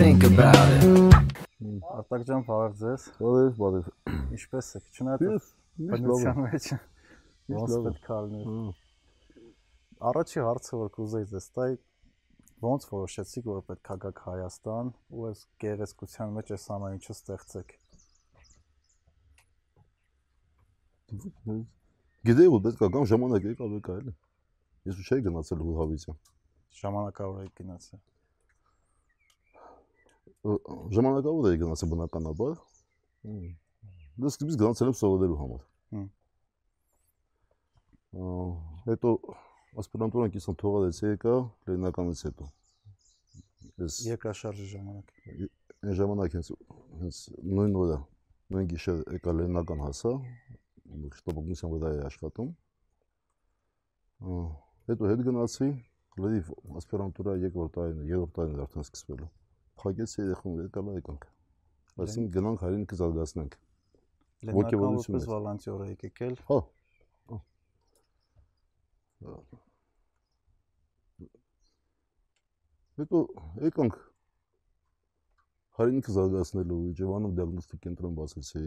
think about it. Արտակ ջան, բարև ձեզ։ Բարև, բարև։ Ինչպե՞ս եք։ Չնայած բնության մեջ ոնց պետք է լինի։ Առաջի հարցը որ կուզեի ձեզ տալ, ոնց որոշեցիք, որ պետք է գաք Հայաստան ու այս գեղեցկության մեջ այս ամեն ինչը ստեղծեք։ Գիտեի որ պետք է կամ ժամանակ եկավ եկա էլի։ Ես ու չէի գնացել հուհավիցը։ Ժամանակավոր եք գնացել։ Ժամանակավոր էի գնացել բնականաբար։ Հմ։ Դες սկզբից գնացել եմ սովորելու համար։ Հետո ասպիրանտուրան կիսան թողալեցի եկա լենականից հետո։ Ես Երկրաշարժի ժամանակ։ այն ժամանակ հենց հենց նույն օրը նույն գիշեր եկա լենական հասա շտաբօգնության վրա էի աշխատում հետո հետ գնացի լրիվ ասպիրանտուրա երկրորդ տարին երրորդ տարին արդեն սկսվելու փակեցի երեխուն եկալա եկանք այսինքն գնանք հայրենիքը զարգացնենք Լենական Ոգևորություն որպես վոլանտյոր եք եկել։ հա հա։ հետո եկանք հայրենիքը զարգացնելու Իջևանում դիագնոստիկ կենտրոն բացեցի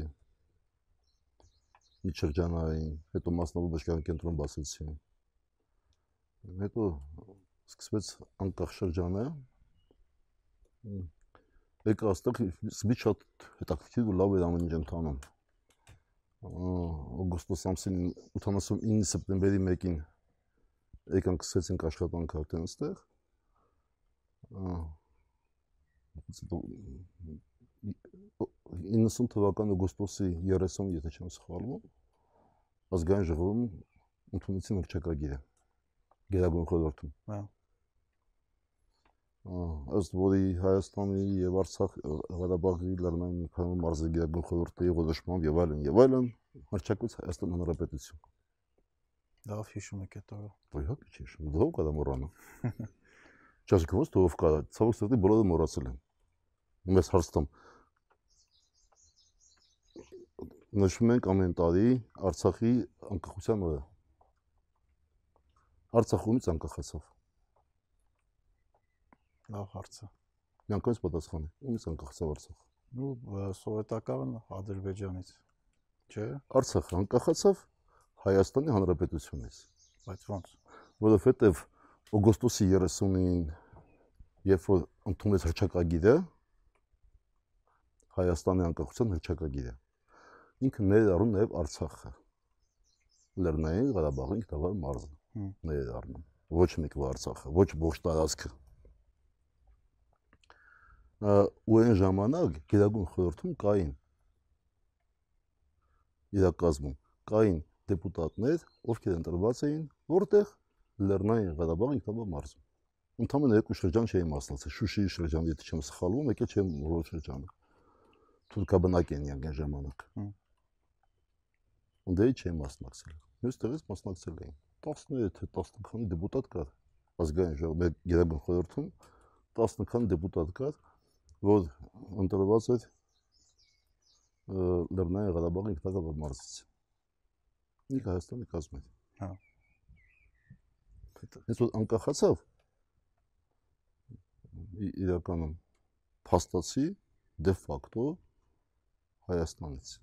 միջշրջանային, հետո մասնավոր բժշկական կենտրոն բացեցի։ Հետո սկսվեց անկախ շրջանը։ Եկա աստեղ սբի շատ հետաքրքիր ու լավ էր ամեն ինչ ընթանում։ Օգոստոս ամսին 89 սեպտեմբերի 1-ին եկանք սկսեցինք աշխատանք արդեն այստեղ։ Ա, 90 թվականի օգոստոսի 30, եթե չեմ սխալվում, ազգային ժողովում ընդունեցին հռչակագիրը Գերագույն խորհրդում։ Հա։ Ըստ որի Հայաստանի եւ Արցախ Ղարաբաղի լեռնային քանոն մարզի Գերագույն խորհրդի որոշմամբ եւ այլն եւ այլն հռչակվեց Հայաստան Հանրապետություն։ Լավ հիշում եք այդ օրը։ Ոյհա չի շու, դու կա մոռանա։ Չասկոս դու կա, ցավոք սրտի բոլորը մոռացել են։ Մեզ հարցնում նշում ենք ամեն տարի Արցախի անկախության օրը։ Արցախումից անկախացավ։ Լավ հարց է։ Միանգամից պատասխանը։ Ումից անկախացավ Արցախ։ Ну, սովետական Ադրբեջանից։ Չէ, Արցախը անկախացավ Հայաստանի Հանրապետությունից, բայց ոնց։ որովհետև օգոստոսի 30-ին երբ որ ընդունեց հռչակագիրը Հայաստանի անկախության հռչակագիրը ինքը ներառում նաև Արցախը Լեռնային Ղարաբաղի ինքնավար մարզը Հմ։ ներառնում ոչ մեկ Արցախը ոչ ողջ տարածքը ու այն ժամանակ գերագույն խորհրդում կային իրակազմում կային դեպուտատներ, ովքեր ընտրված էին, որտեղ Լեռնային Ղարաբաղի ինքնավար մարզում։ Ընդամենը երկու շրջան չէի մասնակցել, Շուշիի շրջան, եթե չեմ սխալվում, եկել չեմ որոշ շրջանը։ Թուրքաբնակ են յանգ այն ժամանակ։ Հմ։ Ունդեի չէի մասնակցել։ Մյուս տեղից մասնակցել էին 17 թե 15 քանի դեպուտատ կար ազգային ժողովի գերագույն խորհրդում 10 քանի դեպուտատ կար, որ ընտրված էր Լեռնային Ղարաբաղի ինքնավար մարզից։ Ինքը Հայաստանի էր։ Հա։ Հենց որ անկախացավ իրականում փաստացի դե ֆակտո Հայաստանից։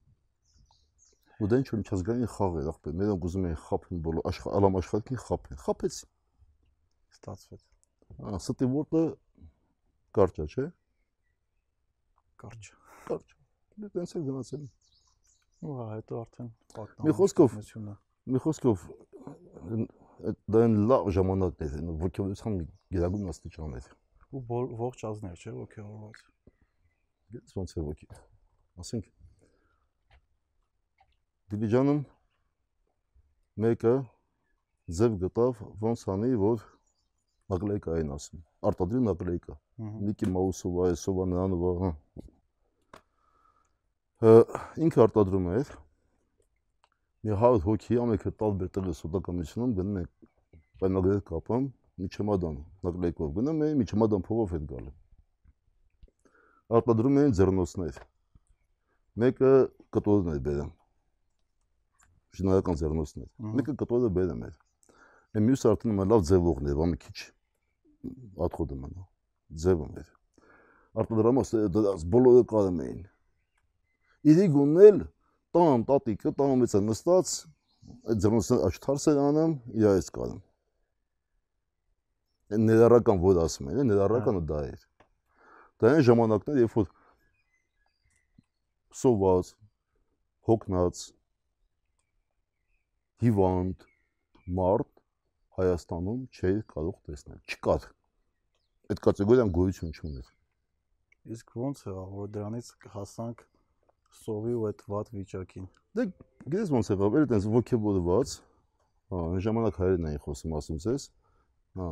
Ու դե ինչ որ միջազգային խաղ էր, ախպեր, մերոնք ուզում էին խափեն բոլոր աշխարհ, ալամ աշխարհին խափեն։ Խափեցին։ Ստացվեց։ Ստի որտը կարճա, չէ։ Կարճ։ Կարճ։ Դե տենց է գնացել։ Ու հա, հետո արդեն Մի խոսքով- Մի խոսքով այդ դա այն լավ ժամանակներ են, ոգևորության գերագույն աստիճան էր։ ու ողջ ազներ չէ ոգևորված։ Գիտես ոնց է ոգի։ Ասենք Դիլիջանում մեկը ձև գտավ ոնց անի, որ նակլեյկային ասում։ Արտադրի նակլեյկա։ Ահա։ Միկի Մաուսովա, Էսովա, Նրանովա, հա։ Ինքը արտադրում էր։ Մի 100 հոգի ամենքը տալ բերտել է սոդակամությունում գնում է պայմանագրեր կապում մի չեմադան նակլեյկով գնում է մի չեմադան փողով հետ գալու։ Արտադրում էին ձեռնոցներ։ Մեկը կտորն էր բերում։ Շինարական ձեռնոցներ։ Մեկը կտորը բերում էր։ Այն մյուսը արդեն մա լավ ձևողն էր, ո՞մ քիչ աթխոդը մնա ձևում էր արտադրամաս դրած բոլորը կարում էին։ Իրի գուննել տան տատիկը տան մեծ է նստած այդ ձեռնոցը աչթարս էր անում իր այս կարում։ Այն ներառական որ ասում են, ներառականը դա էր։ Դա այն ժամանակներ, երբ որ սոված, հոգնած, հիվանդ մարդ Հայաստանում չէր կարող տեսնել։ Չկար։ Այդ կատեգորիան գոյություն չուներ։ Իսկ ո՞նց եղավ, որ դրանից հասանք սովի ու այդ վատ վիճակին։ Դե գիտես ոնց եղավ, էր այդպես ոգևորված, հա, այն ժամանակ հայերեն էին խոսում, ասում ես, հա,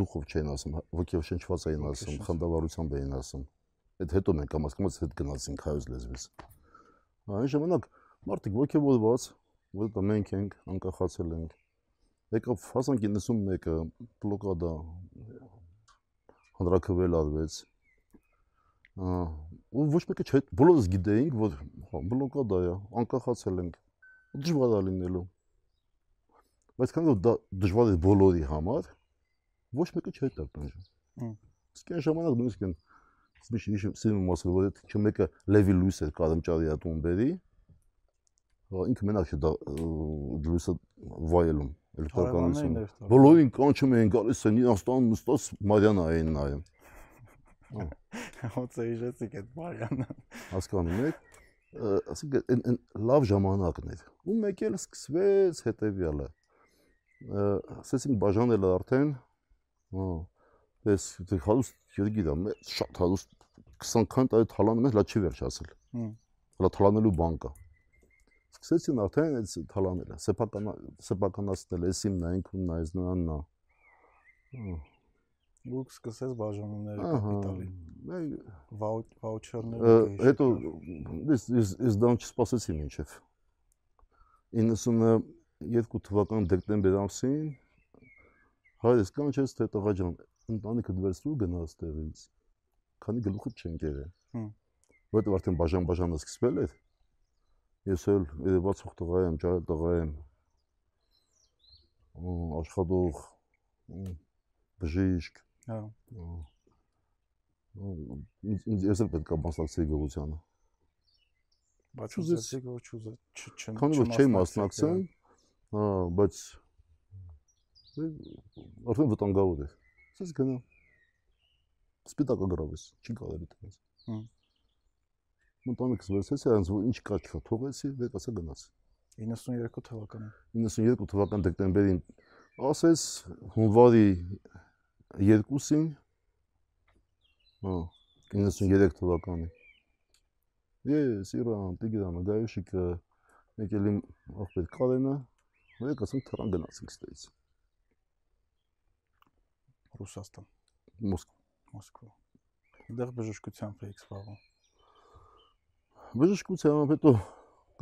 դուխով չեն ասում, ոգևշնչված էին ասում, խնդավառությամբ էին ասում։ Այդ հետո մենք կամաց-կամաց հետ գնացինք հայոց լեզվից։ Այն ժամանակ մարդիկ ոգևորված, որ մենք ենք, անկախացել ենք։ Եկավ 1991-ը բլոկադա հանրակրվել արվեց։ Ու ոչ մեկը չէ, բոլորս գիտեինք, որ հա բլոկադա է, անկախացել ենք։ Դժվար է լինելու։ Բայց քանի որ դա դժվար է բոլորի համար, ոչ մեկը չէ տրտնջում։ Իսկ այն ժամանակ նույնիսկ այն Միշտ սիրում ասել, որ այդ չմեկը Լևի Լուիս էր կարմճարի ատում բերի։ Հա ինքը մենակ չէ դա Լուիսը վայելում էլեկտրականություն։ Բոլորին կանչում էին գալիս են Իրանստան նստած Մարիանա էին նայում։ Ոնց է իջեցիք այդ Մարիանա։ Հասկանում եք, ասենք այն լավ ժամանակն էր։ Ու մեկ էլ սկսվեց հետեւյալը։ Ասեցինք բաժանել արդեն, հա, Ես դե հարուստ երգիրամ, շատ հարուստ 20 քան տարի թալանում ես, լա չի վերջացել։ Հələ թալանելու բան կա։ Սկսեցին արդեն այդ թալանելը, սեփական սեփականացնել, էս իմն է, ինքն է, նրանն նա։ Ու սկսես բաժանումները կապիտալի։ Վաուչերները։ Հետո ես ես ես դան չսպասեցի մինչև 92 թվական դեկտեմբեր ամսին հայրս կանչեց թե տղա ջան ընտանիքը դվերցրու գնաց տեղից քանի գլուխը չեն կերել։ Որտեղ արդեն բաժան-բաժանը սկսվել էր։ Ես էլ երևացող տղա եմ, ջահել տղա եմ։ Աշխատող բժիշկ։ Հա։ Ինձ ես էլ պետք է մասնակցեի գողությանը։ Բայց ուզեցի գող չուզե, չեմ։ Քանի որ չէի մասնակցել, հա, բայց արդեն վտանգավոր էր։ Սես գնա սպիտակը գրավես, չի կարելի տես։ Հմ։ Մտանիքս վերցեցի, այնց որ ինչ կա չկա, թողեցի, վերկացա գնաց։ 92 թվականին։ 92 թվական դեկտեմբերին ասես հունվարի 2-ին հա 93 թվականին Ես Իրան, Տիգրանը, Գայոշիկը, եկել իմ աղբեր Կարենը, մենք ասենք թռան գնացինք ստեից։ Ռուսաստան։ Մոսկվա։ Մոսկվա։ Դեռ բժշկությամբ էիք զբաղվում։ Բժշկությամբ հետո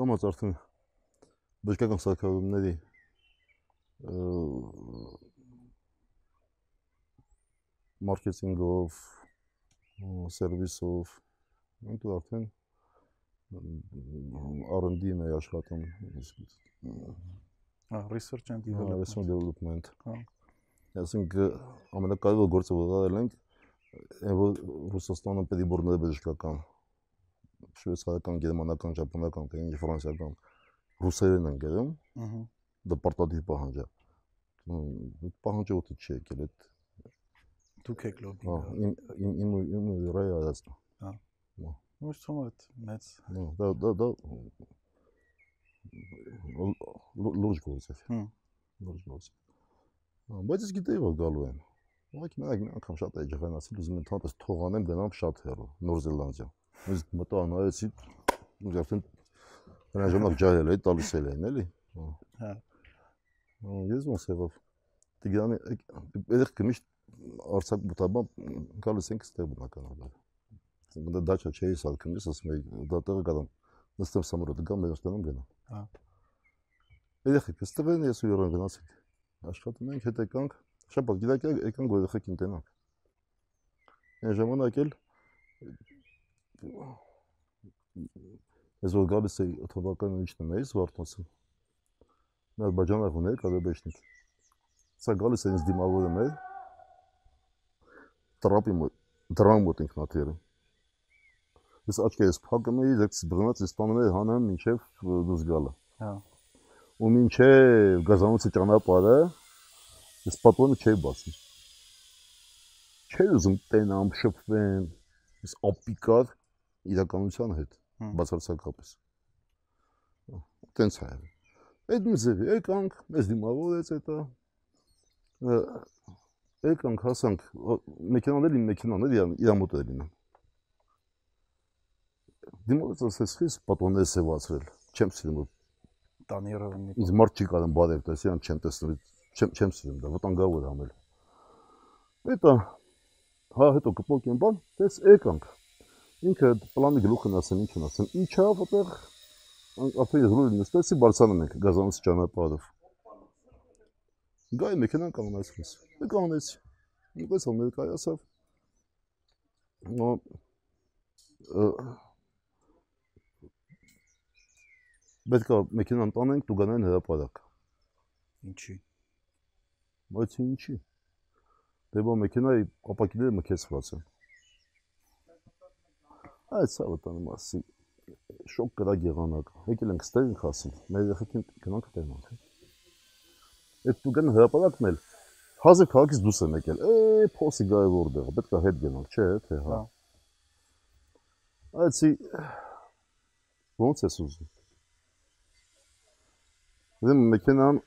կամած արդեն բժշկական սարքավորումների մարքեթինգով, սերվիսով, ընդ արդեն R&D-ն է աշխատում։ Հա, research and development։ Research and development։ Հա։ Այսինքն ամենակարևոր գործը որ արել ենք որ Ռուսաստանը պետիբորները բժշկական շվեյցարական, գերմանական, ճապոնական, թե ինչ ֆրանսիական ռուսերեն են գրում։ Ահա։ Դա պարտադիր պահանջ է։ Պահանջը ուտի չի եկել այդ դուք եք լոբի։ Հա, իմ իմ իմ ռայ արած։ Հա։ Ոչ թվում է մեծ։ Դա դա դա լուրջ գործ է։ Հմ։ Լուրջ գործ։ Բայց ես գիտեի որ գալու եմ։ Ուղղակի մենակ մի անգամ շատ էի ջղանացել, ուզում եմ ընդհանրապես թողանեմ գնամ շատ հեռու, Նոր Զելանդիա։ Ես մտա նայեցի, ու արդեն նրան ժամանակ ջահել էի, տալիս էլ էին, էլի։ Հա։ Ես ոնց եղավ։ Տիգրանի երեք միշտ արցակ մտաբա գալիս ենք ստեղ բնականաբար։ Ասենք դա դաչա չէի սալքում, ես ասում եի դա տեղը գալամ։ Նստեմ սամորոտը գամ մեր ստանում գնամ։ Հա։ Երեխեք, ստեղ են ես ու յորան գնացինք։ Աշխատում ենք, հետ եկանք Շաբաթ գիտակ եկան գոյախեք ինտենանք։ Այն ժամանակ էլ ես որ գալիս էի թվական ինչն եմ էի Զվարթնոցը։ Նա բաժանակ ուներ կադեբեշնիկ։ Սա գալիս է ինձ դիմավորում էր տրապի մոտ դրամ մոտ ինքնաթիռը։ Ես աչքերս փակում էի, դեքս բռնած ես տանում էի հանեմ մինչև դուրս գալը։ Հա։ Ու մինչև գազանոցի ճանապարհը ես պատոնը չէի բացում։ Չէի ուզում տենամ, շփվեմ, ես ապիկար իրականության հետ բացարձակապես։ Տենց է։ Այդ մի ձևի եկանք, մեզ դիմավորեց հետո եկանք հասանք ո- մեքենաներ իմ մեքենաներ իր իր մոտ էր լինում։ Դիմորից ասես խիս պատոններ սևացրել։ Չեմ սիրում որ Տանիրովնի։ ինձ մարդ չի կարող բարև տեսի, ան չեմ տեսնում, չեմ չեմ սիրում դա, վտանգավոր ամել։ Հետո հա հետո կպոկ եմ բան, դες եկանք։ Ինքը պլանի գլուխն ասեմ, ինչն ասեմ, իջավ այդտեղ ապրիլ ռուլը նստեցի բարձանում ենք գազանոց ճանապարհով։ Գայ մեքենան կանգնած քեզ։ Դե կանգնեցի։ Ինքս ո՞մ կայացավ։ Նո Պետք է մեքենան տանենք, դու գնային հրապարակ։ Ինչի։ Բայց ինչի։ Դե բա մեքենայի ապակիները մքեցված են։ Այդ սա վտանում ասի շոկ կրա եղանակ։ Եկել ենք ստեղ ենք ասում։ Մեր երեխեքին գնանք տենանք։ Այդ դու գնա հրապարակն էլ հազար քաղաքից դուրս եմ եկել։ Է փոսի գայ որտեղ, պետք է հետ գնալ, չէ, թե հա։ Հա։ Այցի ո՞նց ես ուզում։ Դե մեքենան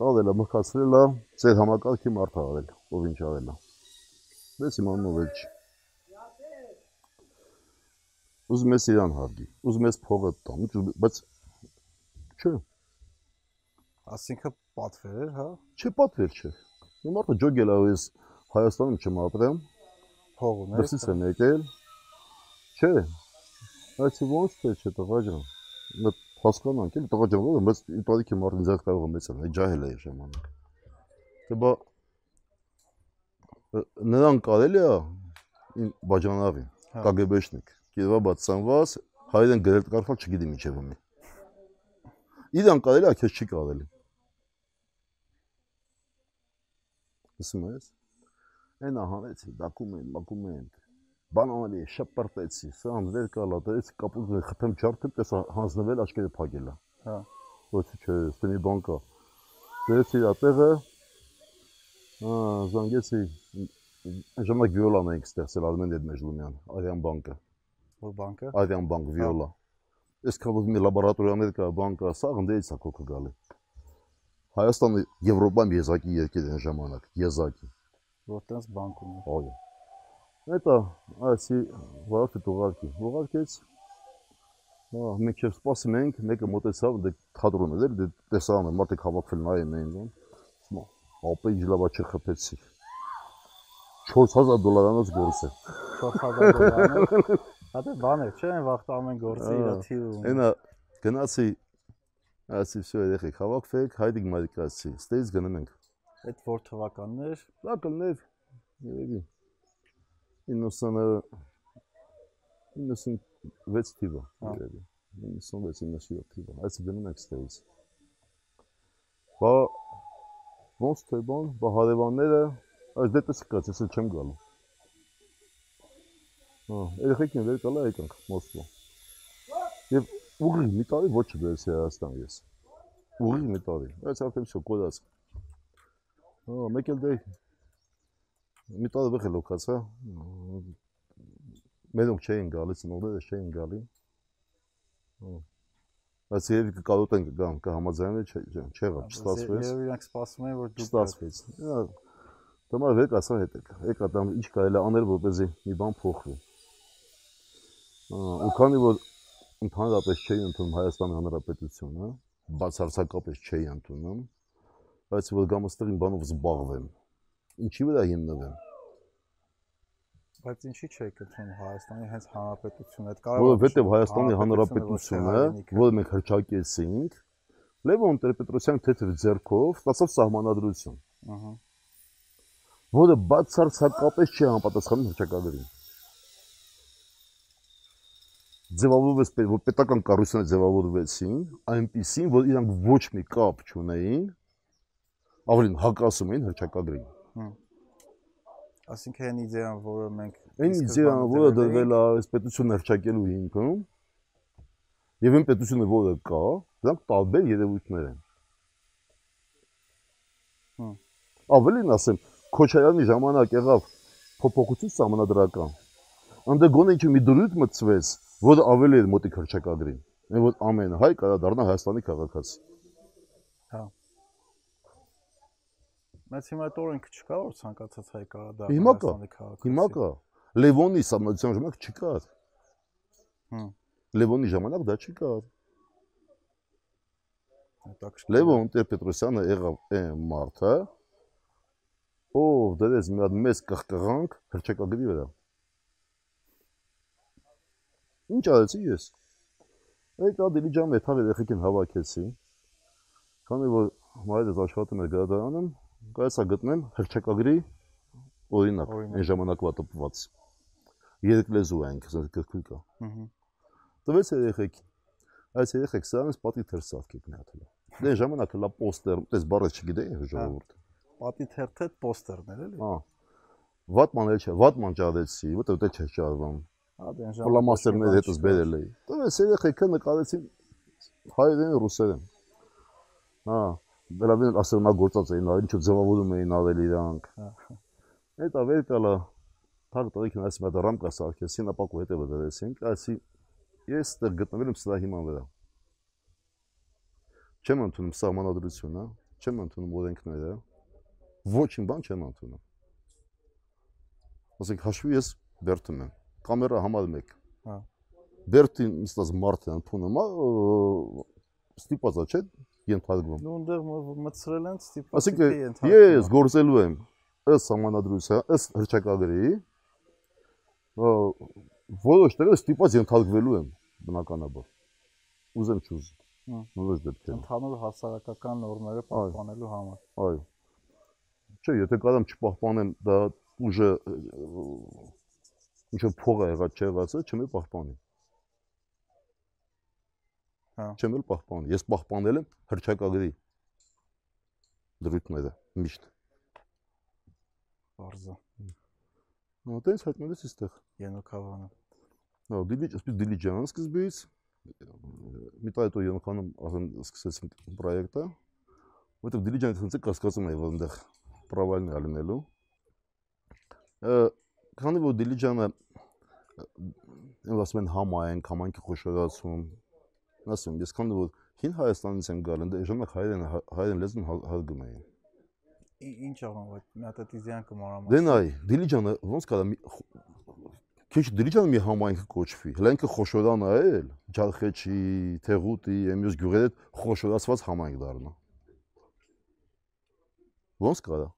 տալել է, մխացրել է, ծեր համակարգի մարդ արել, ով ինչ արել է։ Դες իմանում ով չի։ Ուզում ես իրան հարգի, ուզում ես փողը տամ, բայց չէ, Ասինքն պատվեր էր, հա։ չէ պատվեր չէ։ Մի մարդը ջոգել է, ես Հայաստանում չեմ ապրեմ, Փող ուներ։ դրսից եմ եկել։ Չէ։ Բայց ոնց թե չէ տղա ջան։ Մտ հասկանանք, էլի տղա ջան, մեծ իպարիքի մարդ ինձ կարող է մեծան, այ ջահել է ժամանակ։ Դե բա նրան կարելի է ին բաժանավին, Հա։ կգբեշնիկ, Կիրովաբադ ծնված, հայերեն գրել կարդալ չգիտի ինչև ումի։ Իրան կարելի է, քեզ չի կարելի։ Ասում ես։ Այնա հանեցի, դակումենտ, մակումենտ։ Բանանալի շպրտեցի, սամ դեր կալա, դες կապուտ խփեմ չարթեմ, տեսա հանձնվել աչքերը փակելա։ Հա։ Ոչ չէ, ստեմի բան կա։ Դերեցի ատեղը։ Ահա, զանգեցի ժամանակ վիոլան ենք ստեղծել Արմեն Դեդմեժլումյան, Արիան բանկը, Որ բանկը։ Արիան բանկ վիոլա։ Այս կապուտ մի լաբորատորիաներ կա, բան կա, սա ընդերից է կոկը գալի։ Հայաստանը Եվրոպա եզակի երկիր են ժամանակ, եզակի։ Որտենց բանկ ունի։ Այո։ Հետո ասի վարորդը ուղարկի։ Ուղարկեց։ Հա, մենք չէ սպասում ենք, մեկը մտեցավ, դե թատրոն դե է, դե տեսանը մարդիկ հավաքվել նայում էին, նո։ Ապա ինչ լավա չխփեցի։ 4000 դոլարանոց գործ է։ 4000 դոլարանոց։ Հա դե բան է, չէ՞, վախտանում են գործի իր թիվում։ Այնա գնացի ասի, всё, երեխեք, հավաքվեք, հայդիկ մայրիկացի, ստեից գնում ենք։ Այդ որ թվականներ Դա կլներ, երևի 90 96 թիվը, Հա։ երևի 96-97 թիվը, այս գնում ենք ստեից։ Բա ոնց թե բան, բա հարևանները, այս դե տես կաց, ես էլ չեմ գալու։ Հա, երեխեքին վեր կալա եկանք Մոսկվա։ Եվ ուղիղ մի տարի ոչ չբերեցի Հայաստան ես։ Ուղիղ մի տարի, բայց արդեն շո կոդած։ Հա, մեկ էլ դե մի տարի է լոկացա։ Մենոք չէին գալի, ծնողները չէին գալի։ Բայց երևի կկարոտեն կգան, կհամաձայնվեն, չէ, չէ, չեղավ, չստացվեց։ Երբ իրանք սպասում էին որ դուք Չստացվեց։ Հա, Դեմա վեք ասա հետ եք։ Եկա դամ ինչ կարելի անել, որպեսզի մի բան փոխվի։ Ահա, ու քանի որ ընդհանրապես չէի ընդունում Հայաստանի Հանրապետությունը, բացարձակապես չէի ընդունում, բայց որ գամ այստեղ իմ բանով զբաղվեմ։ Ինչի վրա հիմնվեմ։ բայց ինչի՞ չեք ընդունում Հայաստանի հենց հանրապետությունը։ Այդ կարող Որովհետև Հայաստանի Հանրապետությունը, որը մենք հրճակեցինք, Լևոն Տեր-Պետրոսյան թեթև ձեռքով ստացավ սահմանադրություն, Ահա։ որը բացարձակապես չի համապատասխանում հրճակագրին։ ձևավորվեց, որ պետական կառույցները ձևավորվեցին, այնպիսին, որ իրանք ոչ մի կապ չունեին, ավելին հակասում էին հրճակագրին։ Այսինքն այն իդեան, որը մենք Այն իդեան, որը դրվել է այս պետությունը հրճակելու հիմքում, եւ այն պետությունը, որը կա, դրանք տարբեր երևույթներ են։ Ավելին ասեմ, Քոչարյանի ժամանակ եղավ փոփոխություն համանդրական։ Անդե գոնե ինչ մի դրույթ մտցվեց, որը ավելի էր մոտիկ հրճակագրին։ Այն որ ամեն հայ կարա դառնա Հայաստանի քաղաքացի։ Հա։ Բայց հիմա այդ օրենքը չկա, որ ցանկացած հայ կարա դառնա Հայաստանի քաղաքացի։ Հիմա կա։ Լևոնի համացան ժամանակ չկար։ Հմ։ Լևոնի ժամանակ դա չկար։ Լևոն Տեր-Պետրոսյանը եղավ այն մարդը, ով դրեց մի հատ մեծ կղկղանք հրճակագրի վրա։ Ինչ արեցի ես։ Այդ Ադիլիջան մեթավ երեխեքին հավաքեցի։ Քանի որ մայրս աշխատում էր գրադարանում, կարեցա գտնեմ հրճակագրի օրինակ, այն ժամանակվա տպված։ Երեք լեզու այն, ասես գրքույկ կա։ Տվեց երեխեք։ Այս երեխեք սրանց պատի թերսավքեք մի հատ հլա։ Դե ժամանակը լա պոստեր, դες բառը չգիտեի ժողովուրդ։ Պատի թերթե պոստերներ էլի։ Հա։ Վատման էլ չէ, վատման ճարեցի, որտեղ չէ ճարվում։ Հա այն Պլամաստերներ հետս բերել էի։ Տվեց երեխեքը նկարեցին հայերեն, ռուսերեն։ Հա, դրանին ասել նա գործած էին, ինչ ձևավորում էին արել իրանք։ Հա։ Այդ ավեր կալա թար տղիկն այս մատ ռամկա սարքեցին, ապակու հետևը դրեցինք, ասի ես ստեղ գտնվել եմ սրա հիման վրա։ Չեմ ընդունում սահմանադրությունը, չեմ ընդունում օրենքները, ոչինչ բան չեմ ընդունում։ Ասենք հաշվի ես Բերտում եմ, կամերա համար 1։ Հա։ Բերտին իստած մարդը ընդունում, ստիպած է, չէ՞, ենթարկվում։ Դու այնտեղ մտցրել են ստիպված Այսինքն ես գործելու եմ ըստ համանadrության, ըստ հրճակագրի, որոշ տեղը ստիպված ենթարկվելու եմ բնականաբար։ Ուզեմ չուզ։ Հա։ Որոշ դեպքերում։ ընդհանուր հասարակական նորմերը պահպանելու համար։ Այո։ Չէ, եթե կարամ չպահպանեմ, դա ուժը ինչ որ փող է եղած չեղածը, չեմ էլ պահպանի։ Հա։ Չեմ էլ պահպանի։ Ես պահպանել եմ հրճակագրի դրույթները միշտ։ Բարձա։ Հա, տենց հայտնվեց այստեղ։ Ենոքավանը։ Հա, դիլիջ, ասես դիլիջան սկզբից մի տա հետո Յոնքանում ասեն սկսեցինք պրոյեկտը, որտեղ դիլիջանը ցնցը կասկածում էի, որ այնտեղ պրովալն է լինելու։ Քանի որ դիլիջանը այն ասում են համային, համայնքի խոշորացում, ասում ես քանի որ հին Հայաստանից եմ գալ, այնտեղ ժամանակ հայերեն հայերեն լեզուն հա- հարգում էին։ Ինչ անում այդ մի հատ դիզայն կմարամ։ Դե նայ, դիլիջանը ոնց կարա քիչ դիլիջանը մի համայնք կոչվի։ Հələ ինքը խոշորան է էլ, Ջալխեչի, Թեղուտի, Էմյուս գյուղերի հետ խոշորացված համայնք դառնա։ Ոնց կարա։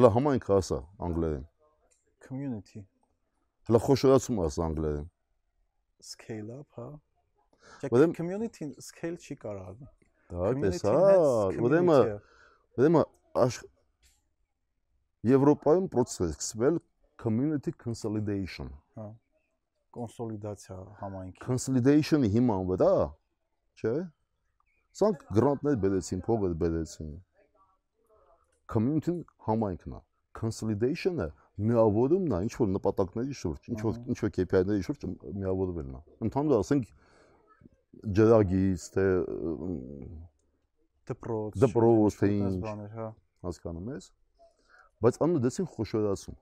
Հələ համայնքը ասա անգլերեն։ community Հələ խոշորացում ասա անգլերեն։ scale up, հա։ Ուրեմն- community scale չի կարող արվի։ Դա Community-ն հա, հենց ուրեմն ուրեմն Եվրոպայում process է սկսվել community consolidation։ կոնսոլիդացիա համայնքի։ Consolidation-ի հիման վրա, չէ՞։ Սանք գրանտներ բերեցին, փողեր բերեցին։ Community-ն համայնքն է։ Consolidation-ը միավորումն է, ինչ որ նպատակների շուրջ, ինչ որ ինչ որ KPI-ների շուրջ միավորվելն է։ Ընդհանուր ասենք ջրագից, թե դպրոց, դպրոց, թե ինչ։ բաներ, հա։ հասկանում ես։ Բայց անունը դեսին խոշորացում։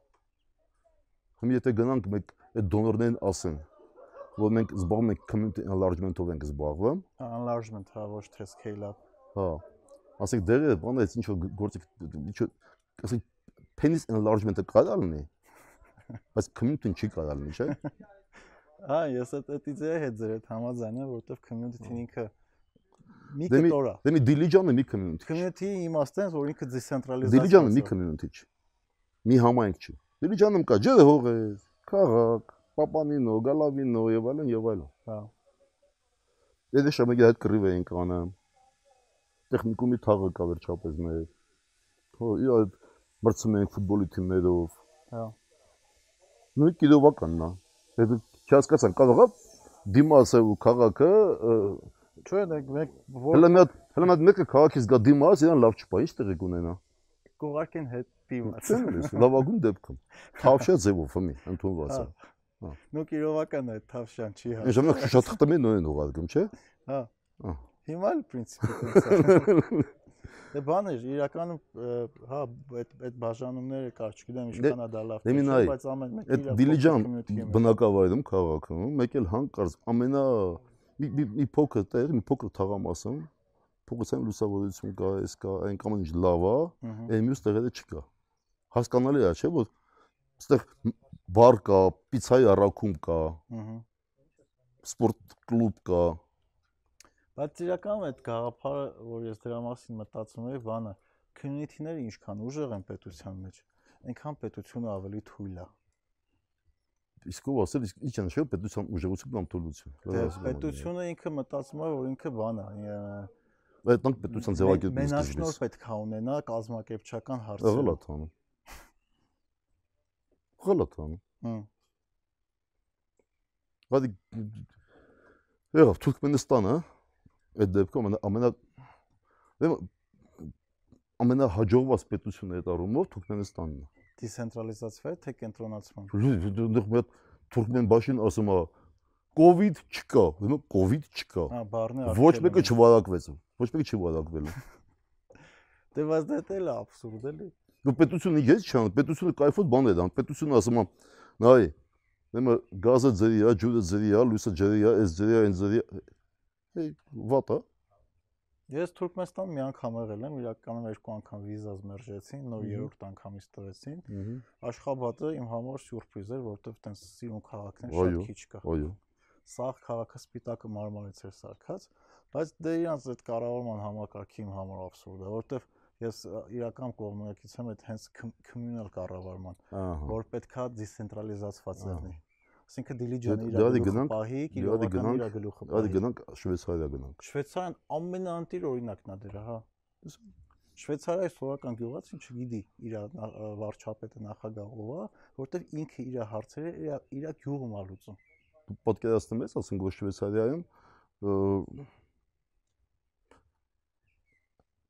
Հիմա եթե գնանք մեկ այդ դոնորներին ասեն, որ մենք զբաղվում ենք community enlargement-ով ենք զբաղվում, enlargement, հա, ոչ թե scale up։ հա։ Ասենք դերը բանը ինչ որ գործիք ինչ որ ասենք penis enlargement-ը կարող լինի, բայց community-ն չի կարող լինի, չէ՞։ Հա, ես այդ այդ իդեայի հետ ձեր հետ համաձայն եմ, որովհետև community-ն ինքը մի Դե մի է։ դե մի դիլիջանը մի community։ Community-ի իմաստն է, որ ինքը դեսենտրալիզացիա։ Դիլիջանը մի community չի։ Մի համայնք չի։ Դիլիջանում կա ջրհողեր, քաղաք, Պապանինո, Գալավինո եւ այլն եւ այլն։ Հա։ Եթե շամեգի այդ կռիվ էին կանան։ Տեխնիկումի թաղը կա վերջապես մեր։ Հո, իա մրցում ենք ֆուտբոլի թիմերով։ Հա։ Նույն կիլովականն է։ Եթե չհասկացան, կարող է դիմասը ու քաղաքը Չէ, դե մեկ հələ մի հատ հələ մի հատ մեկը քաղաքից գա դիմաս, իրան լավ չպա, ինչ տեղի կունենա։ կուղարկեն հետ լսի, լավագույն դեպքում։ Թավշյա ձևով ֆմի ընդունված է։ Ну կիրովական է Թավշյան չի հա։ ժամանակ Շուշաթղթը նույն ուղարկում, չէ։ Հա։ Ահա։ Հիմա էլ պրինցիպը Դե բան էր, իրականում հա այդ այդ բաժանումները կար, չգիտեմ ինչքան է դա լավ, դե բայց ամեն մեկը Այդ Դիլիջան բնակավայրում քաղաքում մեկ էլ հանկարծ ամենա մի փոքր տեղ, մի փոքր թաղամասում փողոցային լուսավորություն կա, էս կա, այն կամ ինչ լավ է, այն մյուս տեղերը չկա։ Հասկանալի է, չէ՞, որ այստեղ բար կա, պիցայի առաքում կա, սպորտ կլուբ կա, Բայց իրականում այդ գաղափարը, որ ես դրա մասին մտածում եի, բանը community-ները ինչքան ուժեղ են պետության մեջ, այնքան պետությունը ավելի թույլ է։ Իսկ ով ասել, իսկ ի՞նչ նշել պետության ուժեղություն կամ թույլություն։ դե Պետությունը ինքը մտածում է, որ ինքը բան է, այդ տանք պետության ձևակերպում է։ Մենաշնոր պետք է ունենա կազմակերպչական հարցը։ Ղլատ անում։ Ղլատ անում։ Հմ։ Վադի Եղավ Թուրքմենստանը, այդ դեպքում ամենա դե, ամենահաջողված պետությունը այդ առումով Թուրքմենստանն է։ Դիսենտրալիզացվա թե կենտրոնացման։ Դուք դե, դե, մի հատ թուրքմեն բաշին ասում է COVID չկա, դու COVID չկա։ Հա, բառն է։ Ոչ մեկը չվարակվեց, ոչ մեկը չի վարակվելու։ Դե բայց դա էլ է աբսուրդ էլի։ Դու պետությունը ես չան, պետությունը кайֆոտ բան է դան, պետությունը ասում է, նայ, դեմը գազը ջրի, ջուրը ջրի, լույսը ջրի, այս ջրի, այն ջրի, վատա։ Ես Թուրքմենստան մի անգամ եղել եմ, իրականում երկու անգամ վիզազ մերժեցին, նոր երրորդ անգամից տվեցին։ Աշխաբադը իմ համար սյուրպրիզ էր, որովհետև տենց սիրուն քաղաքն է, շատ քիչ կա։ Այո։ Սաղ քաղաքը սպիտակը մարմարից էր սարքած, բայց դե իրանց այդ կառավարման համակարգի իմ համար абսուրդ է, որովհետև ես իրական կողմնակից եմ այդ հենց communal կառավարման, որ պետքա դիսցենտրալիզացված լինի։ Այսինքն Դիլիջանը իր գլուխը պահի, Կիրովականը իր գլուխը Դե գնանք Շվեյցարիա գնանք։ Շվեյցարիան ամենաանտիր օրինակն է դրա, հա։ Շվեյցարիայի սովորական գյուղացին չգիտի իր վարչապետը նախագահով է, որտեվ ինքը իր հարցերը իր իր գյուղում է լուծում։ պատկերացնում ես, ասենք որ Շվեյցարիայում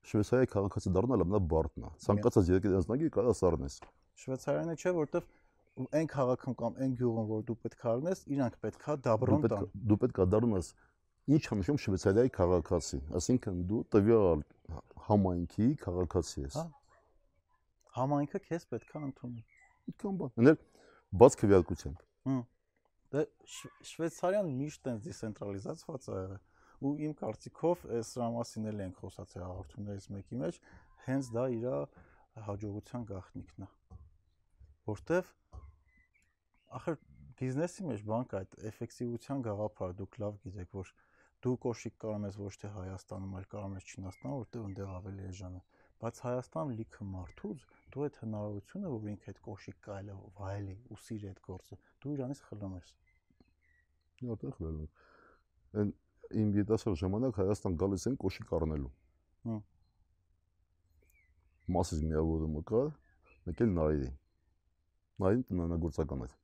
Շվեյցարիայի քաղաքացի դառնալը մնա բարդն է։ Ցանկացած երկրի անձնագիր կարա սառնես։ Շվեյցարիանը չէ, որտեվ այն քաղաքում կամ այն գյուղում, որ դու պետք է առնես, իրանք պետքա դաբրոն տան։ Դու պետք է դառնաս ինչ հնչում Շվեյցարիայի քաղաքացի, ասինքն դու տվյալ համայնքի քաղաքացի ես։ Հա։ Համայնքը քեզ պետքա ընդունի։ Այդքան բան։ Ունել բաց քվեարկությամբ։ Հմ։ Դե Շվեյցարիան միշտ այնպես դեսենտրալիզացված է եղել ու իմ կարծիքով սրա մասին էլ ենք խոսացել հաղորդումներից մեկի մեջ, հենց դա իր հաջողության գաղտնիքն է։ Որտեվ ախր բիզնեսի մեջ բանկ այդ էֆեկտիվության գաղափարը դուք լավ գիտեք, որ դու կոշիկ կարող ես ոչ թե Հայաստանում, այլ կարող ես Չինաստանում, որտեղ այնտեղ ավելի էժան է։ Բայց Հայաստան լիքը մարդուց դու այդ հնարավորությունը, որ ինքը այդ կոշիկ կայլը վայելի ու սիրի այդ գործը, դու իրանից խլում ես։ Որտեղ խլում։ Այն իմ յետասար ժամանակ Հայաստան գալիս են կոշիկ առնելու։ Հմ։ Մասից միավորումը կար, մեկ էլ նայրի։ Նայրին տնանագործական էր։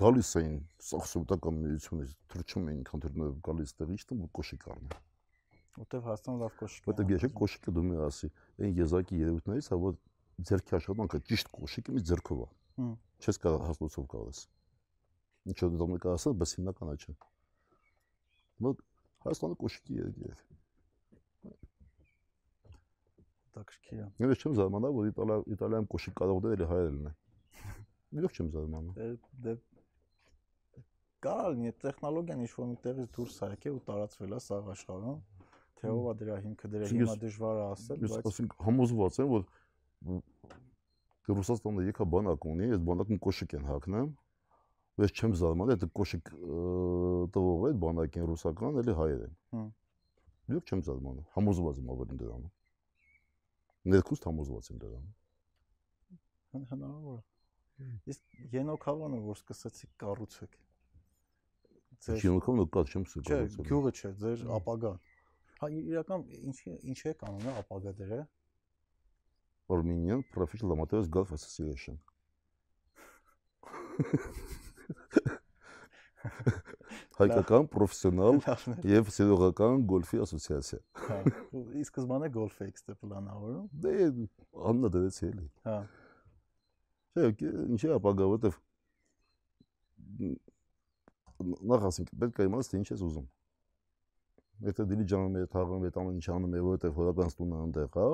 գալիս էին սախսուտական միությունից թրջում էին քանթերները գալիս տեղից տում ու կոշիկ առնել որտեվ հաստան լավ կոշիկ որտեվ ես կոշիկը դու մի ասի այն եզակի երևույթներից հա որ ձերքի աշխատանքը ճիշտ կոշիկը մի ձերքով է չես կարող հաստոցով կարես ինչ որ դու մեկը ասած բայց հիմնականը չէ մոտ Հայաստանը կոշիկի երկիր է Տակշքիա։ Ես չեմ զարմանա, որ Իտալիա Իտալիայում կոշիկ կարող դեր հայերն են։ Իրոք չեմ զարմանում։ Դե դե Կարա լինի տեխնոլոգիան ինչ որ միտեղից դուրս է եկել ու տարածվել է սաղ աշխարհում։ Թե ով է դրա հիմքը դրա հիմա դժվար է ասել, բայց ես ասենք համոզված եմ, որ Ռուսաստանը եկա բանակ ունի, այս բանակում կոշիկ են հակնեմ։ Ես չեմ զարմանում, այդ կոշիկ տվող այդ բանակին ռուսական էլի հայեր են։ Ես չեմ զարմանում, համոզված եմ ավելին դրանում։ Ներքուստ համոզված եմ դրանում։ Հնարավոր է։ Իսկ Ենոքավանը որ սկսեցիք կառուցեք ձեր Շինքով նկատ չեմ սուգալու։ Չէ, գյուղը չէ, ձեր ապագան։ Հա իրական ինչի ինչ է կանոնը ապագա դերը։ Armenian Professional Amateurs Golf Association։ հայկական պրոֆեսիոնալ եւ սերողական գոլֆի ասոցիացիա։ Հա։ Ի սկզբանե գոլֆ եք ստե պլանավորում։ Դե աննա դրեցի էլի։ Հա։ Չէ, ինչի ապագա, որտեվ նախ ասենք պետք է իմանաս թե ինչ ես ուզում։ Եթե դիլիջանում է թաղում, այդ ամեն ինչ անում է, որտեվ հորական ստունը այնտեղ է,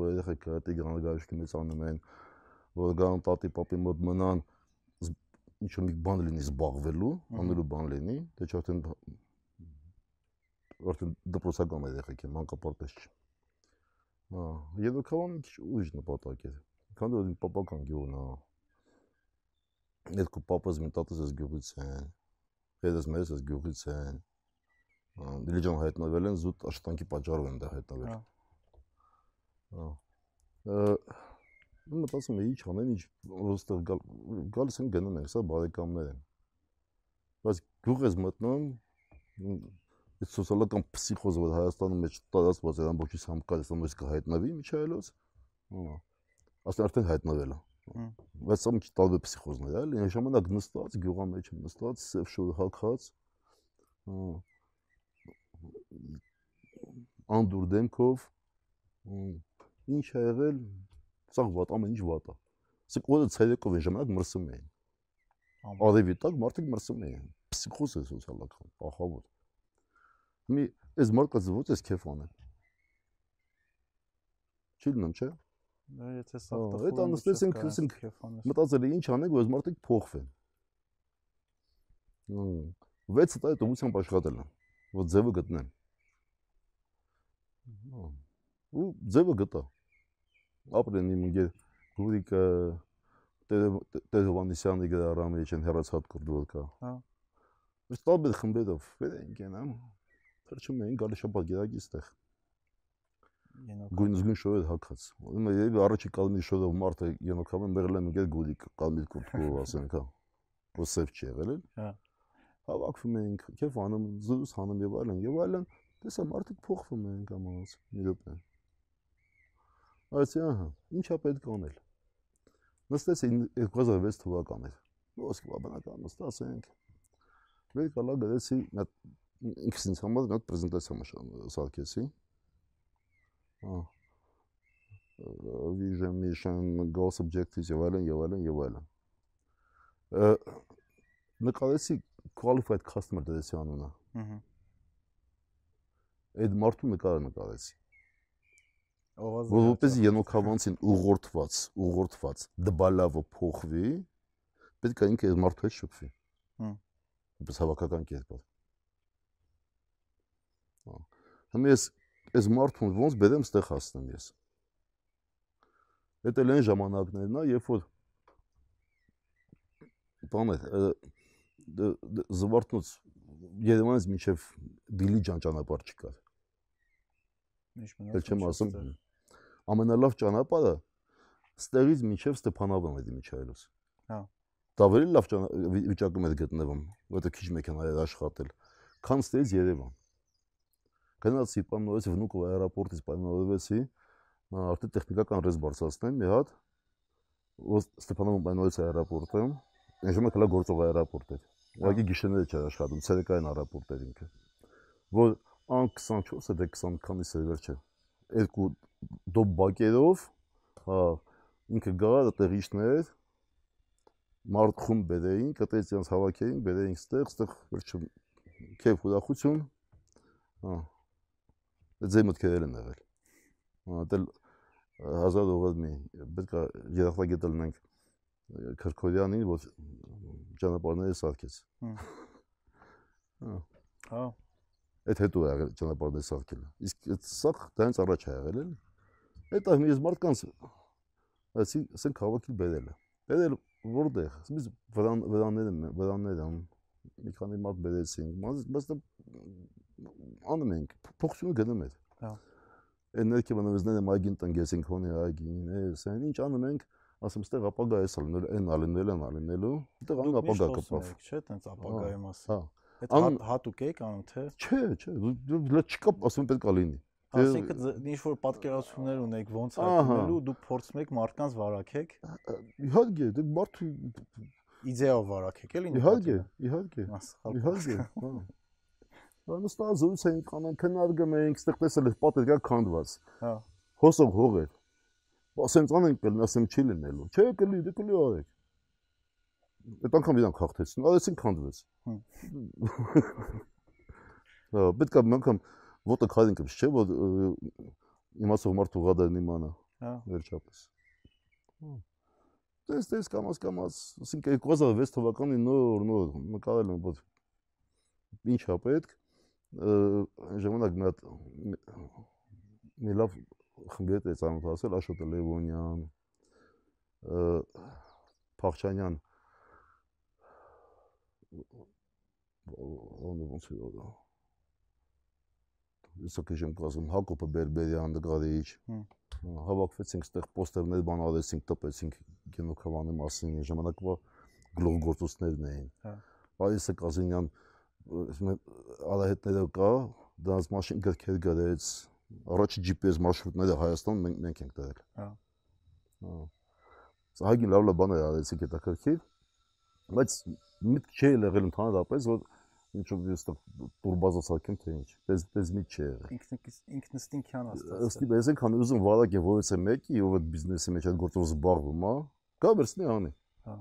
որ երեխեքը տիգրան գարիշկի մեծանում են, որ գան տատի պապի մոտ մնան, ինչ մի բան լինի զբաղվելու, անելու բան լինի, դե չէ արդեն արդեն դպրոցական երեխեք են, մանկապարտեզ չի։ Հա, եդոքավան մի քիչ ուրիշ նպատակ է։ Քան դու պապական գյուղն է։ Երկու պապաս մի տատս ես գյուղից են։ Հետս մեզ ես գյուղից են։ Դիլիջան հայտնվել են զուտ աշխատանքի պատճառով են դա հայտնվել։ Հա։ Ու մտածում եմ ինչ անեմ, ինչ ոստեղ գալ գալիս են գնում են, սա բարեկամներ են։ Բայց գյուղ ես մտնում, այդ սոցիալական փսիխոզը որ Հայաստանում մեջ տարածված է ամբողջից համկայացնում ես կհայտնվի միջայլոց։ Հա։ Ասեն արդեն հայտնվել է։ Բայց մի քիչ տարբեր փսիխոզներ էլի այն ժամանակ նստած գյուղա մեջ նստած, սև շոր հակած։ Հա։ Անդուր դեմքով ինչ ա եղել, սա վատ, ամեն ինչ վատ է։ Սա կոդը ցերեկով այն ժամանակ մրսում էին։ Ամեն- Արևի տակ մարդիկ մրսում էին։ Փսիխոզ է սոցիալական, ախավոր։ Մի այս մարդը ո՞ց էս քեֆ անը։ Չի լինում, չէ՞։ Դա եթե սա այդ անստեցինք, ասենք, Մտածել էի ինչ անենք, որ այս մարդիկ փոխվեն։ Հմ, 6 տարի տոմությամբ աշխատել եմ, որ ձևը գտնեմ։ Հա, Ու ձևը գտա։ Ապրեն իմ ընկեր Գուրիկը Տերովանիսյանի գրարամի չեն հերացած կորդուր կա։ Հա։ տարբեր խմբերով վերենք են, հա։ Թրջում էին գալի շաբաթ գերակի ստեղ։ Գույն զգուն շորեր հակած։ Ուրեմն երևի առաջի կալմի շորով մարդը ենոքավեն մեղել են ընկեր գուրիկ կալմի կուրտկով ասենք, հա։ Որ սև չի եղել էլ։ Հա։ Հավաքվում ենք, քեֆ անում, զուս հանում եւ այլն եւ այլն։ Տեսա մարդիկ փոխվում են կամաց, մի րոպե։ Այսի, ահա, ինչա պետք անել։ Նստեցի 2006 թվական էր։ Ոսկի բաբանական նստացենք։ Մեր կալա գրեցի ինքս ինձ համար հատ պրեզենտացիա սարքեցի։ Հա։ Vision, mission, goals, objectives եւ այլն եւ այլն եւ այլն։ Նկարեցի qualified customer դրեցի անունը։ Ահա։ Այդ մարդու նկարը նկարեցի։ Որ որպեսզի ենոքավանցին ուղղորդված, ուղղորդված դբալավը փոխվի, պետք է ինքը այդ մարդու հետ շփվի։ Հմ։ Որպես հավաքական կերպար։ Հա։ Հիմա ես այս մարդուն ոնց բերեմ ստեղ հասնեմ ես։ Դա էլ այն ժամանակներն է, երբ որ բանը զվարթնոց Երևանից մինչև Դիլիջան ճանապարհ չկար։ Ինչ Էլ չեմ ասում ամենալավ ճանապարհը ստեղից մինչև Ստեփանավան է Դիմիչայելոս։ Հա։ Դա ավելի լավ վիճակում է գտնվում, որտեղ քիչ մեքենա էր աշխատել։ Քան ստեղից Երևան։ Գնացի, պամ նորից Վնուկով аэроպորտից պայմանավորվեցի, արդեն տեխնիկական ռեզ բարձրացնեմ մի հատ, որ Ստեփանովում պայմանավորվեց аэроպորտը, այն ժամանակ հələ գործող аэроպորտ էր։ Ուղղակի գիշերները չէր աշխատում, ցերեկային аэроպորտ էր ինքը։ Որ ան 24-ը դե 20 քանի սերվեր չէ։ Երկու դոբ բակերով, հա, ինքը գա, այդտեղ իշներ, մարդ խումբ բերեին, կտեց իրենց հավաքեին, բերեին ստեղ, ստեղ վերջում քեֆ ուրախություն։ Հա, ձեր մտքերել են եղել։ Հա, դել 1000 դոլար մի, պետք է երախտագետել մենք Քրկորյանին, որ ճանապարհները սարքեց։ Հա։ Հա։ Այդ հետո է եղել ճանապարհները սարքելը։ Իսկ այդ սա դրանից առաջ է եղել էլ։ Այդ այ ես մարդկանց ասի, ասենք հավաքիլ բերելը։ Բերել որտեղ։ Ասես վրան վրանները վրանները մի քանի մարդ բերեցին։ Բայց անում ենք, փոխությունը գնում էր։ Հա։ Այդ ներքևը նվազները մագին տնգեցին քոնի այգին, էսեն ինչ անում ենք, ասում ստեղ ապագա էս ալնել, այն ալնել, այն ալնելու, այդտեղ ան ապագա կպավ։ Չէ, տենց ապագայի մասը։ Հա։ Այդ հատուկ եք անում թե։ Չէ, չէ, դու դու չկա, ասում պետք է լինի։ Դե- Այսինքն ինչ որ պատկերացումներ ունեք ոնց Ահա։ հայտնելու, դուք փորձում եք մարդկանց վարակեք։ Իհարկե, դե մարդու իդեով վարակեք էլի Իհարկե, իհարկե։ Իհարկե, նստած զույց էինք անում, քննարկում էինք, ստեղ տեսել էր պատեր գա քանդված։ Հա։ Հոսող հող էր։ Ասենց անենք կլինի, ասեմ չի լինելու։ Չէ, կլի, դու դե կլի արեք։ Այդ անգամ իրանք հաղթեցին, արեցին քանդվեց։ Հա։ Պետք է մանկամ ոտը քարինքս չէ, որ իմասով մարդ ուղադեն իմանա։ Հա։ Վերջապես։ Հա տես տես կամաց կամաց ասենք 2006 թվականին նոր նոր նկարել եմ որ ինչա հա պետք ժամանակ մի հատ մի լավ խմբի հետ ծանոթացել Աշոտ Լևոնյան, Փախչանյան ոնց է դա Իսոք եմ կասում Հակոբը Բերբերյան նկարիչ հավաքվեցինք այդտեղ պոստերներ բան արեցինք տպեցինք կինոքավանի մասին ժամանակվա գլուխգործոցներն էին հա Պարիսը Կազինյան ասում եմ արահետները կա, դրանց մասին գրքեր գրեց, առաջի GPS մարշրուտները Հայաստան մենք մենք ենք դրել։ Հա։ Հա։ Սահագին լավ լավ բաներ արեցիք այդ ակրքիվ, բայց միտք չի եղել ընդհանրապես, որ ինչ որ ես տուրբազա սարքեմ թե ինչ։ Դες դες մի չի եղել։ Ինքնից ինքնստինքյան աստաց։ Ըստի հա։ ես ենք հանի ուզում վարակ եւ որից է մեկի, ով այդ բիզնեսի մեջ այդ գործով զբաղվում է, կա վերցնի անի։ Հա։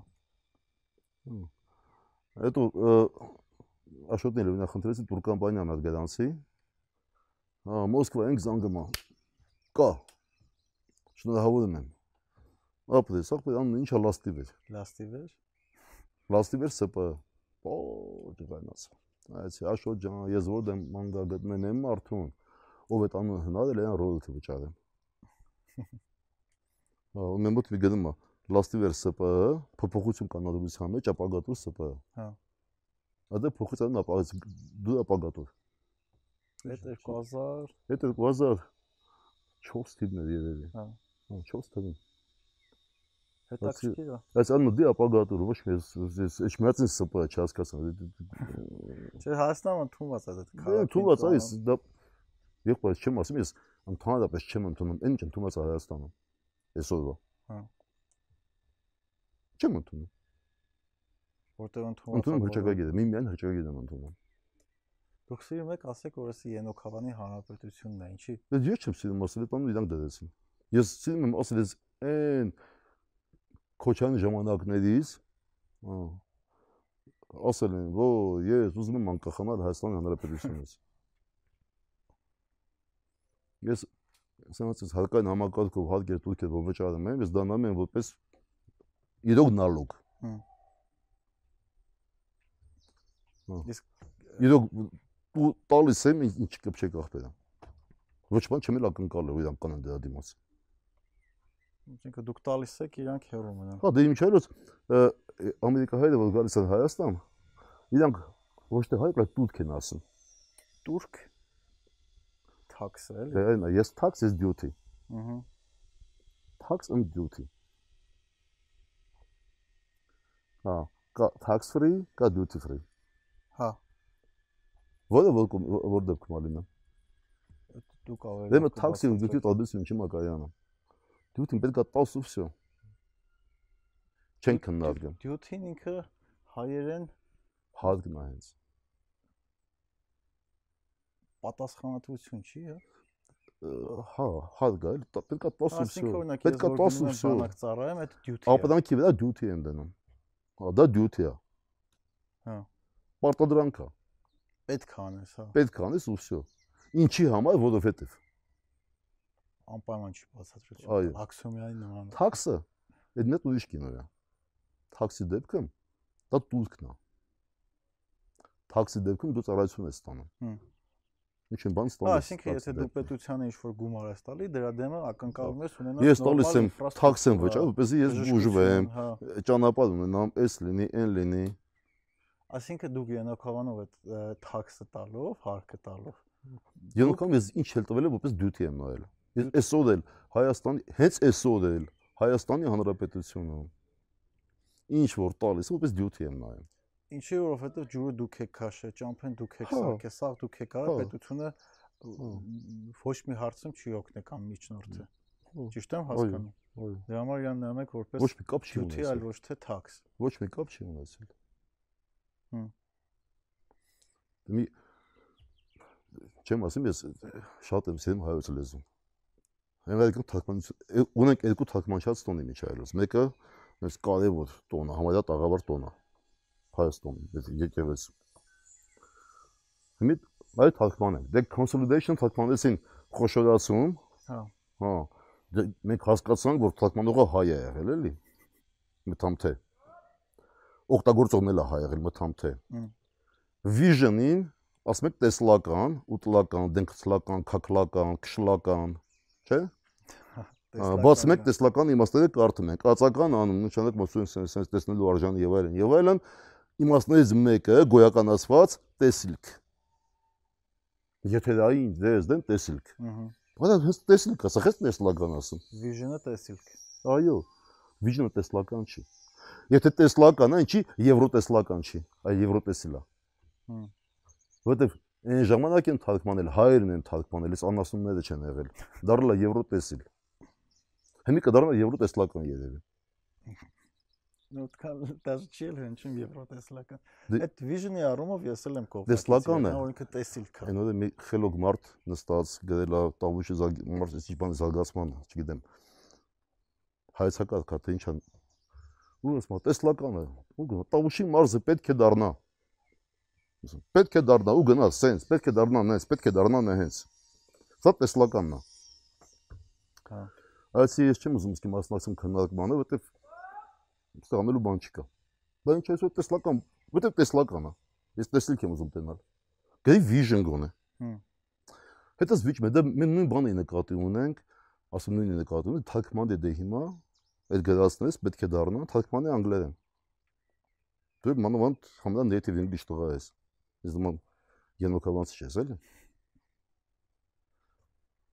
Հետո Աշոտն էլ նա խնդրեցի Թուրքամբանյան ազգարանցի։ Հա, Մոսկվայից զանգումա։ Կա։ Շնորհավորում եմ։ Ապրես, ապրես, ամեն ինչը լաստիվ էր։ Լաստիվ էր։ Լաստիվ էր ՍՊ։ Օ, դիվանաց։ Այսի Աշոտ ջան, ես որդ եմ մանգա գտնեն եմ մարդուն, ով այդ անունը հնարել այն ռոլը վճարեմ։ Հա, մեմոտ մի գտնումա։ Լաստիվ էր ՍՊ, փոփոխություն կանալուց համար, ճապագատու ՍՊ։ Հա։ Ադե փոխեցան ապագած դու ապագատու այդ 2000 Այդ 2004 թիվներ երևի։ Հա։ Հա, 4 թվին։ հետաքրքիր է Այս անու դի ապագատուր ոչ մի ես էջ միացին սպա չհասկացա։ չէ Հայաստանը թումված է այդ Դե թումված այս դա եղբայր չեմ ասում ես ընդհանրապես չեմ ընդունում ինչ ընդունված է Հայաստանում։ Այսօրվա։ Հա։ Չեմ ընդունում։ որտեղ ընդունված Ընդունում հրճակագիրը, մի միայն հրճակագիրն եմ ընդունում։ Դուք սիրում եք ասեք որ էսի Ենոքավանի հանրապետությունն է ինչի Ես ես չեմ սիրում ասել, անու իրանք դրեցին։ Ես սիրում եմ ասել ես այն Քոչանի ժամանակներից, ասել են, որ ես ուզում եմ անկախանալ Հայաստանի Հանրապետությունից։ Ես ասած հարկային համակարգով հարկեր տուրքեր որ վճարում եմ, ես դա նայում եմ որպես իրոք նալոգ։ Հմ։ Հա։ Իսկ Իրոք ու տալիս եմ ինչ կպչե կախտերան։ Ոչ բան չեմ էլ ակնկալել ու իրան կանեն դրա դիմաց։ Ինքը դուք տալիս եք, իրանք հեռու մնան։ Հա, դե ինչ այլոց ամերիկահայերը որ գալիս են Հայաստան, իրանք ոչ թե հայ, բայց турք են ասում։ Турք tax էլի։ Դե այնա, ես tax is duty։ Ահա։ Tax and duty։ Հա, կա tax free, կա duty free։ Որը որ որ դեպքում ալինա։ Դու կարող ես։ Դեմը տաքսի ու դուքի տալբեսի ինչի մակայանը։ Դյութին պետք է տասու վсё։ Չեն քննարկում։ Դյութին ինքը հայերեն հազգն է հենց։ Պատասխանատվություն չի, հա։ Հա, հազգ է, պետք է տասու վсё։ Պետք է տասու վсё։ Բանակ ծառայեմ, այդ դյութի է։ Ապրանքի վրա դյութի են դնում։ Հա, դա դյութի է։ Հա։ Պարտադրանք է։ Հա Պետք է անես, հա։ Պետք է անես ու վсё։ Ինչի համար, որովհետև Անպայման չի բացատրություն։ Այո։ Աքսիոմիայի նման։ Թաքսը այդ մեծ ուրիշ կինո է։ Թաքսի դեպքում դա տուրքն է։ Թաքսի դեպքում դու ծառայություն ես ստանում։ Հմ։ Ինչ են բան ստանում։ այսինքն եթե դու պետությանը ինչ-որ գումար ես տալի, դրա դեմը ակնկալում ես ունենալ Ես տալիս եմ թաքս եմ վճար, որպեսզի ես բուժվեմ, Հա։ ճանապարհ ունենամ, էս լինի, այն լինի։ Այսինքն դուք Ենոքավանով այդ թաքսը տալով, հարկը տալով։ Յենոքամ ես ինչ էլ տվել եմ, որպես դյութի եմ նայել։ Ես այսօր էլ Հայաստանի, հենց այսօր էլ Հայաստանի Հանրապետությունը ինչ որ տալիս, որպես դյութի եմ նայում։ Ինչի որովհետև ջուրը դուք եք քաշել, ճամփեն դուք եք Հա։ սարքել, սաղ դուք եք արել, Հա։ պետությունը ոչ մի հարցում չի օգնի կամ միջնորդը։ Հա։ Ճիշտ եմ հասկանում։ Դրա համար իրան նայում եք որպես Ոչ մի կապ չի ջութի, այլ ունեցել։ ոչ թե tax։ Ոչ մի կապ չի ունեցել։ Մի չեմ ասում ես շատ եմ սիրում հայոց լեզուն։ Հենց թարգմանություն ունենք երկու թարգմանչած տոնի միջայլոց։ Մեկը այս կարևոր տոնը, համարյա տաղավար տոնը։ Հայաստանում, այդ եկեղեցու։ Հիմա այ թարգմանենք։ Դե consolidation թարգմանեցին խոշորացում, Հա։ հա։ Դե մենք հասկացանք, որ թարգմանողը հայ է եղել, էլի։ Մտամթե։ Օգտագործողն էլ է հայ եղել, մտամթե։ Հմ։ Vision-ին ասում եք տեսլական, ուտլական, դենքցլական, քակլական, քշլական, չէ՞։ Ա, Բացում եք տեսլական իմաստները կարդում ենք։ Ածական անում, նշանակ մոսուն sense տեսնելու արժան եւ այլն։ Եվ այլն իմաստներից մեկը գոյականացված տեսիլք։ Եթերային դες դեն տեսիլք։ Ահա։ Բայց հենց տեսիլք, ասա խես տեսլական ասում։ Vision-ը տեսիլք։ Այո, vision-ը տեսլական չի։ Եթե տեսլական է, ինչի եվրոտեսլական չի, այ եվրոտեսիլ է։ Որտեվ այն ժամանակ են թարգմանել, հայերն են թարգմանել, այս անասունները չեն եղել։ է եվրոտեսիլ։ Հիմա կդառնա եվրոտեսլական երևի։ Ну, դաժե չի էլ հնչում եվրոտեսլական։ Դե- Այդ vision-ի առումով ես էլ եմ կողմնակից։ Տեսլական է։ Նա որ ինքը տեսիլք է։ Այն որ մի խելոք մարդ նստած գրել է տավուշի մարդ ինչ բան զարգացման, չգիտեմ։ Հայցակա կա թե ինչա։ Ու ասում տեսլական է։ Ու գնա տավուշի մարզը պետք է դառնա։ պետք է դառնա ու գնա սենց, պետք է դառնա նենց, պետք է դառնա նենց։ Սա տեսլականն է։ Հա։ Այսի ես չեմ ուզում իսկի մասնակցում քննարկմանը, որովհետև ստանալու բան չկա։ Բայց ինչ այսօր տեսլական, որովհետև տեսլական է։ Ես տեսիլք եմ ուզում տենալ։ Գայի vision գոնե։ Հետո զվիճ մե դա մենք նույն բանը նկատի ունենք, ասում նույնը նկատի ունենք, թարգման դե հիմա այդ գրածներից պետք է դառնա թարգմանի անգլերեն։ Դու մանավանդ համդա native English տղա ես։ Ես դու ենոկավանց չես, էլի։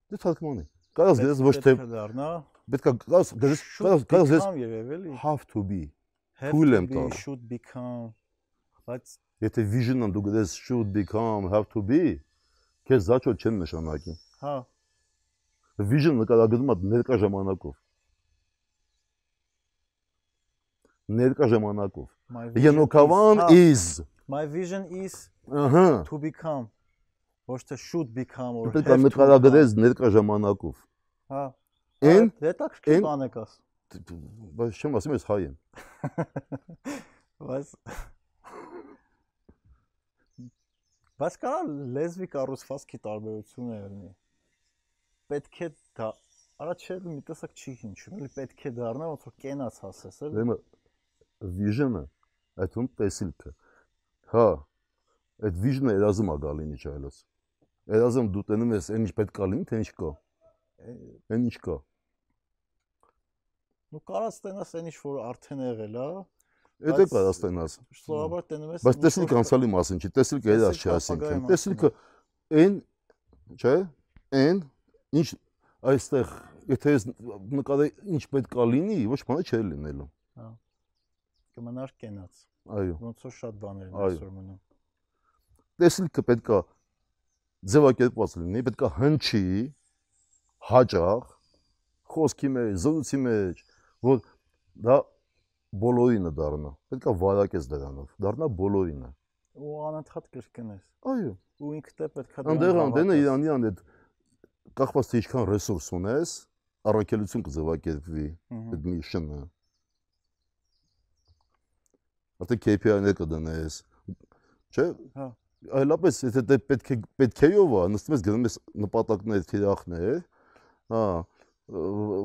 Դու թարգմանի։ Կարաս գրես ոչ թե դառնա։ Պետք է կարաս գրես կարաս կարաս գրես have to be։ Թույլ եմ տալ։ Should become բայց եթե vision-ն դու գրես should become have to be քեզ զաճո չեն նշանակի։ Հա։ Vision նկարագրվում է ներկա ժամանակով։ Ներկա ժամանակով։ Ենոքավան is- My vision is Ահա։ to become ոչ թե should become or Պետք է նկարագրես ներկա ժամանակով։ Հա։ Էն հետաքրքիր բան եք աս։ բայց չեմ ասում ես հայ եմ։ Բայց Բայց կարա լեզվի կառուցվածքի տարբերություն է լինի։ Պետք է դա առաջել մի տեսակ չի հնչում, էլի պետք է դառնա ոնց որ կենաց հասես, էլի։ Դեմը vision-ը այդում տեսիլքը։ Հա, այդ vision-ը երազում է գալին ինչ այլոց։ Երազում դու տենում ես այն ինչ պետք է լինի, թե ինչ կա։ Այն ինչ կա։ Ну կարաս տենաս այն ինչ որ արդեն եղել է, Այդ է տենաս։ սովորաբար տենում ես։ Բայց տեսիլք անցյալի մասին չի, տեսիլքը երազ չի ասինքն։ Տեսիլքը այն, չէ, այն ինչ այստեղ եթե ես նկարեի ինչ պետք է լինի, ոչ բանը չէր լինելու։ կմնար կենաց։ Այո։ Ոնց որ շատ բաներ են այսօր մնում։ Տեսիլքը պետք է ձևակերպված լինի, պետք է հնչի հաջող խոսքի մեջ, զրույցի մեջ, որ դա բոլորինը դառնա։ Պետք է վարակես դրանով, դառնա բոլորինը։ Ու անընդհատ կրկնես։ Այո։ Ու ինքդ է պետքա Անդեղ անդենը Իրանի ան այդ կախված թե ինչքան ռեսուրս ունես, առաքելություն կձևակերպվի այդ միշնը։ Ատե KPI-ներ կդնես։ Չէ՞։ Հա։ Այլապես եթե դե պետք է պետք էով է, նստում ես գնում ես նպատակներ, թիրախներ, հա,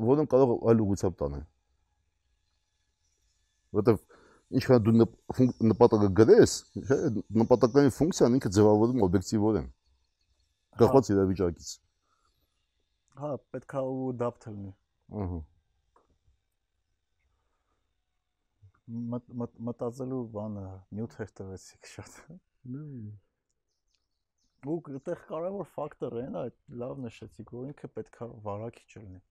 որոնք կարող այլ ուղղությամբ տանեն։ Որտեվ ինչքան դու նպատակը գրես, նպատակային ֆունկցիան ինքը ձևավորում օբյեկտիվորեն։ Կախված իրավիճակից։ Հա, պետքա ու դապտ լինի։ Ահա։ Մտածելու բանը նյութեր տվեցիք շատ։ Ու այդտեղ կարևոր ֆակտորը այն է, լավ նշեցիք, որ ինքը պետքա վարակիչ լինի։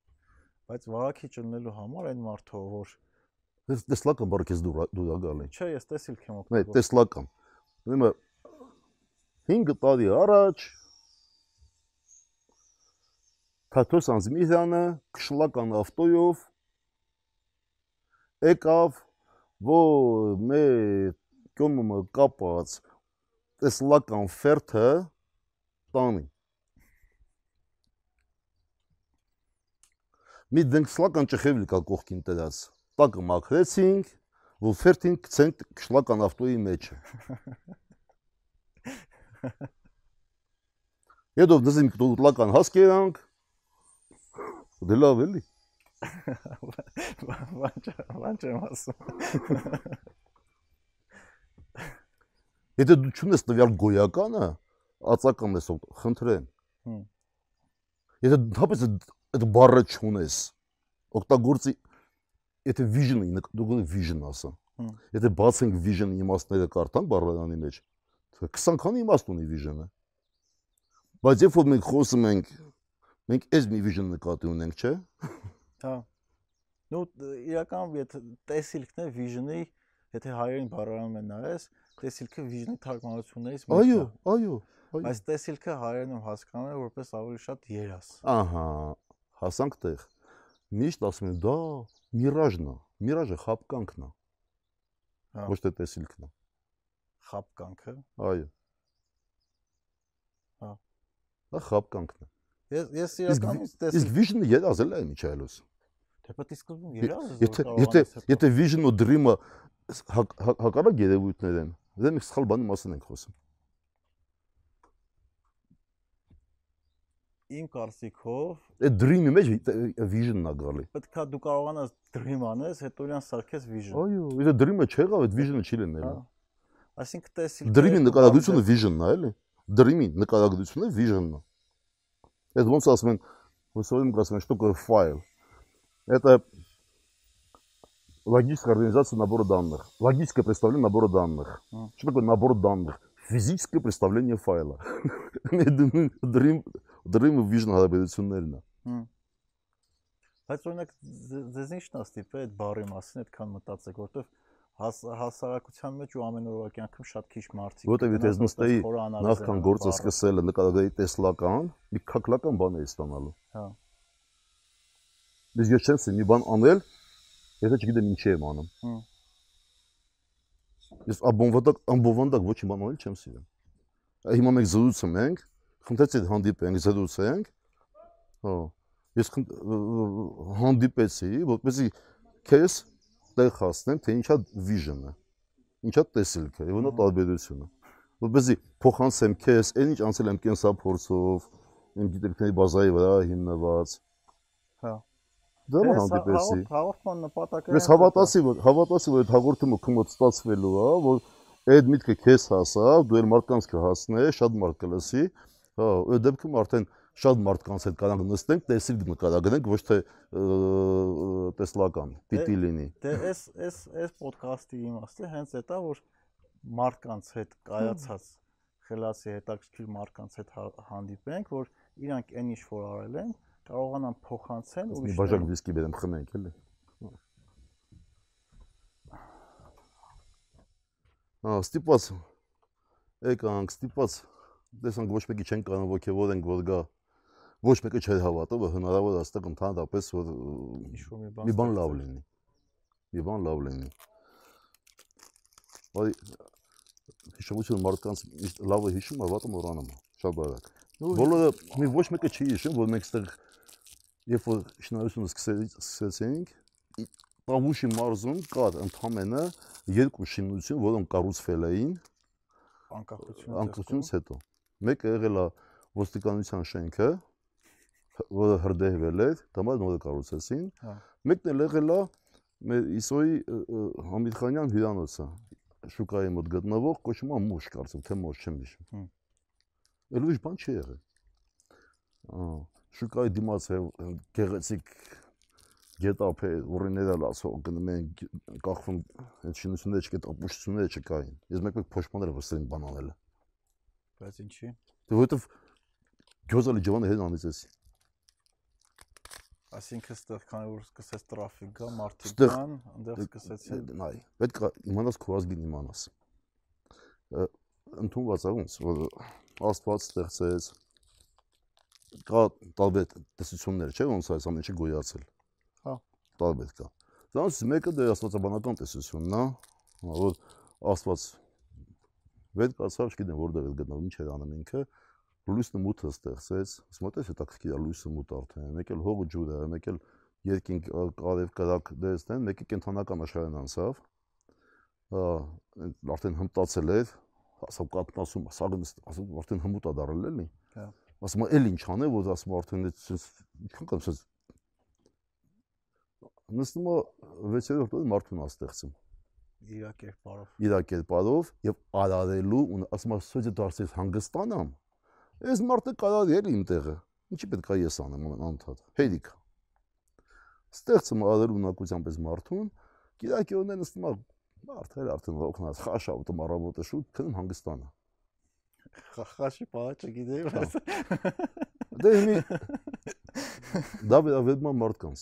Բայց վարակիչ լինելու համար այն մարդը, որ Դες տեսլական բառը քեզ դուր դուր է գալի։ չէ, ես տեսիլք եմ Նայ, օգտագործում։ տեսլական։ Ուրեմն 5 տարի առաջ Թաթոս Անզմիրյանը քշլական ավտոյով եկավ որ մե կոմը կապած տեսլական ֆերթը տանի մի դենքսլական ճխևիլ կա կողքին տերած տակը մաքրեցինք որ ֆերթին գցենք շլական ավտոյի մեջը Հետո դզիմ տուտլական հասկերանք դե լավ էլի Ո՞նց եմ ասում։ Եթե դու չունես տվյալ գոյականը, ածական ես խնդրեմ։ Հմ։ Եթե դապես այդ բառը չունես, օգտագործի եթե vision-ը դու գոնե vision ասա։ Հմ։ Եթե բացենք vision-ի իմաստները կարդանք բառարանի մեջ, 20 քանի իմաստ ունի vision-ը։ Բայց երբ որ մենք խոսում ենք, մենք այս մի vision նկատի ունենք, չէ՞։ Հա։ Ну իրականում եթե տեսիլքն է vision-ի, եթե հայերեն բառարանում են նայես, տեսիլքը vision-ի թարգմանություններից մեկն Այո, է։ այո, այո։ Այս տեսիլքը հայերենում հասկանում է որպես ավելի շատ երաս։ Ահա, հասանք տեղ։ Միշտ ասում են, դա միրաժն է։ Միրաժը խապկանքն է, Հա, ոչ թե տեսիլքն է։ խապկանքը։ Այո։ Հա։ Դա խապկանքն է։ Ես ես Իսկ իրականում Իսկ vision-ը երազել է Միչայելոս։ Թե պետք է սկզբում երաս Եթե եթե եթե vision-ը ու dream-ը հակ- հակ- հակառակ երևույթներ են, դե մենք սխալ բանի մասին ենք խոսում։ իմ կարծիքով Այդ dream-ի մեջ vision-ն է գալի։ պետքա դու կարողանաս dream անես, հետո իրան սարքես vision։ Այո, եթե dream-ը չեղավ, այդ vision-ը չի Հա։ լինելու։ Այսինքն տեսիլքը Dream-ի նկարագրությունը vision-ն է, էլի։ Dream-ի նկարագրությունը vision-ն է։ Այդ ոնց ասում են, ոնց ասում են, что такое файл։ Это логическая организация набора данных, логическое представление набора данных. Мгм. Что такое набор данных? Физическое представление файла. Dream Dream ու vision հարաբերություններն է։ Հմ։ Բայց օրինակ ձ- ձեզ ինչն է ստիպել այդ բառի մասին այդքան մտածեք, որովհետև հաս, հասարակության մեջ ու ամենօրյա կյանքում շատ քիչ մարդիկ Որտեւ եթե ես գնաց նստեի որպես խորը անալիզ Նախքան են գործը անում բառը։ սկսելը նկարագրեի տեսլական, մի քակլական բան էի ստանալու։ Հա։ Ես ես չեմ սի մի բան անել, եթե չգիտեմ ինչի եմ անում։ Ես աբոնվանդակ ամբովանդակ ոչ մի բան անել չեմ սիրում։ Հիմա մենք զրուցում ենք, խնդրեցի հանդիպենք, զրուցենք։ Հա։ Ես հանդիպեցի, որպեսզի քեզ տեղ հասնեմ, թե ինչա vision-ը։ Ինչա տեսիլքը, եւ նա տարբերությունը։ Որպեսզի փոխանցեմ քեզ, այն ինչ անցել եմ կենսափորձով, իմ գիտելիքների բազայի վրա հիմնված։ Դա Ես հանդիպեցի։ հաղորդ- Հաղորդման նպատակը Ես հավատացի, որ հավատացի, որ այդ հաղորդումը քմոտ ստացվելու է, որ այդ միտքը քեզ հասավ, դու էլ մարդկանց կհասնես, շատ մարդ կլսի։ Հա, այդ դեպքում արդեն շատ մարդկանց հետ կարանք նստենք, տեսիլ նկարագրենք, ոչ թե տեսլական պիտի լինի։ Դե այս այս այս ոդքասթի իմաստը հենց դա որ մարդկանց հետ կայացած խելացի հետաքրքիր մարդկանց հետ հա- հանդիպենք, որ իրանք այն ինչ որ արել են, կարողանան փոխանցեն Մի ուրիշ բաժակ վիսկի բերեմ խմենք, էլի։ Հա, ստիպված եկանք, ստիպված տեսանք ոչ մեկի չեն կարող ոգևորենք, որ գա ոչ մեկը չէր հավատա, որ հնարավոր է այստեղ ընդհանրապես որ մի բան մի լավ լինի։ Մի բան լավ լինի։ Բայց հիշողությունը մարդկանց լավը հիշում է, վատը մոռանում է, շատ բարակ։ Բոլորը մի ոչ մեկը չի հիշում, որ մենք այստեղ երբ որ շինարարությունը սկսեցինք, Պավուշի մարզում կար ընդամենը երկու շինություն, որոնք կառուցվել էին անկախություն անկախությունից հետո։ Մեկը եղել է ոստիկանության շենքը, որը հրդեհվել էր, դամա նորը կառուցեցին։ Հա։ Մեկն էլ եղել է մեր Իսոյի Համիդխանյան հյուրանոցը, շուկայի մոտ գտնվող կոչվում է Մուշ, կարծում թե Մուշ չեմ հիշում։ Էլ ուրիշ բան չի եղել։ Ահա, շուկայի դիմաց է գեղեցիկ գետափ է, որիները լացող գնում են կախվում այդ շինությունները չկա, ապուշությունները չկային։ Ես մեկ-մեկ փոշմանները վստահ բան անել։ բայց ինչի։ Դե որովհետև գյոզալի ջվանը հետ անիծեցի։ Այսինքն ստեղ քանի որ սկսեց տրաֆիկ գա, մարդիկ կան, այնտեղ սկսեցին նայ, պետք է իմանաս քո ազգին իմանաս։ Ընդունված է ոնց, որ Աստված ստեղծեց կա տարբեր տեսություններ, չէ՞ ոնց է այս ամենը գոյացել։ Հա։ Տարբեր կա։ Դրանց մեկը դե աստվածաբանական տեսությունն է, որ աստված վետ կացավ, չգիտեմ որտեղ է գտնվում, ինչ էր անում ինքը, լույսը մութը ստեղծեց, ասում եմ, հետաքրքիր է լույսը մութ արդեն, մեկ էլ հողը ջուրը, մեկ էլ երկինք արև կրակ դեստեն, մեկը կենթանական աշխարհն անցավ, արդեն հմտացել էր, ասում կատնասում, ասում արդեն հմուտ է դարել էլի։ Հա։ Ասում էլ ինչ անե, որ ասում արդեն ինչքան կամ ասես նստում է 6-րդ օրը մարդուն աստեղծում իր կերպարով։ Իր կերպարով եւ արարելու ու ասում ասոյը դարձես հանգստանամ Այս մարդը կարար էր իմ տեղը։ Ինչի պետք է ես անեմ անդադ։ Հերիք։ Ստեղծում արել ունակությամբ այս մարդուն, կիրակի օրն նստում է մարդը արդեն ողնած խաշա ու տմարավոտը շուտ քնում հանգստանը։ Խաշի պահա չգիտեի, բայց դե հիմի դա վերաբերում մարդկանց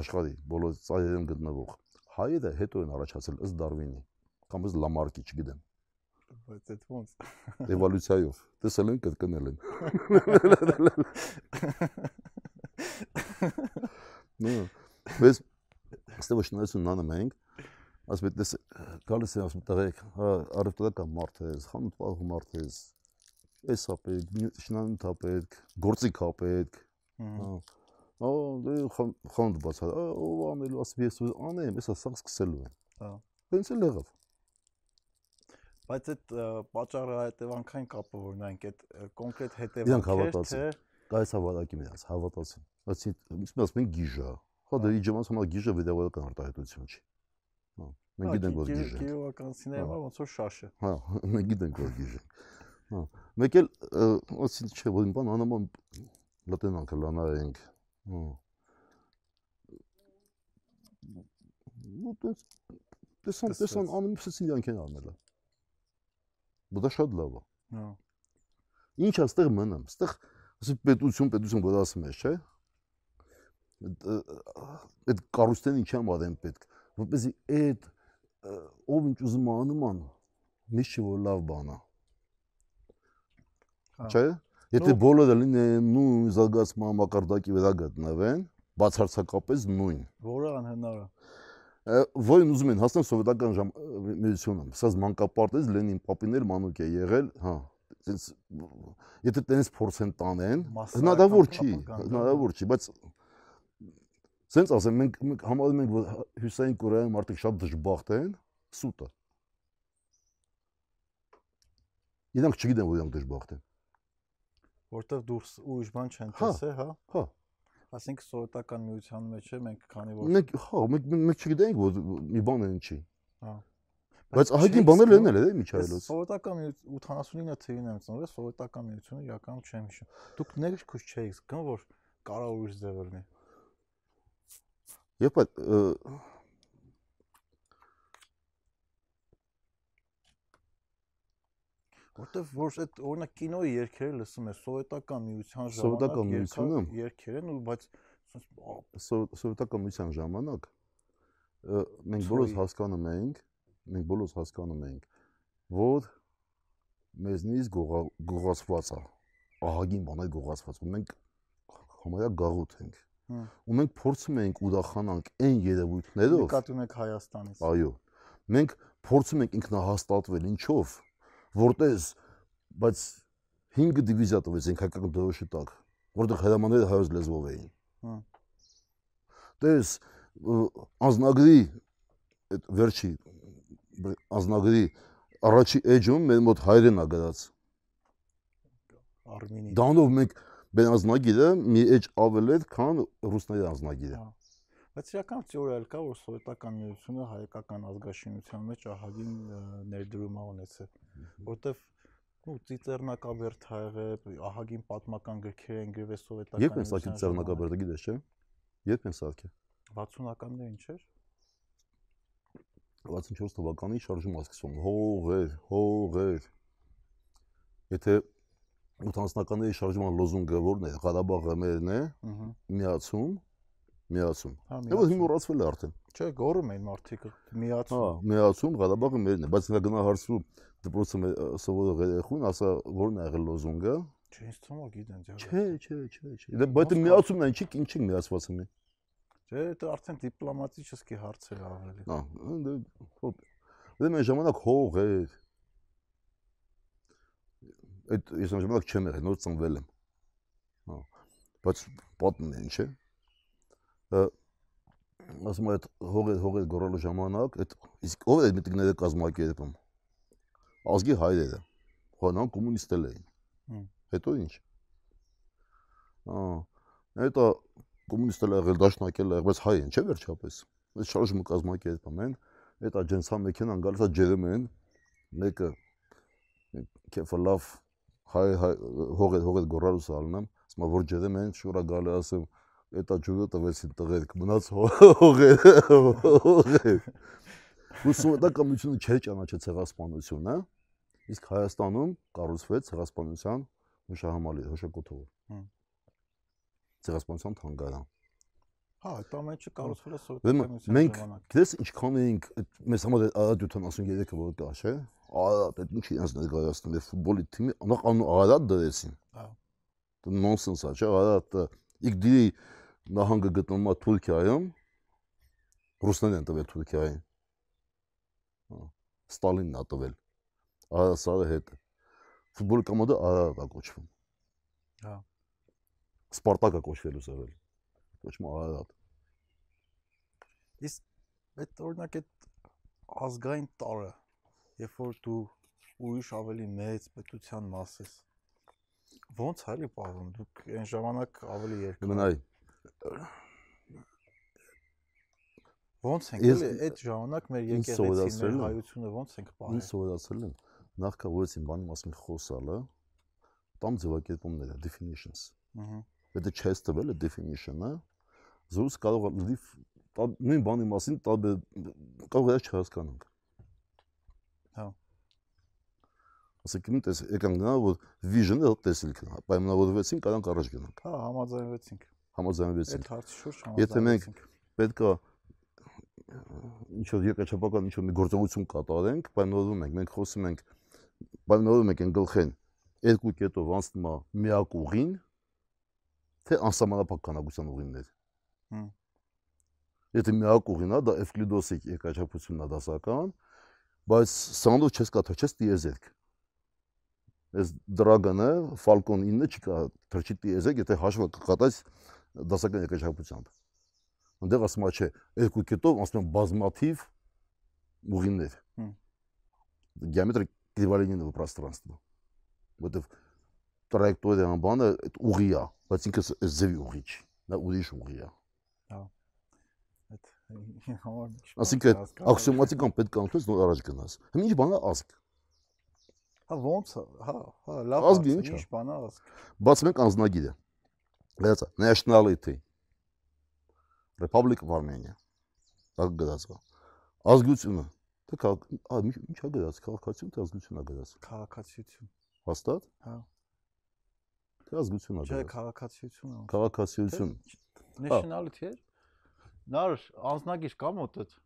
աշխարհի բոլոր ծայրերում գտնվող հայերը հետո են առաջացել ըստ Դարվինի կամ ըստ Լամարկի, չգիտեմ բայց այդ ոնց էվոլյուցիայով տեսել են կրկնել են նո բայց ստե ոչ նայեցուն նանը մենք ասում եմ դες գալիս է ասում տղեկ արևտրական մարդ է խանութ պահու մարդ է էսա պետք շնանութ է պետք գործիք է պետք հա դե խանութ բացա ով անելու ասում ես անեմ էսա սա սկսելու եմ հա տենց էլ եղավ Բայց այդ պատճառը հետևանքային կապը որ նայենք այդ կոնկրետ հետևանքեր թե կայս հավատակի միած հավատացին։ Բայց ինչ ասում են գիժա։ Հա դե իջամանց համար գիժը վիդեոական արտահայտություն չի։ Հա մենք հա, գիտենք որ գիժը։ Գիժականցիները համար ոնց որ շաշը։ Հա մենք գիտենք որ գիժը։ Հա մեկ էլ ասին չէ որ բան անոման լատենանքը լանայենք։ Հա Ну, то есть, տեսան, տեսան անում Սիցիլիան կեն արնելա։ Դա շատ լավ է։ Հա։ Ինչ է ստեղ մնամ։ Ստեղ ասի պետություն, պետություն որ ասում ես, չէ՞։ Այդ կառույցներն ինչ եմ ադեմ պետք, որպեսզի այդ ով ինչ ուզում անում ան, միշտ որ լավ բան է։ հա։ Չէ՞։ Եթե բոլորը լինեն նույն զարգացման մակարդակի վրա գտնվեն, բացարձակապես նույն։ Որը անհնար է որին ուզում են հասնել սովետական ժամ միությունը։ Սա մանկապարտեզ Լենին Պապիներ մանուկ է եղել, հա, այսպես եթե տենց փորձեն տանեն, հնարավոր չի, հնարավոր չի, բայց սենց ասեմ, մենք մենք համարում ենք, որ Հյուսային Կորեայում մարդիկ շատ դժբախտ են, սուտը։ Իրանք չգիտեն, որ իրանք դժբախտ են։ Որտեվ դուրս ուրիշ բան չեն հա, տեսել, հա։ Հա Ասենք սովետական միության մեջ է մենք քանի որ Մենք հա, մենք մենք չգիտենք որ մի բան են չի։ Հա։ Բայց ահագին բաներ են էլ է միջայլոց։ Սովետական 89 թվին եմ ծնվել, սովետական միությունը իրականում չեմ հիշում։ Դուք ներքուս չէիք զգում որ կարող ուրիշ ձև լինի։ Եվ այդ Որտեվ որ այդ օրինակ կինոյի երգերը լսում ես սովետական միության ժամանակ երգեր են ու բայց սովետական միության ժամանակ մենք բոլորս հասկանում էինք մենք բոլորս հասկանում էինք որ մեզնից գողացված է ահագին բան է գողացված մենք համարյա գաղութ ենք ու մենք փորձում ենք ուրախանանք այն երևույթներով նկատում եք Հայաստանից այո մենք փորձում ենք ինքնահաստատվել ինչով որտես բայց 5 դիվիզիա տվեցին հայկական դրոշի տակ, որտեղ հրամանները հայոց լեզվով էին։ Հա։ Տես անznագրի այդ վերջի անznագրի առաջի էջում մեր մոտ հայրեն ա գրած։ Արմինի։ Դանով մենք բեն անznագիրը մի էջ ավել էր, քան ռուսների անznագիրը։ Հա Բայց իրական թեորիա էլ կա, որ սովետական միությունը հայկական ազգաշինության մեջ ահագին ներդրում ա ունեցել, որտեվ ու ծիծեռնակաբերդ ա եղել, ահագին պատմական գրքեր են գրվել սովետական Երբ են սարքել ծիծեռնակաբերդը գիտես չէ՞։ Երբ են սարքել։ 60-ականներին չէր։ 64 թվականին շարժում ասկսում հողեր, հողեր։ Եթե ութանցնականների շարժման լոզունգը որն է Ղարաբաղը մերն է միացում միացում հա, այո հիմա մոռացվել է արդեն չէ գոռում են մարդիկ միացում հա միացում Ղարաբաղը մերն է բայց նա գնա հարցու դպրոցը սովորող երեխուն ասա որն է եղել լոզունգը չէ ինձ թվում է գիտեն դեռ չէ չէ չէ չէ դա բայց դե միացումն է ինչի ինչի միացված է մի չէ դա արդեն դիպլոմատիկ չսկի հարցեր ավելի հա դե հոբ դե մեր ժամանակ հող էր Այդ ես այն ժամանակ չեմ եղել, նոր ծնվել եմ։ Հա։ Բայց պատմն է, ինչ է։ Ասում եմ այդ հողեր հողեր գորալու ժամանակ, այդ իսկ ով է այդ միտիկները կազմակերպում։ Ազգի հայրերը։ Հոնան կոմունիստել էին։ Հետո ինչ։ Հա։ Հետո կոմունիստել եղել, դաշնակել եղել, բայց հայ են, չէ՞ վերջապես։ Այս շարժումը կազմակերպում են, այդ աջենցա մեքենան գալիս է ջերում են, մեկը քեֆը լավ հայ հողը հողը գորալուս ալնամ, ասում որ ջերում են, շուրա գալի ասում, էտա ջուրը տվեցին տղերք, մնաց հողը հողը։ Ուսում դա կոմունիզմը չէ ճանաչել ցեղասպանությունը, իսկ Հայաստանում կառուցվեց ցեղասպանության հուշահամալիր հուշակոթողը ցեղասպանության թանգարան։ Հա, այդ ամենը կառուցվել է սովետական մենք գիտես ինչքան էինք մեզ համար Արադ 73-ը որ կա, չէ։ Արադ, այդ ինչի ինձ ներկայացնում է ֆուտբոլի թիմի, նախ անու Արադ դրեցին։ Հա։ Դա նոնսենս է, չէ։ Արադ իգդի նահանգը գտնվում է Թուրքիայում։ Ռուսներն են տվել Թուրքիային։ Ստալինն է տվել։ Արադ սարը հետ։ Ֆուտբոլի կոմանդը Արադ է կոչվում։ Հա Սպարտակը կոչվելուց եղել։ Կոչվում Արարատ։ Իսկ այդ օրինակ այդ ազգային տարը, երբ որ դու ուրիշ ավելի մեծ պետության մաս ես ո՞նց է լի պարոն դուք այն ժամանակ ավելի երկար մնայի ո՞նց են էլի այդ ժամանակ մեր եկեղեցիների հայությունը ո՞նց ենք պահել ինձ սովորացրել են նախքա որեցին բանի մասին խոսալը տամ ձևակերպումները definitions ըհը եթե չես տվել է definition-ը զուս կարող լիվ նույն բանի մասին տա կարող է չհասկանանք Ասեք ինձ եկան գնա որ vision-ը տեսիլք պայմանավորվեցին կարանք առաջ գնանք։ Հա, համաձայնվեցինք։ Համաձայնվեցինք։ Այդ հարցի շուրջ համաձայնվեցինք։ Եթե մենք պետքա ինչ որ երկրաչափական ինչ որ մի գործողություն կատարենք, պայմանավորվում ենք, մենք խոսում ենք պայմանավորվում ենք այն գլխեն երկու կետով անցնում է միակ ուղին, թե անսահմանափակ քանակության ուղիներ։ Հմ։ Եթե միակ ուղին է, դա Էվկլիդոսի երկրաչափությունն է դասական, բայց սանով չես կա չես տիեզերք Այս դրագանը Falcon 9-ը չկա թրջի տիեզերք, եթե հաշվը կկատած դասական երկրաչափությամբ։ Այնտեղ ասում է չէ, երկու կետով ասում են բազմաթիվ ուղիներ։ Հմ։ Գեոմետրիկ эквивалентного пространства։ Որտեվ տրայեկտորիան բանը այդ ուղի է, բայց ինքը այս ձևի ուղի չի, նա ուրիշ ուղի է։ Հա։ Այդ համար Այսինքն աքսիոմատիկան պետք է անցնես նոր առաջ գնաս։ Հիմա ինչ բան է ազգ։ Հա ոնց հա, հա, լավ ազգ ինչ բան է ազգ։ Բացում ենք անznագիրը։ Գրածա nationality Republic of Armenia։ Դա գրած է։ Ազգությունը Թե քաղաք, ի՞նչ է գրած, քաղաքացիություն թե ազգություն է գրած։ Քաղաքացիություն։ Հաստատ։ Հա։ Թե ազգություն է։ Չէ, քաղաքացիություն է։ Քաղաքացիություն։ Nationality է։ Նար անznագիր կա մոտդ։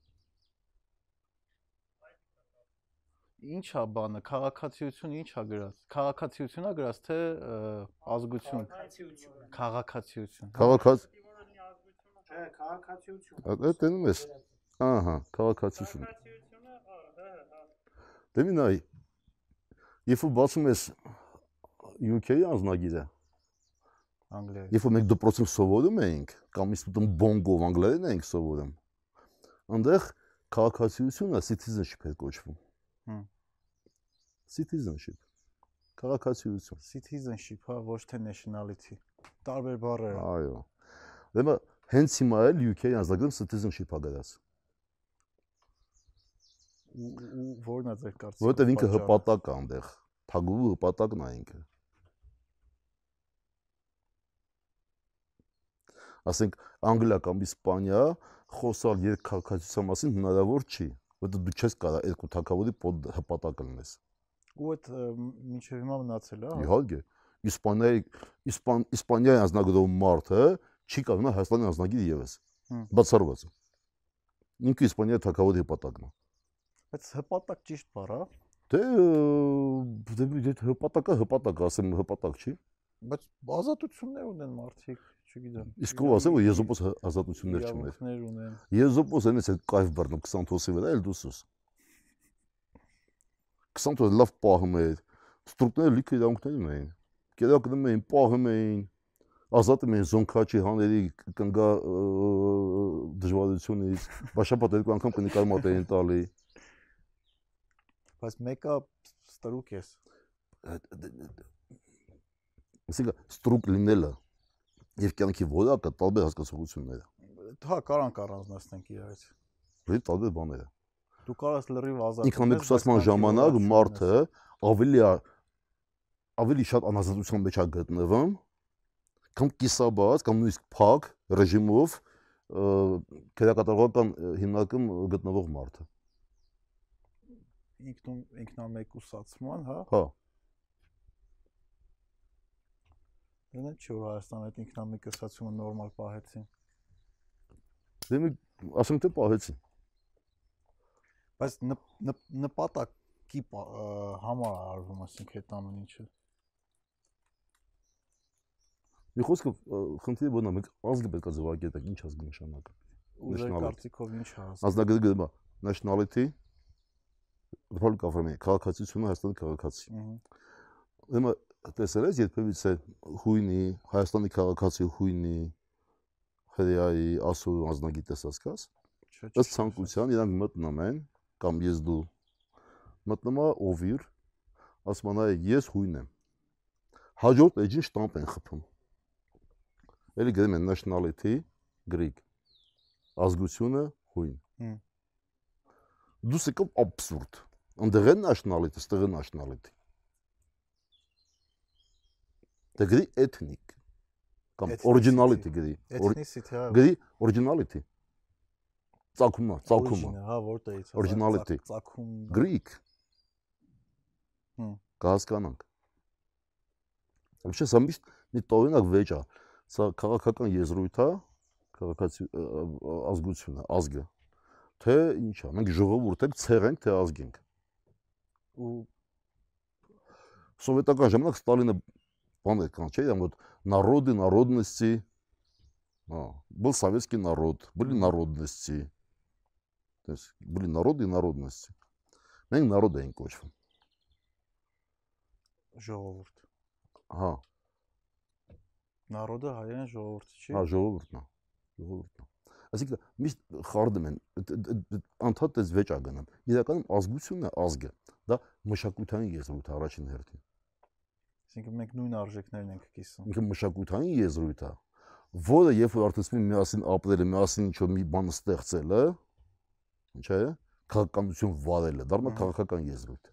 Ինչա բանը, քաղաքացիություն ինչա գրած։ Քաղաքացիությունա գրած թե ազգություն։ Քաղաքացիություն։ Քաղաքաց Չէ, քաղաքացիություն։ Դա տենում ես։ Ահա, քաղաքացիություն։ Դե մի նայ։ Երբ որ բացում ես UK-ի անznագիրը Անգլիայի։ Երբ որ մենք դպրոցում սովորում էինք, կամ ինստիտուտում բոնգով անգլերեն էինք սովորում, այնտեղ քաղաքացիությունը citizenship է կոչվում։ Citizenship։ Քաղաքացիություն։ Citizenship, հա, ոչ թե nationality։ Տարբեր բառեր։ Այո։ Դեմը հենց հիմա էլ UK-ի անձնագրում citizenship-ա գրած։ Ու որն է ձեր կարծիքը։ Որովհետև ինքը հպատակ է այնտեղ։ Թագուհու հպատակն է ինքը։ ասենք Անգլիա կամ Իսպանիա խոսալ երկքաղաքացիության մասին հնարավոր չի, որովհետեւ դու չես կարող երկու թակավորի pod հպատակ լինես։ Ու այդ մինչև հիմա մնացել է, հա։ Իհարկե։ Իսպանիայի Իսպան Իսպանիայի ազնագրով մարդը չի կարող Հայաստանի ազնագիր եւս։ Բացառված։ Ինքը Իսպանիայի թակավորի հպատակն է։ Բայց հպատակ ճիշտ բառ է։ Դե դե հպատակը հպատակ ասեմ հպատակ չի։ Բայց ազատություններ ունեն մարդիկ չգիտեմ։ Իսկ ով ասեմ, որ Եզոպոս ազատություններ չուներ։ Եզոպոս այնպես էլ կայֆ բռնում 20 թոսի վրա, էլ դուսուս։ 20 թոս լավ պահում էր։ Ստրուկները լիքը իրավունքներ ունեին։ Կերակնում էին, պահում էին, ազատում էին զոնքաչի հաների կնգա դժվարությունից, բաշապատ երկու անգամ կնիկար մոտ էին տալի։ Բայց մեկը ստրուկ ես։ Այսինքն ստրուկ լինելը եւ կյանքի որակը տարբեր հասկացություններ են։ Հա, կարանք առանձնացնենք իրարից։ Դե տարբեր բաներ են։ Դու կարաս լրիվ ազատ։ Ինքնամեկուսացման ժամանակ մարդը ավելի ավելի շատ անազատության մեջ է գտնվում կամ կիսաբաց կամ նույնիսկ փակ ռեժիմով քերակատարողական հիմնակում գտնվող մարդը ինքնում ինքնամեկուսացման, հա։ Հա։ Դե չէ որ Հայաստանը այդ ինքնամեկուսացումը նորմալ պահեցին։ Դե մի ասենք թե պահեցին։ Բայց նպատակի համար արվում, ասենք այդ ամեն ինչը։ Մի խոսքը խնդիրը բնա մենք ազգը պետք է ձևակերպենք, ինչ ազգ նշանակը։ Ուժը կարծիքով ինչ Ազնագծը գրում է nationality Republic of Armenia, քաղաքացիությունը Հայաստանի քաղաքացի։ Ահա տեսել ես երբևիցե հույնի, Հայաստանի քաղաքացի հույնի հրեայի ասու անznագիտ տեսածքաս։ Ըստ ցանկության իրանք մտնում են կամ ես դու մտնում է օվիր, ասում անա ես հույն եմ։ Հաջորդ էջին շտամպ են խփում։ Էլի գրում են nationality Greek։ Ազգությունը հույն։ Դուս եկավ абսուրդ։ Ընդեղ է nationality, ստեղ nationality։ Դե գրի ethnic կամ originality գրի։ Ethnicity, հա։ Գրի originality։ Ծագումը, ծագումը։ Հա, որտեղից։ Originality։ Ծագում։ Greek։ Հմ։ Կհասկանանք։ Вообще սա միշտ մի տորինակ վեճ է։ Սա քաղաքական եզրույթ է, քաղաքացի ազգությունը, ազգը։ Թե ինչ է, մենք ժողովուրդ ենք, ցեղ ենք, թե ազգ ենք։ Ու սովետական ժամանակ Ստալինը планы кончать, там вот народы, народности. А, был советский народ, были народности. То есть были народы и народности. Մենք народ էինք կոչվում։ Ժողովուրդ։ Հա։ Народը հայերեն ժողովուրդը չի։ Հա, ժողովուրդն է։ Ժողովուրդն է։ Այսինքն միշտ խարդում են, անդադ էս վեճ ա գնում։ Իրականում ազգությունն է ազգը։ Դա մշակութային եզրույթ առաջին հերթին։ Այսինքն մենք նույն արժեքներն ենք կիսում։ Ինքը մշակութային եզրույթ է, որը երբ որ արդյունքում միասին ապրելը, միասին ինչ-որ մի բան ստեղծելը, ինչ է, քաղաքականություն վարելը, դառնա քաղաքական եզրույթ։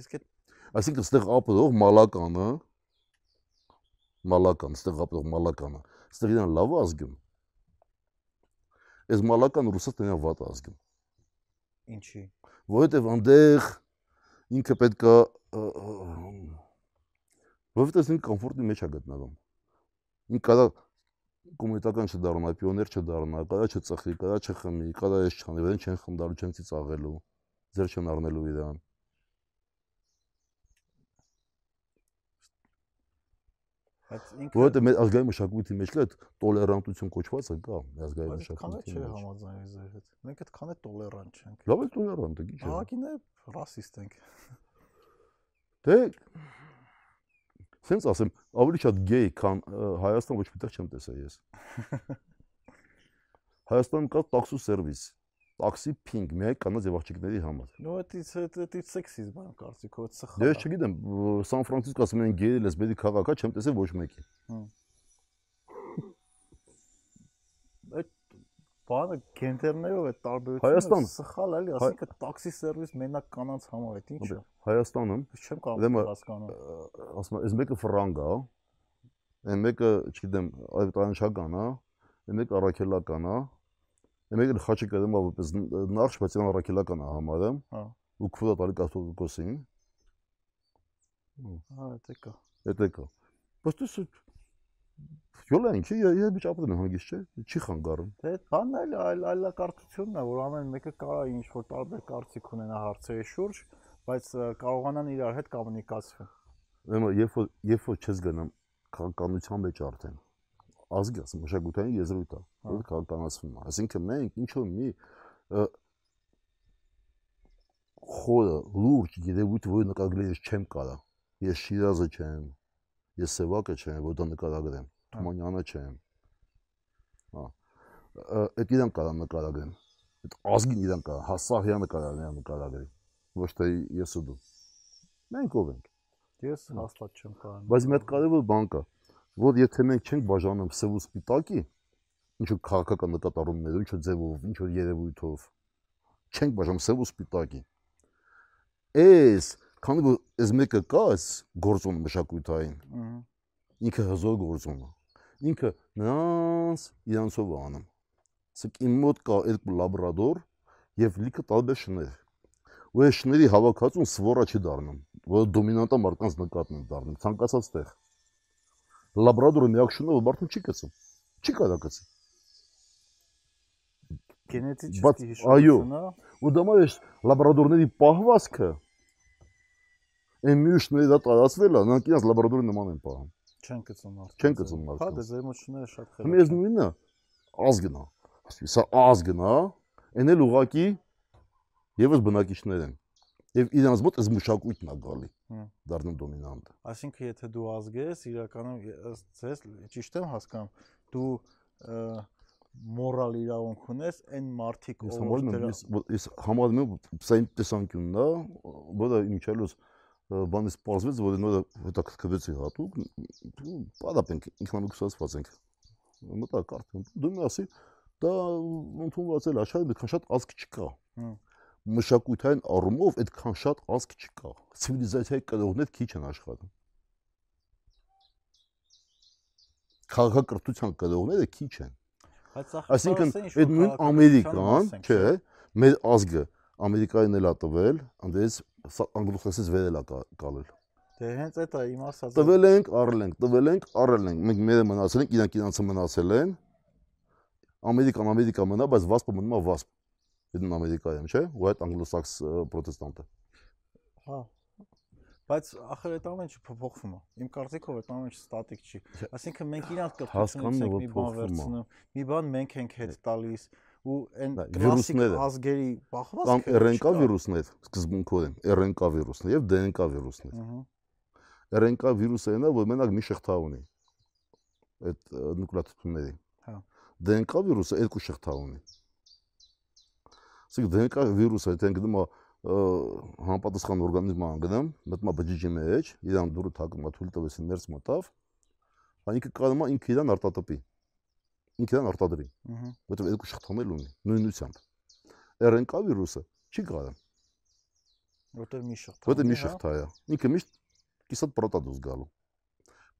Իսկ այդ Այսինքն ստեղ ապրող մալականը մալական, ստեղ ապրող մալականը, ստեղ իրան լավ ազգում։ Այս մալական Ռուսաստանը վատ ազգում։ ինչի։ Որովհետև այնտեղ ինքը պետքա որովհետև ինքը կոմֆորտի մեջ է գտնվում։ Ինքը կարա կոմունիտական չդառնա, պիոներ չդառնա, կարա չծխի, կարա չխմի, կարա էս չանի, վրան չեն խնդալու, չեն ծիծաղելու, ձեր չեն առնելու իրան։ Բայց Որովհետև մեր ազգային մշակույթի մեջ կա այդ տոլերանտություն կոչվածը կա, ազգային բայց քանը մշակույթի չէ մեջ։ համաձայնվի ձեր հետ։ Մենք այդքան է տոլերանտ չենք։ Լավ է տոլերանտ է։ Ահագին է ռասիստ ենք։ Դե Սենց ասեմ, ավելի շատ գեյ, քան ը, Հայաստան ոչ միտեղ չեմ տեսել ես։ Հայաստանում կա տաքսու սերվիս, տաքսի ping միայն կանանց եւ աղջիկների համար։ Ну это это սեքսիզմ եմ կարծիքով, это սխալ։ Դե ես չգիտեմ, ը, Սան Ֆրանցիսկո ասում են գեյ լեսբիդի քաղաք է, չեմ տեսել ոչ մեկի։ Բանը գենդերներով է տարբերությունը Հայաստան։ սխալ էլի, ասինքն տաքսի սերվիս մենակ կանանց համար է, ի՞նչ է։ Հայաստանում չեմ կարող Ուրեմն, հասկանալ։ ասում եմ, այս մեկը ֆրանգ է, այն մեկը, չգիտեմ, այդտանշական է, այն մեկը առաքելական է, այն մեկը խաչը կրում է որպես նախշ, բայց այն առաքելական է համարում։ Հա։ ու քվորա տալի կասկոսին, Հա, դա կա։ դա կա։ Բայց դու Յոլա ինչի եմ հանգիստ չէ, չի խանգարում։ Դե բանն էլ այլ այլակարծությունն է, որ ամեն մեկը կարա ինչ որ տարբեր կարծիք ունենա հարցերի շուրջ, բայց կարողանան իրար հետ կոմունիկացվել։ Ուրեմն երբ որ երբ որ չես գնամ քաղաքականության մեջ արդեն ազգի ասում մշակութային եզրույթ է, որ քաղաքականացվում է։ Այսինքն մենք ինչ որ մի խորը լուրջ երևույթ, որը նկարագրել ես չեմ կարա։ Ես Շիրազը չեմ, ես Սևակը չեմ, որ դա նկարագրեմ։ Թումանյանը չեմ։ Հա։ Այդ իրան կարա նկարագրեմ։ Այդ ազգին իրան կարա, հասահյանը կարա նրան նկարագրի։ Ոչ թե ես ու դու։ Մենք ով ենք։ Ես հաստատ չեմ կարող։ Բայց մի հատ կարևոր բան կա, որ եթե մենք չենք բաժանում սև ու սպիտակի, ինչ որ քաղաքական նկատառումներով, ինչ որ ձևով, ինչ որ երևույթով, չենք բաժանում սև ու սպիտակի։ Էս, քանի որ այս մեկը կա, այս գործոն մշակույթային, ինքը հզոր գործոն է։ Ինքը նրանց իրանցով է անում։ իմ մոտ կա երկու լաբրադոր եւ լիքը տարբեր շներ ու այս շների հավաքածուն սվորա չի դառնում, որ դոմինանտա մարդկանց նկատն են դառնում, ցանկացած տեղ։ Լաբրադորը միակ շունը որ մարդուն չի կծում։ Չի կարա կծի։ Գենետիկի հիշողությունն է։ Ու դա մայ լաբրադորների պահվածքը այն մյուշների դա տարածվել է, նրանք իրաց լաբրադորի նման են պահում։ Չեն կծում մարդը։ Չեն կծում մարդը։ Հա, դե զերմոչները շատ խելոք։ ես նույնը ազգն է։ Սա ազգն է, այն էլ ուղակի եւս բնակիչներ են։ Եվ իրանց մոտ այս մշակույթն է գալի դառնում դոմինանտը։ Այսինքն եթե դու ազգ ես, իրականում ձեզ ճիշտ եմ հասկանում, դու մորալ իրավունք ունես այն մարդիկ ով ես համարում եմ սա իմ տեսանկյունն է, որը ինչելուց բանից սպասվեց, որ նորը հետաքրքրվեցի հատուկ, պարապենք ինքնամեկուսացված ենք։ Մտա կարդ։ Դու մի ասի, դա ընդունված էլ աշխարհի մի քան շատ ազգ չկա։ մշակութային առումով այդքան շատ ազգ չկա։ Ցիվիլիզացիայի կրողներ քիչ են աշխարհում։ Քաղաքակրթության կրողները քիչ են։ Այսինքն այդ նույն Ամերիկան, չէ, մեր ազգը Ամերիկային էլ է տվել, այնպես անգլոսացից վերել է կալել։ Դե հենց այդ է իմ ասածը։ Տվել ենք, առել ենք, տվել ենք, առել ենք։ Մենք մերը մնացել ենք, իրանք իրանցը մնացել են։ Ամերիկան Ամերիկա մնա, բայց վասպը մնում է վասպ Իդն Ամերիկայում, չէ՞, ու այդ անգլոսաքս պրոտեստանտը։ Հա։ Բայց ախր այդ ամենը չփոփոխվում է։ Իմ կարծիքով այդ ամենը ստատիկ չի։ Այսինքն մենք իրանք կրթությունից ենք մի բան վերցնում, մի բան մենք ենք հետ տալիս ու այն կլասիկ ազգերի բախվածքը կամ RNK վիրուսներ սկզբունքորեն RNK վիրուսներ եւ DNK վիրուսներ։ RNK վիրուսը այնա որ մենակ մի շղթա ունի այդ նուկլեոտիդների։ Հա։ DNK վիրուսը երկու շղթա ունի։ Ասենք դենկա վիրուսը, եթե գնում է համապատասխան օրգանիզմը անգնամ, մտնում է բջիջի մեջ, իրան դուրը թակում է, թույլ տվեցին ներս մտավ, այնինքը կարող է ինքը իրան արտատպի։ Ինքը իրան արտադրի։ Որտեղ երկու շղթաներ ունի, նույնությամբ։ RNK վիրուսը չի կարող։ Որտեղ մի շղթա։ Որտեղ մի շղթա է։ Ինքը միշտ կիսատ պրոտադոզ գալու։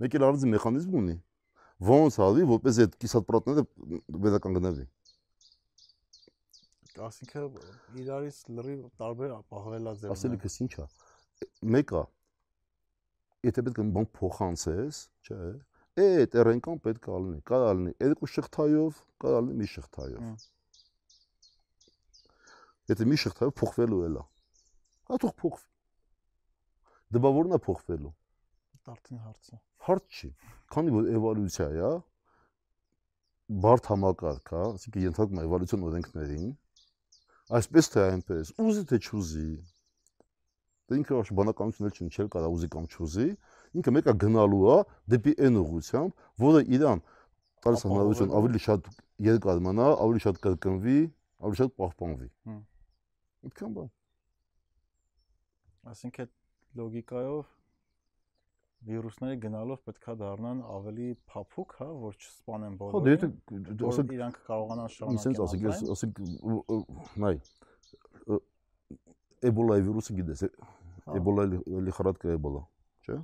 Մեկ էլ առանձին մեխանիզմ ունի, ոնց ալի, որպես այդ կիսատ պրոտները վերական գնալի ասինքն իրարից լրիվ տարբեր ապահովելաձև։ Ասելիքս ի՞նչ է։ Մեկը եթե պետք է բան փոխանցես, չէ՞, այդ RNK-ն պետք է լինի, կարող լինի երկու շղթայով, կարող լինի մի շղթայով։ Եթե մի շղթայով փոխվելու էլա։ Հա թող փոխվի։ Դե որն է փոխվելու։ Արդեն հարցը։ Հարց չի։ Քանի որ էվոլյուցիա է, բարդ համակարգ է, ասիկա ենթարկում է էվոլյուցիոն օրենքներին, Այսպես թե այնպես, ուզի թե չուզի։ Դե ինքը ոչ բանականություն էլ չէ՞ կարա ուզի կամ չուզի, ինքը մեկը գնալու է դեպի այն ուղությամբ, որը իրան տալիս հնարավորություն ավելի շատ երկար մնա, ավելի շատ կրկնվի, ավելի շատ պահպանվի։ Այդքան բան։ Այսինքն լոգիկայով վիրուսները գնալով պետքա դառնան ավելի փափուկ, հա, որ չսպանեն բոլորին։ Հա, դե ասենք իրանք կարողանան շարունակել։ ասենք, ասենք նայ Էբոլայի վիրուսը գիտես, հա։ Էբոլա էլի խրատկա Էբոլա, չէ՞։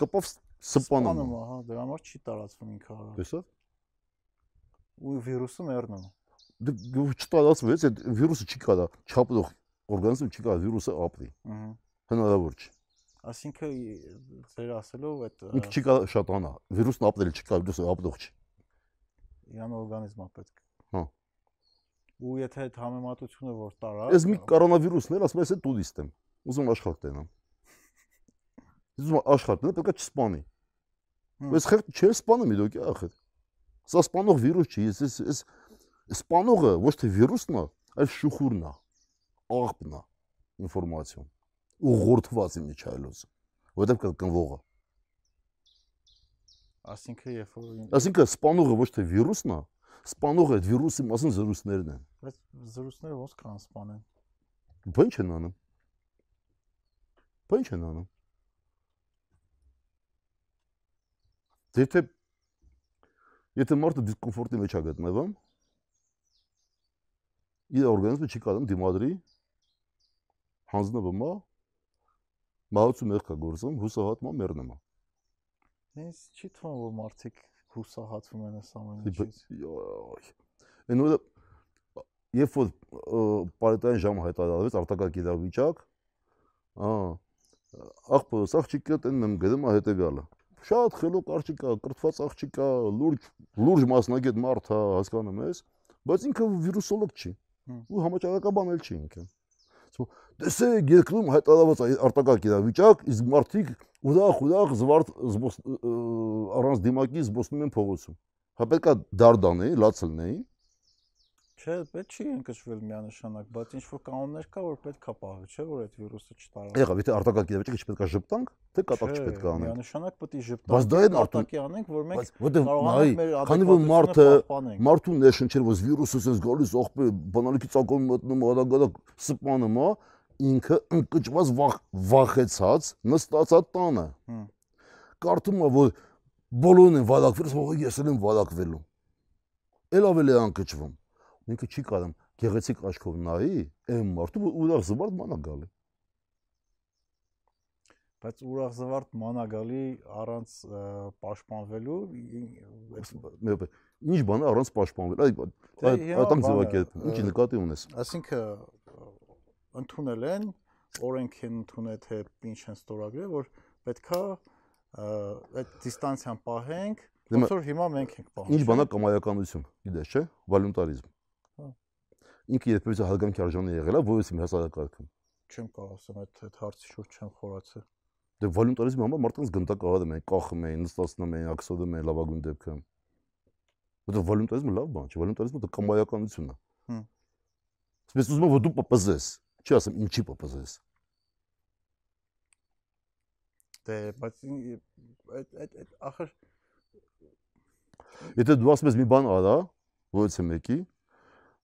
կպով սպանում է, հա, դրա համար չի տարածվում ինքը արա։ Տեսա՞։ Ու վիրուսը մեռնում է։ Դե չտարածվեց, այդ վիրուսը չի կարա չապրող օրգանիզմ չի կարա վիրուսը ապրի։ Ահա։ Հնարավոր չի։ Այսինքն ձեր ասելով այդ ինքը չի կարող շատանա, վիրուսն ապրել չի կարող, դուս ապրող չի։ Իրան օրգանիզմա պետք։ Հա։ Ու եթե այդ համեմատությունը որ տարա։ Ես մի կորոնավիրուսն էլ ասում եմ, ես տուրիստ եմ։ Ուզում աշխարհ տենամ։ Ուզում աշխարհ տենամ, պետք է չսպանի։ Բայց խեղճ չէ սպանում իդոք ախր։ Սա սպանող վիրուս չի, ես ես ես սպանողը ոչ թե վիրուսն է, այլ շուխուրն է, աղբն է, ինֆորմացիոն։ Ուղղորդված է միջայլոց, որտեղ կկնվողը։ Այսինքն երբ որ Այսինքն սպանողը ոչ թե վիրուսն է, սպանողը այդ վիրուսի մասին զրույցներն են։ բայց զրույցները ոնց կան սպանեն։ Բան չեն անում։ Բան չեն անում։ Եթե եթե մարդը դիսկոմֆորտի մեջ է գտնվում, իր օրգանիզմը չի կարող դիմադրի հանձնվում է մահացու մեղք է գործում, հուսահատմա մեռնում է։ Ինձ չի թվում որ մարդիկ հուսահատվում են այս ամեն ինչից։ Այն որ երբ որ պարետային ժամը հայտարարվեց արտակարգ իրավիճակ, ահա աղբորս աղջիկը տենում եմ գրում է հետեւյալը շատ խելոք աղջիկ է, կրթված աղջիկ է, լուրջ լուրջ մասնագետ մարդ է, հասկանում ես, բայց ինքը վիրուսոլոգ չի։ Ու համաճարակաբան էլ չի ինքը։ տեսեք երկրում հայտարարված արտակարգ իրավիճակ, իսկ մարդիկ ուրախ-ուրախ զվարթ առանց դիմակի զբոսնում են փողոցում։ Հա պետքա դարդանեի, լացելնեի, Չէ, պետք չի ընկճվել միանշանակ, բայց ինչ որ կանոններ կա, որ պետք է պահել, չէ, որ այդ վիրուսը չտարա։ եղավ, եթե արտակարգ իրավիճակը չպետքա ժպտանք, թե կատակ չպետքա անենք։ Միանշանակ պետք է Բայց դա ժպտանք, արդեն- արտակի անենք, որ մենք կարողանանք մեր քանի որ մարդը adekvatությունը մարդու ներշնչել, որ վիրուսը sense գալիս աղբե բանալիքի ցակում մտնում արագ-արագ սպանում է, ինքը ընկճված վախ վախեցած նստածա տանը։ Հմ։ Կարդում է, որ բոլորն են է ես էլ եմ վարակվելու։ Էլ ավելի է անկճվում։ Ինքը չի կարող գեղեցիկ աչքով նայի, այն մարդու որ ուրախ զվարթ մանա գալի։ բայց ուրախ զվարթ մանագալի առանց ը, պաշտպանվելու ինչ բան է առանց պաշտպանվել։ Այ բանը, ձևակերպ։ Ինչի նկատի ունես։ Այսինքն ընդունել են, օրենք են ընդունել թե ինչ են ստորագրել, որ պետքա այդ դիստանցիան պահենք, ոնց որ հիմա մենք ենք պահում։ Ինչ բանա կամայականություն, գիտես, չէ՞, վոլունտարիզմ։ Ինքը երբևէ հարգանքի արժանի եղել է իմ հասարակարգում։ Չեմ կարող ասեմ այդ այդ հարցի շուրջ չեմ խորացել։ Դե վոլունտարիզմի համար մարդկանց գնդակահարում են, կախում են, նստացնում են, ակսոդում են լավագույն դեպքում։ Որտեղ վոլունտարիզմը լավ բան չէ, վոլունտարիզմը դա կամայականություն է։ Հմ։ Սպես ուզում եմ որ դու պպզես, չի ասեմ ինչի պպզես։ Դե, բայց այդ այդ այդ ախր Եթե դու ասում ես մի բան արա, որից է մեկի,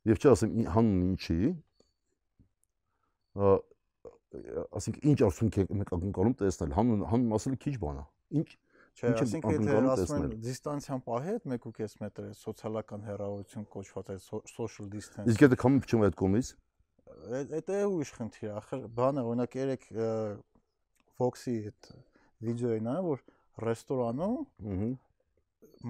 եւ չի ասեմ ին- հանուն ինչի, ասենք ինչ արդյունք է մեկ ակնկալում տեսնել, հանուն հանուն ասելը քիչ բան է։ Ինչ չէ, ասինքն եթե ասում են դիստանցիան պահի այդ 1.5 մետր է սոցիալական հեռավորություն կոչված է so- social distance։ իսկ եթե քամի փչում է այդ կողմից, Այդ է ուրիշ խնդիր, ախր բանը օրինակ երեք Fox-ի այդ վիդեոին ա որ ռեստորանում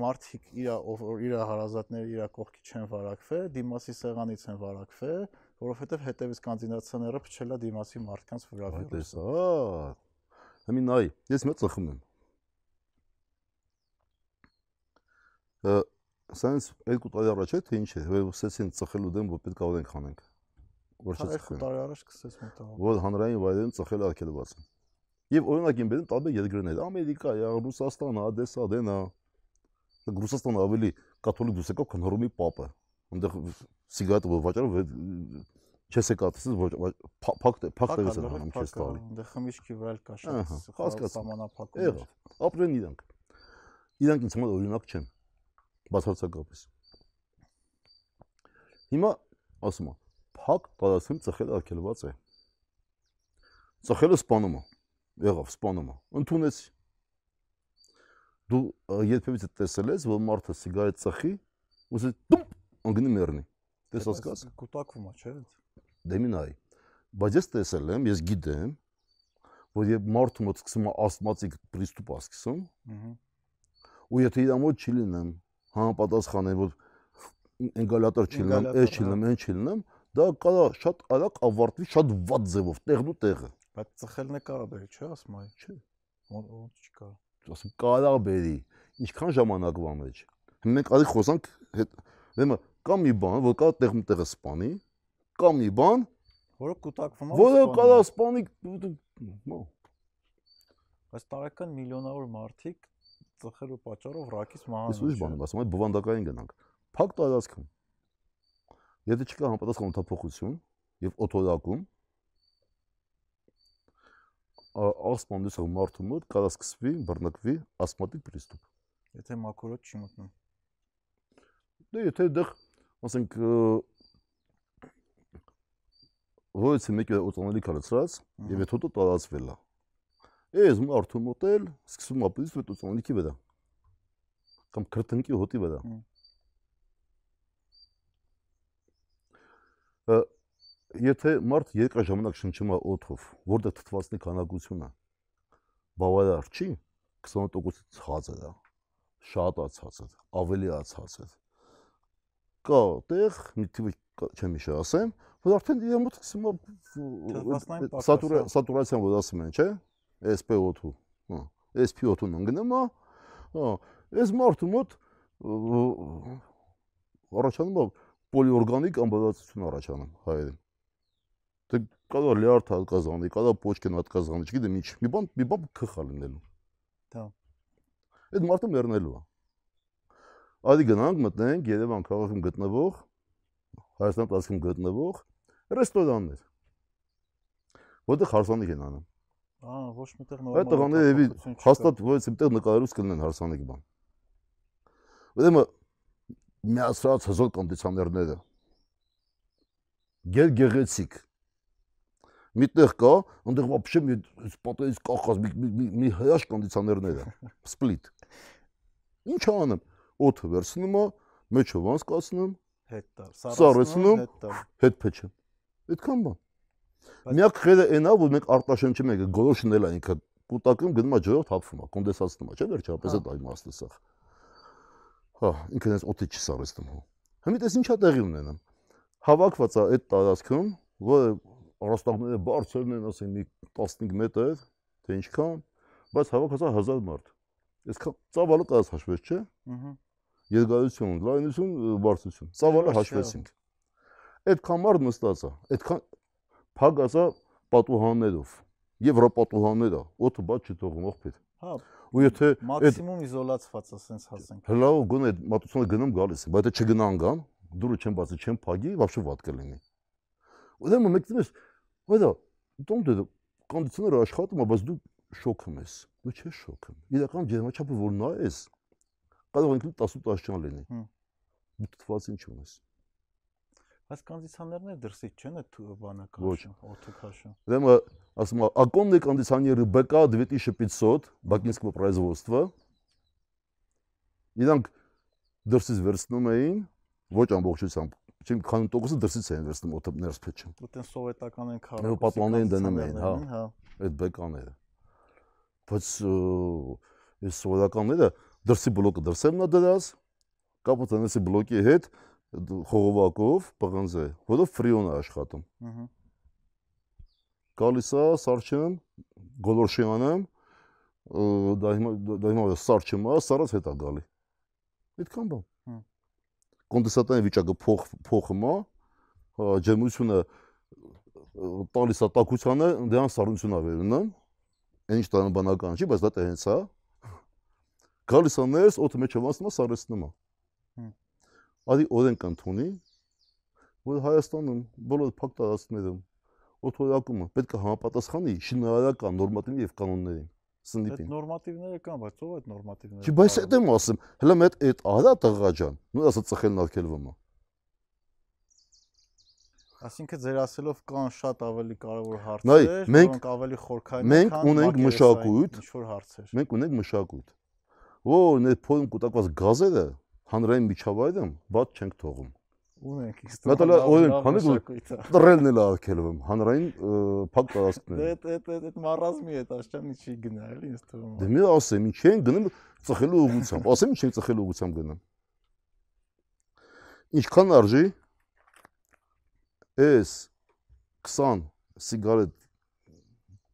մարդիկ իր ով իր հարազատները իր կողքի չեն վարակվել, դիմասի սեղանից են վարակվել, որովհետև հետևից կանձինացիաները փչել է դիմասի մարդկանց վրա վիրուսը։ էս, ա։ Համի նայ, ես մեծ ծխում եմ։ Ա, Սենց երկու տարի առաջ է թե ինչ է, որ սկսեցին ծխելու դեմ, որ պետք է ավենք խանենք։ Որ Հա, երկու չծխեն։ տարի առաջ սկսեց մտահոգ։ որ հանրային վայրերում ծխել արգելված են։ Եվ օրինակ եմ բերում տարբեր երկրներ, Ամերիկա, Ռուսաստան, Ադեսա, դենա։ Ռուսաստանը ավելի կաթոլիկ դուսեկով, քան Հռոմի պապը։ Այնտեղ սիգարետը որ վաճառում, չես եկածից ոչ փակ փակ տևս են հանում չես տալի։ Դե խմիչքի վրա էլ կա Ահա, շատ հասկացա։ սահմանափակում։ Եղավ, ապրեն իրանք։ Իրանք ինձ համար օրինակ չեն։ Բացարձակապես։ Հիմա ասում եմ, փակ տարածքում ծխել արգելված է։ Ծխելը սպանում է։ Եղավ, սպանում է։ Ընթունեց։ Դու երբևէ տեսել ես, որ մարդը սիգարետ ծխի, ուսի դում անգնի մեռնի։ Տես հասկաց։ Կուտակվում է, չէ՞։ Դեմինայ։ Բայց ես տեսել եմ, ես գիտեմ, որ երբ մարդու մոտ սկսում է ասթմատիկ պրիստուպ ասկսում, ու եթե իր մոտ չի լինեմ, համապատասխանեն, որ ինգալատոր չի լինեմ, այս չի լինեմ, այն չի լինեմ, դա կարա շատ արագ ավարտվի շատ վատ ձևով, տեղն ու տեղը։ Բայց ծխելն է կարող բերի, չէ՞, ասում այ։ Չէ։ Ոնց կարող։ Ասում կարա բերի, ինչքան ժամանակվա մեջ։ մենք արի խոսանք հետ դեմը կա մի բան, որ կա տեղն ու տեղը սպանի, կա մի բան, Որը կուտակվում է։ որը կարա մո, Բայց տարեկան միլիոնավոր մարդիկ ծխելու պատճառով ռակից մահանում։ ուրիշ բան եմ ասում, այդ բովանդակային գնանք։ Փակ տարածքում։ Եթե չկա համապատասխան օթափողություն եւ օթոդակում, ասպանդից մարդու մոտ կարա սկսվի բռնկվի ասմատիկ պրիստուպ։ Եթե մակուրոտ չի մտնում։ Դե եթե դեռ ասենք ո՞ց մեկը օծանելի կալացրած եւ եթե դու տարածվել է։ Էս մարդու մոտ էլ սկսում է պրիստուպ օծանելիքի վրա։ Կամ քրտնքի հոտի վրա։ Եթե մարդ երկար ժամանակ շնչում է օթով, որտեղ թթվածնի քանակությունը բավարար չի, 20%-ից ցածր է, շատ է ցածր, ավելի է ցածր։ Կա տեղ, մի թիվը չեմ իշը ասեմ, որ արդեն իր մոտ սկսում է սատուրացիան որ ասում են, չէ՞, SpO2, հա, SpO2-ն ընկնում է, հա, այս մարդու մոտ առաջանում է պոլիօրգանիկ ամբողջություն առաջանում հայերեն։ Դե կա լյարդ հատկազանի, կա պոչկեն հատկազանի, չգիտեմ ինչ, մի բան, մի բան քխա լինելու։ Դա։ Այդ մարդը մեռնելու է։ Ադի գնանք մտնենք Երևան քաղաքում գտնվող Հայաստան տարածքում գտնվող ռեստորաններ։ Որտեղ հարսանիք են անում։ Ահա, ոչ միտեղ նորմալ։ Այդ տղաները եւի հաստատ ոչ միտեղ նկարելուց կլինեն հարսանիք բան։ Ուրեմն միացրած հզոր կոնդիցիոներները գեր գեղեցիկ միտեղ կա, այնտեղ вообще մի այս պատերից կախած մի մի, մի հրաշ կոնդիցիոներներ է, սպլիտ։ Ինչ անեմ, օդը վերցնում եմ, մեջը վանսկացնում, հետ տա, սարացնում, հետ փչում։ Այդքան բան։ Միակ խելը այն է, որ մենք արտաշնչում ենք, գորոշն էլ է ինքը կուտակում գնում է ջրով թափվում է, կոնդենսացնում է, չէ՞ վերջապես այդ իմաստը սա։ Հա, հա ինքն էս օդի չսարեցնում հո։ հա։ Հիմա դες ինչա տեղի ունենում։ Հավաքված է այդ տարածքում, որը առաստաղները բարձրն են, ասեն մի 15 մետր, թե ինչքան, բայց հավաքածա 1000 մարդ։ Այսքան ծավալը տես հաշվես, չէ՞։ Ահա։ Երկարություն, լայնություն, բարձրություն։ Ծավալը հաշվեցինք։ Այդքան մարդ նստած է, այդքան փակ ասա պատուհաններով, եվրոպատուհաններ է, օդը բաց չթողում ողբեր։ Հա։ Ու եթե մաքսիմում իզոլացված է, սենց հասենք։ Հլավ գոնե մատուցոնը գնում գալիս է, բայց եթե չգնան գան, դուրը չեն բացի, չեն փագի, բավական վատ կլինի։ Ուրեմն դե մեկտես Այդա, դու դու կոնդիցիոները աշխատում է, բայց դու շոքում ես։ Դու չես շոքում։ Իրական ջերմաչափը որ նայես, կարող ինքնին 18 ճան լինի։ Դու թված ինչ ունես։ Բայց կոնդիցիոներները դրսից չեն այդ բանը քաշը, օդը քաշը։ Ուրեմն ասում է, ակոննե կոնդիցիոները БК 2500 Բակինսկու производства։ Իրանք դրսից վերցնում էին ոչ ամբողջությամբ չեմ քան տոկոսը դրսից էին վերցնում օդը ներս փեչում։ Ուտեն սովետական են քարը։ Նույն պատուհաններին դնում էին, հա։ հա։ Այդ բեկաները։ Բայց այս սովետականները դրսի բլոկը դրսևն է դրած, կապը տնեսի բլոկի հետ խողովակով պղնձե, որով ֆրիոն է աշխատում։ Ահա։ Գալիս է սարչում, գոլորշի անում, դա հիմա դա հիմա սարչում է, սարած հետ է գալի։ Այդքան բան։ Կոնդենսատային վիճակը փոխ փոխում է, հա, ջերմությունը տալիս է տաքությանը, դրան սառնություն է վերնում։ Այն ինչ տնաբանական չի, բայց դա տենց է։ Գալիս է ներս, օդը մեջ ավանցնում է, սառեցնում է։ Ադի օրենք ընդունի, որ Հայաստանում բոլոր փակ տարածքներում օթորակումը պետք է համապատասխանի շինարարական նորմատիվի եւ կանոններին։ Այդ Սնիպին։ նորմատիվները կան, բայց ով այդ նորմատիվները։ Չի, բայց այդ եմ ասում, հələ մետ այդ արա տղա ջան, նույն ասա ծխելն արկելվում է։ Այսինքն ձեր ասելով կան շատ ավելի կարևոր հարցեր, մենք- որոնք ավելի խորքային մենք քան ունենք մակերեսային մշակույթ, ինչ-որ հարցեր։ Մենք ունենք մշակույթ։ Որ այդ փոյն կուտակված գազերը հանրային միջավայրում բաց չենք թողում։ Ունենք իսկ Մետալա օրենք քանի մշակույթը։ տրելն էլ արկելվում հանրային ը, փակ Դե տարածքներ։ այդ այդ այդ այդ մարազմի հետ աշճանի չի գնա, էլի ինձ թվում Դե է։ մի ասեմ, ինչ են գնում ծխելու ուղությամբ։ Ասեմ ինչ են ծխելու ուղությամբ գնում։ Ինչքան արժի այս 20 սիգարետ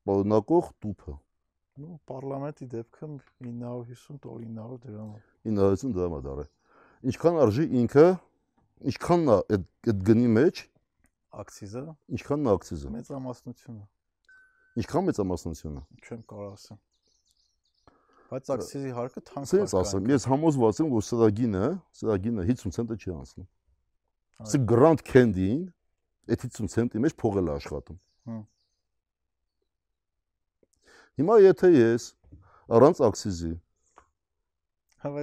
բառնակող տուփը։ Ну, parlamenti դեպքում 950 դոլար 900 դրամ։ 950 դրամ է դարը։ Ինչքան արժի ինքը, ինչքանն է այդ այդ գնի մեջ, Ակցիզը ինչքանն է ակցիզը։ մեծամասնությունը, Ինչքան մեծամասնությունը։ չեմ կարող ասեմ։ Բայց աքսիզի հարկը թանկ Սենց ասեմ, ես համոզված եմ, որ սրա գինը, սրա գինը 50 ցենտը չի անցնում։ Սա Grand Candy-ին այդ 50 ցենտի մեջ փողել է աշխատում։ Հմ։ Հիմա եթե ես առանց աքսիզի Հավա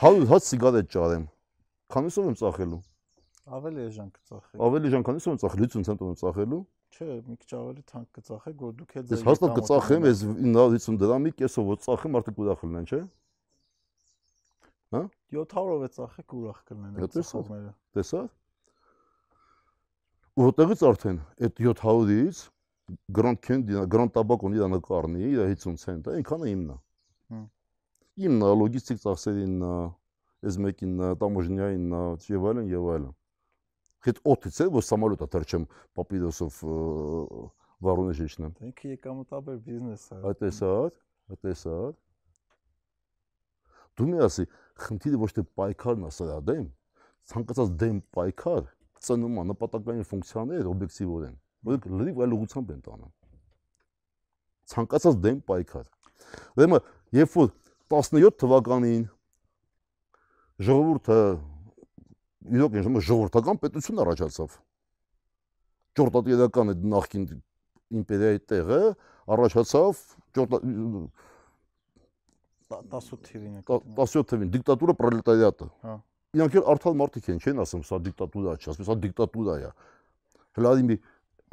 100 հատ սիգարետ ճարեմ, քանիսով եմ ծախելու։ ավելի էժան կծախեք։ Ավելի ժան քանիսով եմ ծախելու, 50 ցենտով եմ ծախելու։ Չէ, մի քիչ ավելի թանկ կծախեք, որ դուք էլ Ես հաստատ կծախեմ, ես 950 դրամի կեսով որ ծախեմ, արդյոք ուրախ լինեն, չէ՞։ 700-ով է ծախեք ուրախ կլինեն տեսա՞ր։ ծախողները։ Տեսա՞։ որտեղից արդեն այդ 700-ից Grand Candy, Grand Tobacco-ն իր նկարնի, իր 50 ցենտ, այնքանը է։ Հմ։ Իմն է, լոգիստիկ ծախսերին է, այս մեկին է, տամոժնյային է, եւ այլն եւ այլն։ Հետ օթից է, որ самолета թրջեմ պապիրոսով Վարունեժիչն եմ։ Դա ինքը եկամտաբեր բիզնես է։ Այդ տեսար, այդ տեսար։ Դու մի ասի, խնդիրը ոչ թե պայքարն է սրա դեմ, ցանկացած դեմ պայքար ծնում է նպատակային ֆունկցիաներ օբյեկտիվորեն, որոնք լրիվ այլ ուղղությամբ են տանում։ Ցանկացած դեմ պայքար։ Ուրեմն, երբ որ 17 թվականին ժողովուրդը իրոք ինչ ժողովրդական պետություն առաջացավ։ Ճորտատիրական այդ նախկին իմպերիայի տեղը առաջացավ 18 թիվին է։ 17 թվին դիկտատուրա պրոլետարիատը։ Հա։ Իրանք էլ արդար մարդիկ են, չեն ասում, սա դիկտատուրա չի, ասում, սա դիկտատուրա է։ Հլադի մի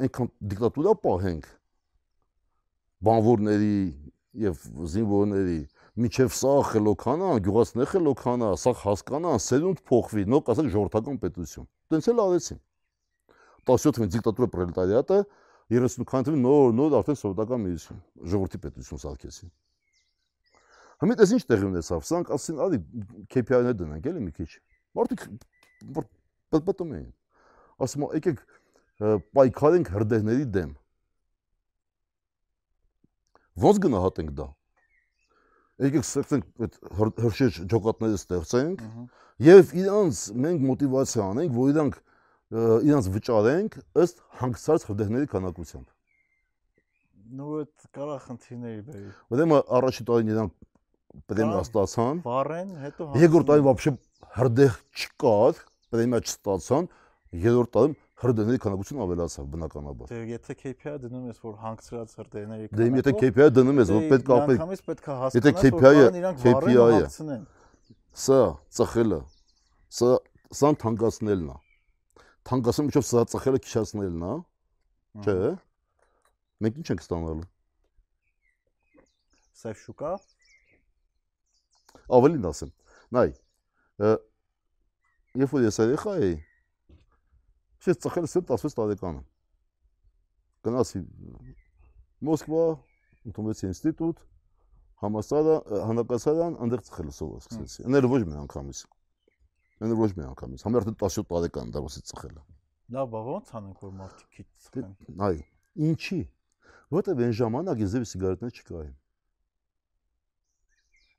այնքան դիկտատուրա պահենք բանվորների եւ զինվորների միջև սա խելոքանա, գյուղացնե խելոքանա, սա հասկանա, սերունդ փոխվի, նո կասեք ժողովրդական պետություն։ Տենց էլ արեցին։ 17 թվին դիկտատուրա պրոլետարիատը 30 քանի նոր նոր արդեն սովետական միություն, ժողովրդի պետություն սարքեցին։ Հիմա դες ինչ տեղի ունեցավ։ Սրանք ասին, արի KPI-ներ դնենք, էլի մի քիչ։ Մարդիկ պատպատում էին։ Ասում եկեք պայքարենք հրդեհների դեմ։ Ոնց գնահատենք դա Եկեք ստեղծենք այդ հրշեջ ջոկատները ստեղծենք Ահա։ եւ իրանց մենք մոտիվացիա անենք, որ իրանք իրանց վճարենք ըստ հանգստած հրդեհների քանակությամբ։ Նու այդ կարա խնդիրների բերի։ Ուրեմն առաջի տարին իրանք պրեմիա Կա։ ստացան, Վառեն, հետո երկրորդ տարի հանձնեն։ вообще հրդեհ չկար, պրեմիա չստացան, երրորդ տարում հրդեհների քանակությունը ավելացավ բնականաբար։ Դե եթե KPI դնում ես, որ հանգցրած հրդեհների Դե իմ եթե KPI դնում ես, որ պետք է ապել, Անգամից պետք է հասկանաս, որ իրանք KPI-ը հագցնեն։ սա ծխելը, սա սան թանկացնելն է։ Թանկացում միջով սա ծխելը քիչացնելն է, չէ՞։ Մենք ինչ ենք ստանալու։ Սև շուկա, Ավելին ասեմ։ Նայ, երբ որ ես երեխա էի, ես ծխել եմ 16 տարեկանը։ Գնացի Մոսկվա, ընդունվեցի ինստիտուտ, համասարան, հանակասարան, այնտեղ ծխել սովոր սկսեցի։ Անել ոչ մի անգամից։ Անել ոչ մի անգամից։ Համարտ 17 տարեկան դավասի ծխել եմ։ լավ, բա ոնց անենք, որ մարդիկ քիչ ծխեն։ Այ, ինչի։ Որտեվ այն ժամանակ ես ձեւի սիգարետներ չկային։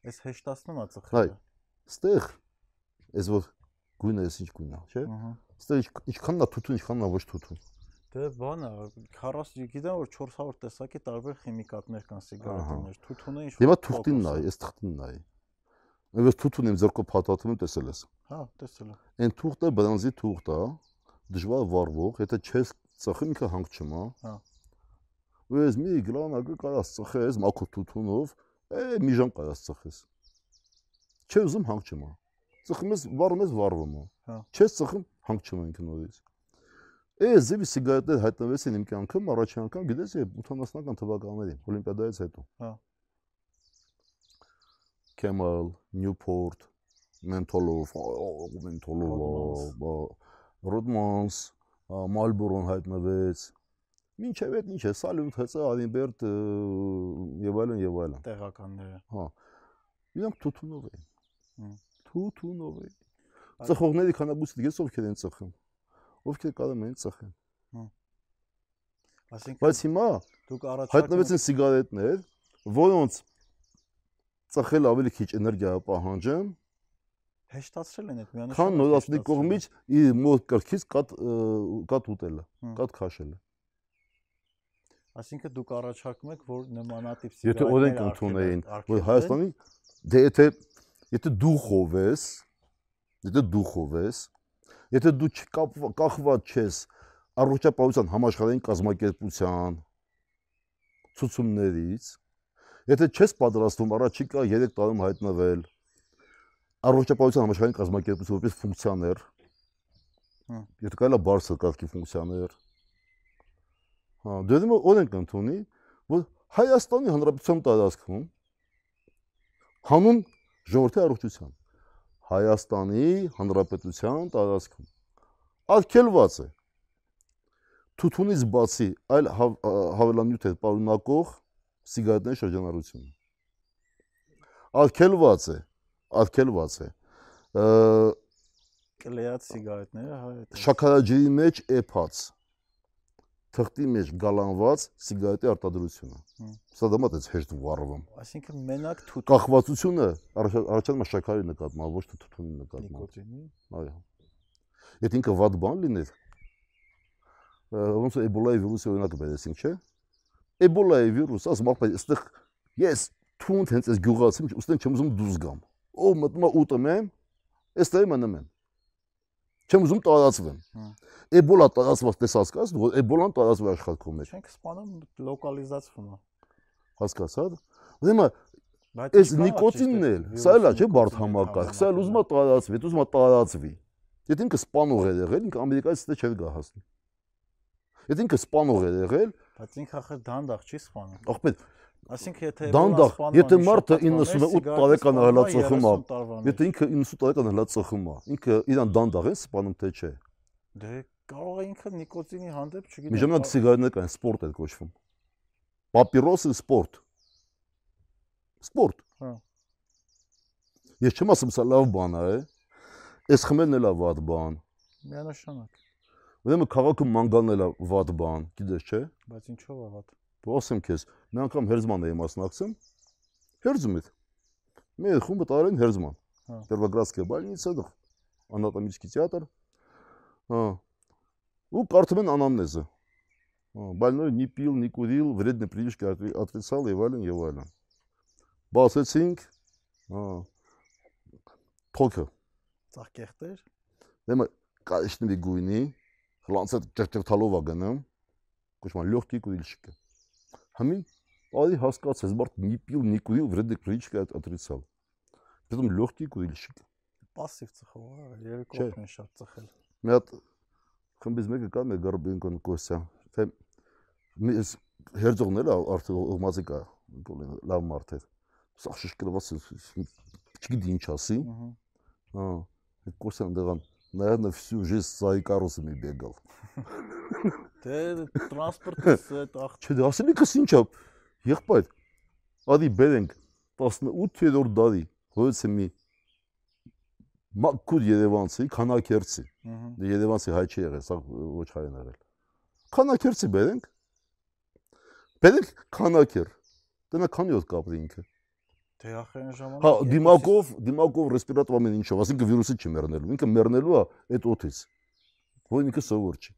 Այս հեշտացնում է ծխելը։ Ստեղ ես որ գույնը ես ինչ գույնա, չէ՞։ Ահա։ Ինչ- ինչքանն է թութուն, ինչքանն է ոչ թութուն։ Դե բանը 40 գիտեմ որ 400 տեսակի տարբեր խիմիկատներ կան սիգարետներ։ Թութունը ինչ Հիմա թուղթին նայ, ես թղթին նայ։ Ես թութուն եմ ձեռքով փաթաթում եմ տեսել ես։ Հա, տեսել եմ։ Այն թուղթը բրանզի թուղթ է, դժվար վառվող, եթե չես ծխի ինքը հանգ չմա։ Հա։ Ու ես մի գլանակը կարաս ծխես մաքուր թութունով, է մի ժամ կարաս ծխես։ Չէ ուզում հանգ չմա։ Ծխում ես, վառում ես, վառվում է։ Հա։ Չես ծխում, հանգ չմա ինքը նորից։ Այս ձևի սիգարետներ հայտնվեցին իմ կյանքում առաջին անգամ, գիտես, 80-ական թվականներին, Օլիմպիադայից հետո։ Հա։ Camel, Newport, Menthol-ով, Menthol-ով, Rodmans, Marlboro-ն հայտնվեց։ Մինչև այդ ինչ է, Salute, հսա, Arinbert եւ այլն եւ այլն։ Տեղականները։ Հա։ Իրանք թութունով էին։ Հմ։ Թութունով Այ- Ծխողների քանակությունը դες ովքեր են ծխում։ Ովքեր կարող են ծխեն։ Այսինքն Բայց հիմա դուք առաջ հայտնվեցին սիգարետներ, որոնց ծխել ավելի քիչ էներգիա պահանջեն, հեշտացրել են այդ միանշանակ։ քան նորածնի կողմից իր մոտ կրքից կատ կատ ուտելը, Հմ։ կատ քաշելը։ Այսինքն դուք առաջարկում եք, որ նմանատիպ Եթե օրենք ընդունեին, որ Հայաստանի դե եթե եթե դու խովես, եթե դու խովես, եթե դու չկախված չես առողջապահության համաշխարհային կազմակերպության ցուցումներից, եթե չես պատրաստվում առաջիկա 3 տարում հայտնվել առողջապահության համաշխարհային կազմակերպության որպես ֆունկցիաներ, եթե կարելի է բարձր կարգի ֆունկցիաներ, հա, դու դու օրենք ընդունի, որ Հայաստանի Հանրապետության տարածքում հանուն ժողովրդի առողջության Հայաստանի Հանրապետության տարածքում. Արգելված է. Թութունից բացի այլ հավելանյութեր պարունակող սիգարետների շրջանառությունը. Արգելված է արգելված է կլեած սիգարետները հա շաքարաջրի մեջ էփած թղթի մեջ գալանված սիգարետի արտադրությունը։ Սա դեմա դες հեշտ վառվում։ Այսինքն մենակ թութ կախվածությունը առաջանում է շաքարի նկատմամբ, ոչ թե թութունի նկատմամբ։ Նիկոտինի։ Այո։ Եթե ինքը վատ բան լիներ, ոնց է էբոլայի վիրուսը օրինակ բերեցինք, չէ՞։ Էբոլայի վիրուս, ասում ապա այստեղ ես թունդ հենց այս գյուղացի, ուստեն չեմ ուզում դուրս գամ։ Ո մտնում ուտում եմ, այստեղ մնում եմ։ Չեմ ուզում տարածվեմ։ Էբոլա տարածված տեսած կաս, որ էբոլան տարածվում է աշխատքում մեջ։ Չենք սպանում լոկալիզացվում է։ Հասկացա՞դ։ Ուրեմն այս նիկոտինն էլ, սա էլա չէ բարդ համակարգ, սա էլ ուզում է տարածվի, ուզում է տարածվի։ Եթե ինքը սպանող է եղել, ինքը ամերիկայից դե չէր գա հասնի։ Եթե ինքը սպանող է եղել, բայց ինքը ախր դանդաղ չի սպանում։ Ախպետ, Այսինքն եթե դանդաղ, եթե մարդը 98 տարեկան հլա ծխում է, եթե ինքը 98 տարեկան հլա ծխում է, ինքը իրան դանդաղ է սպանում թե չէ։ Դե կարող է ինքը նիկոտինի հանդեպ, չգիտեմ։ Միջամյակ սիգարետներ կան, սպորտ է կոչվում։ Պապիրոսը սպորտ։ Սպորտ։ Հա։ Ես չեմ ասում սա լավ բան է, այս խմելն էլ է վատ բան։ Միանշանակ։ Ուրեմն քաղաքում մանգանն էլ է վատ բան, գիտես չէ։ Բայց ինչով է վատ։ Ասեմ քեզ, մի անգամ հերձման էի մասնակցում։ Հերձում էի։ Մեր խումբը տարեն հերձման։ Первоградская больница, анатомический театр. Ну, Картмен анамнеза. Больной не пил, не курил, вредные привычки отрицал, и вален, и вален։ Բացեցինք հա, թոքը։ Ծաղկեղտեր։ Դեմը կարիշների գույնի, հլանցը ճրճրթալով է գնում, կոչման լյողքի կուրիլշիկը։ Համին Али հասկացես, մարդ не пил, не курил, вредных привычек отрицал. Притом легкий курильщик։ Пассив ծխող, երկու օգն շատ ծխել։ Մի հատ խմբից մեկը կա մեր Գարբենկոն Կոսյա, թե ես հերձողն էլ արդեն ուղմածի կա, լավ մարդ է։ Սա շշկրված է, չգիտի ինչ ասի։ Հա։ Կոսյան դեղան наверное, всю жизнь за Икарусами бегал։ Դե տրանսպորտից այդ աղ Չէ, դե ասելիքս ինչ է։ Եղբայր։ Ադի բերենք 18-րդ դարի հոյցը մի մաքուր Երևանցի, քանակերցի։ Դե Երևանցի հայ չի եղել, սա ոչ հայ են եղել։ Քանակերցի բերենք։ Բերենք քանակեր։ Դենա քանի օր կապրի ինքը։ Դե ախր այն ժամանակ Հա, դիմակով, դիմակով ռեսպիրատոր ամեն ինչով, ասինքն վիրուսը չի մեռնելու։ Ինքը մեռնելու է այդ օթից։ Որ ինքը սովոր չի։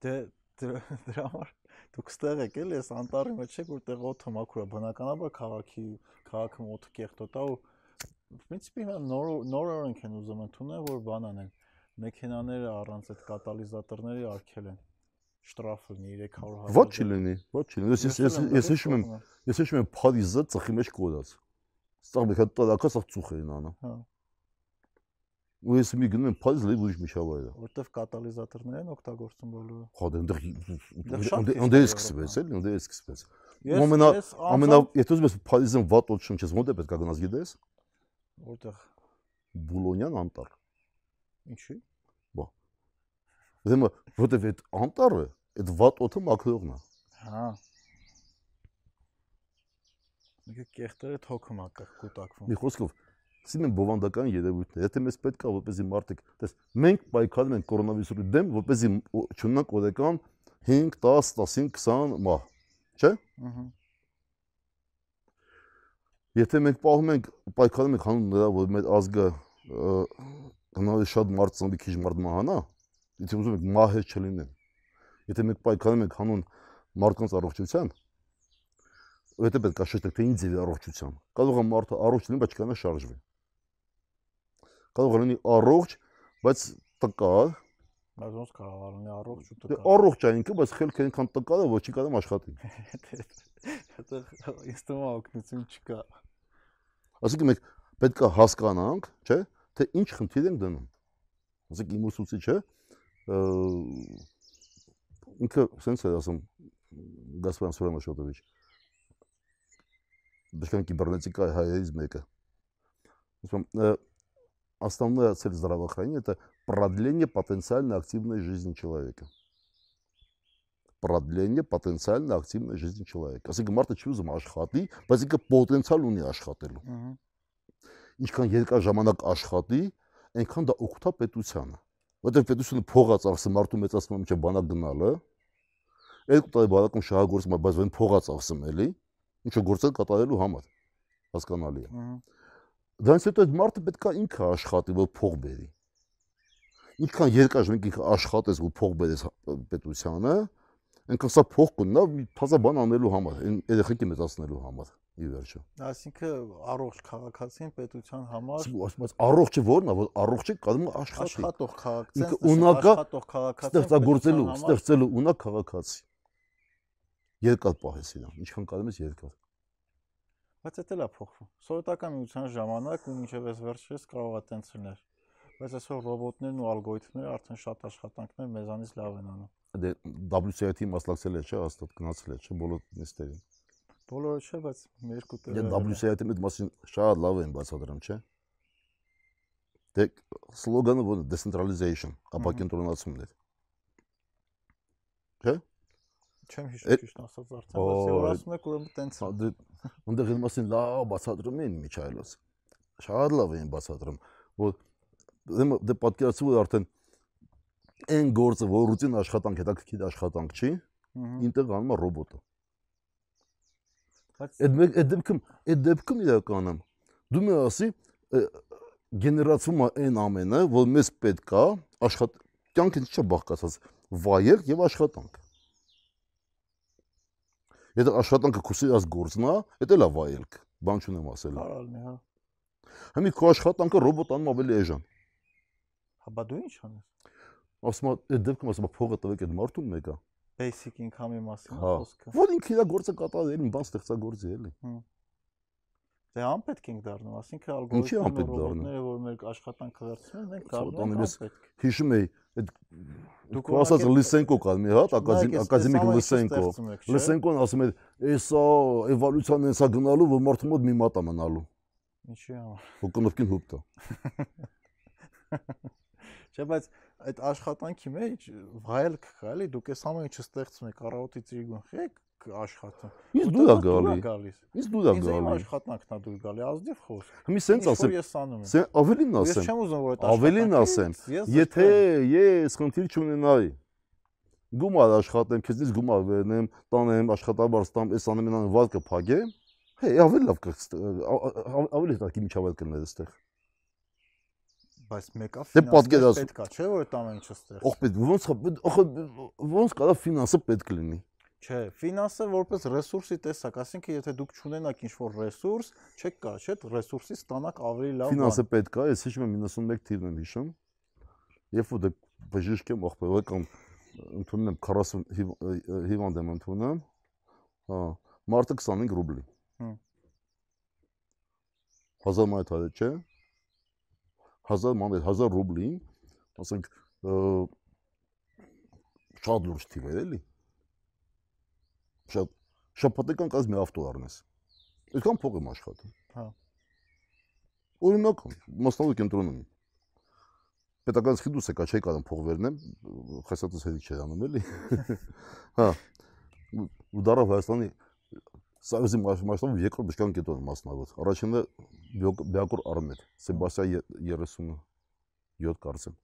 Դե դրա համար դուք ստեղ եք էլ էս անտառի մեջ եք որտեղ օդը մաքուր է բնականաբար քաղաքի քաղաքում օդը կեղտոտա ու principi հա նոր նոր օրենք են ուզում ընդունել որ բան անեն մեքենաները առանց այդ կատալիզատորների արկել են շտրաֆը 300000 Ոչ չլինի, ոչ չլինի։ Ես ես ես հիշում եմ, ես հիշում եմ Փարիզը ծխի մեջ կորած։ Սա մի հատ տարակա սա ծուխ էին անում։ Հա։ Ու ես մի գնում եմ Փարիզ լի ուրիշ միջավայր է։ Որտեվ կատալիզատորներ են օգտագործում բոլորը։ Հա դե այնտեղ այնտեղ սկսվեց, էլի, այնտեղ սկսվեց։ Ամենա ամենա եթե ուզում ես Փարիզն վատ օդ շնչես, ո՞նց է պետք է գնաս գիտես։ որտեղ Բուլոնյան անտառ։ ինչի։ Ուրեմն որտեվ այդ անտառը, այդ վատ օդը մաքրողն է։ Հա։ Եկե կեղտերը թոքում ա կուտակվում։ Մի խոսքով Սին են բովանդական երևույթներ։ Եթե մեզ պետք է որպեսի մարդիկ, տես մենք պայքարում ենք կորոնավիրուսի դեմ, որպեսի չունենանք օրական 5, 10, 15, 20 մահ, չէ՞։ Ահա։ Եթե մենք պահում ենք պայքարում ենք հանուն նրա, որ մեր ազգը հնարավոր շատ մարդ ծնվի քիչ մարդ մահանա, եթե ուզում ենք մահեր չլինեն։ Եթե մենք պայքարում ենք հանուն մարդկանց առողջության, որտեղ պետք է շեշտել թե ինձ եւ առողջության։ Կարող է մարդը առողջ լինի, բայց չկանա շարժվի կարող լինի առողջ, բայց տկար։ Բայց ոնց կարող լինի առողջ ու դե տկար։ Առողջ է ինքը, բայց խելքը այնքան տկար է, որ չի կարող աշխատի։ Այդտեղ ինստումա օգնություն չկա։ Այսինքն մենք պետք է հասկանանք, չէ, թե ինչ խնդիր ենք դնում։ Ասեք իմ ուսուցիչը ինքը sense է ասում Գասպարյան Սուրեն Մաշոտովիչ։ Դժքան կիբեռնետիկայի հայերից մեկը։ Ուսում основная цель здравоохранения это продление потенциально активной жизни человека. Продление потенциально активной жизни человека։ Ասիկա մարդը չի ուզում աշխատի, բայց ինքը պոտենցիալ ունի աշխատելու։ Ահա։ Ինչքան երկար ժամանակ աշխատի, այնքան դա օգտա պետությանը։ Որտեղ պետությունը փող է ծախսում մարդու մեծացման միջև բանակ գնալը, երկու տարի բանակում շահագործում է, բայց այն փող է ծախսում էլի, ինչը գործել կատարելու համար։ Հասկանալի է։ Ահա։ Դրանից հետո այդ մարդը պետքա ինքը աշխատի, որ փող բերի։ Ինչքան երկար ժամանակ ինքը աշխատես ու փող բերես պետությանը, այնքան սա փող կուննա մի բազա բան անելու համար, այն երեխեքի մեծացնելու համար ի վերջո։ Այսինքն առողջ քաղաքացին պետության համար ասում առողջը ո՞րն է, որ առողջը կարող է աշխատի։ աշխատող քաղաքացին, Ինքը ունակա աշխատող քաղաքացին Ստեղծագործելու, ստեղծելու ունա քաղաքացի։ Երկար պահես իրան, ինչքան կարող ես երկար։ Բայց դա էլ է փոխվում։ Սովետական միության ժամանակ ու մինչև այս վերջերս կարող է տենց լինել։ Բայց այսօր ռոբոտներն ու ալգորիթմները արդեն շատ աշխատանքներ մեզանից լավ են անում։ Դե WCIT մասնակցել է, չէ, հաստատ գնացել է, չէ, բոլոր նիստերին։ Բոլորը չէ, բայց երկու Դե տեղ։ WCIT-ի հետ մասին շատ լավ են բացատրում, չէ։ Դե սլոգանը ո՞րն է, decentralization, ապակենտրոնացումն է։ Չեմ հիշում ճիշտ ասած արդեն, բայց որ ասում եք ուրեմն տենց է։ Հա, Դե այնտեղ այն մասին լավ բացատրում են Միչայելոս։ Շատ լավ են բացատրում, որ դե պատկերացու որ արդեն այն գործը, որ ռուտին աշխատանք, հետաքրքիր աշխատանք չի, ինտեղ անում է ռոբոտը։ Բայց Այդ մեկ այդ դեպքում, այդ դեպքում իրականում դու մի ասի գեներացվում է այն ամենը, որ մեզ պետք է աշխատ կյանքը չի բաղկացած վայել եւ աշխատանք։ Եթե աշխատանքը քո սիրած գործն է, դա էլ է վայելք, բան չունեմ ասել։ կարող լինի, հա։ Հիմա քո աշխատանքը ռոբոտ անում ավելի էժան։ Հա բա դու ինչ անես։ Ասում է, այդ դեպքում ասում է փողը տվեք այդ մարդուն մեկը։ Basic income-ի մասին է Հա։ խոսքը։ Որ ինքը իր գործը կատարել, բան ստեղծագործի էլի։ Դե անպետք ենք դառնում, ասինքն դառնում։ ռոբոտները, որ մեր աշխատանքը վերցնում են, դառնում ես անպետք։ Հիշում էի այդ Դուք ասած Լիսենկո կար մի հատ, ակադեմիկ Լիսենկո։ Լսենք Լսենկոն ասում էր, «Էսա էվոլյուցիան էսա գնալու, որ մարդու մոտ մի մատ է մնալու»։ Ինչի համար։ Հոկոնովկին հուպտա։ Չէ, բայց այդ աշխատանքի մեջ վայելք կա, էլի, դուք այս ամեն ինչը ստեղծում եք, առավոտից ծիրգուն խեք աշխատում։ Իսկ դու դա գալի։ Իսկ դու դա Ինձ գալի։ աշխատանքն է դուր գալի, ազնիվ խոսք։ Հիմի սենց ասեմ, ես սեն ավելին Ես ասեմ։ չեմ ուզում որ այդ Ավելին ասեմ, Եթե ես խնդիր չունենայի, գումար աշխատեմ, քեզից գումար վերնեմ, տանեմ, աշխատաբար ստամ, այս անեմ, անեմ, վալ կփակեմ, հե, ավելի լավ կստե, ավելի հետաքրքիր միջավայր կլներ այստեղ։ բայց մեկա Դե պատկերացու- պետքա, չէ՞ որ այդ ամեն ինչը ստեղ։ Ող պետք ոնց ոնց կարա ֆինանսը պետք լինի։ Չէ, ֆինանսը որպես ռեսուրսի տեսակ, ասինքն եթե դուք չունենաք ինչ-որ ռեսուրս, չեք կարող, չէ՞, ռեսուրսի ստանաք ավելի լավ Ֆինանսը պետք է, ես հիշում եմ 91 թիվն եմ հիշում։ Երբ որ դե բժիշկ եմ, ախպեր, կամ ընդունում եմ 40 հիվ- հիվանդ եմ ընդունում, հա, մարտը 25 ռուբլի։ Հմ։ 1000 մայթ հայ չէ։ 1000 մանետ 1000 ռուբլին, ասենք շատ լուրջ թիվ է, էլի։ Շատ շաբաթական կազմի ավտո առնես։ Այդքան փող եմ աշխատում։ Հա։ Օրինակ, մասնավոր կենտրոնում։ Պետական սխիդուս եկա, չէի կարող փող վերնեմ, խեսատուս հետիք չէր անում, էլի։ Հա։ ու- դարավ Հայաստանի Սայոզի մասնավոր երկրորդ բժշկական կենտրոն մասնավոր։ Առաջինը Բյակոր Արմետ, Սեբաստիա 37 կարծեմ,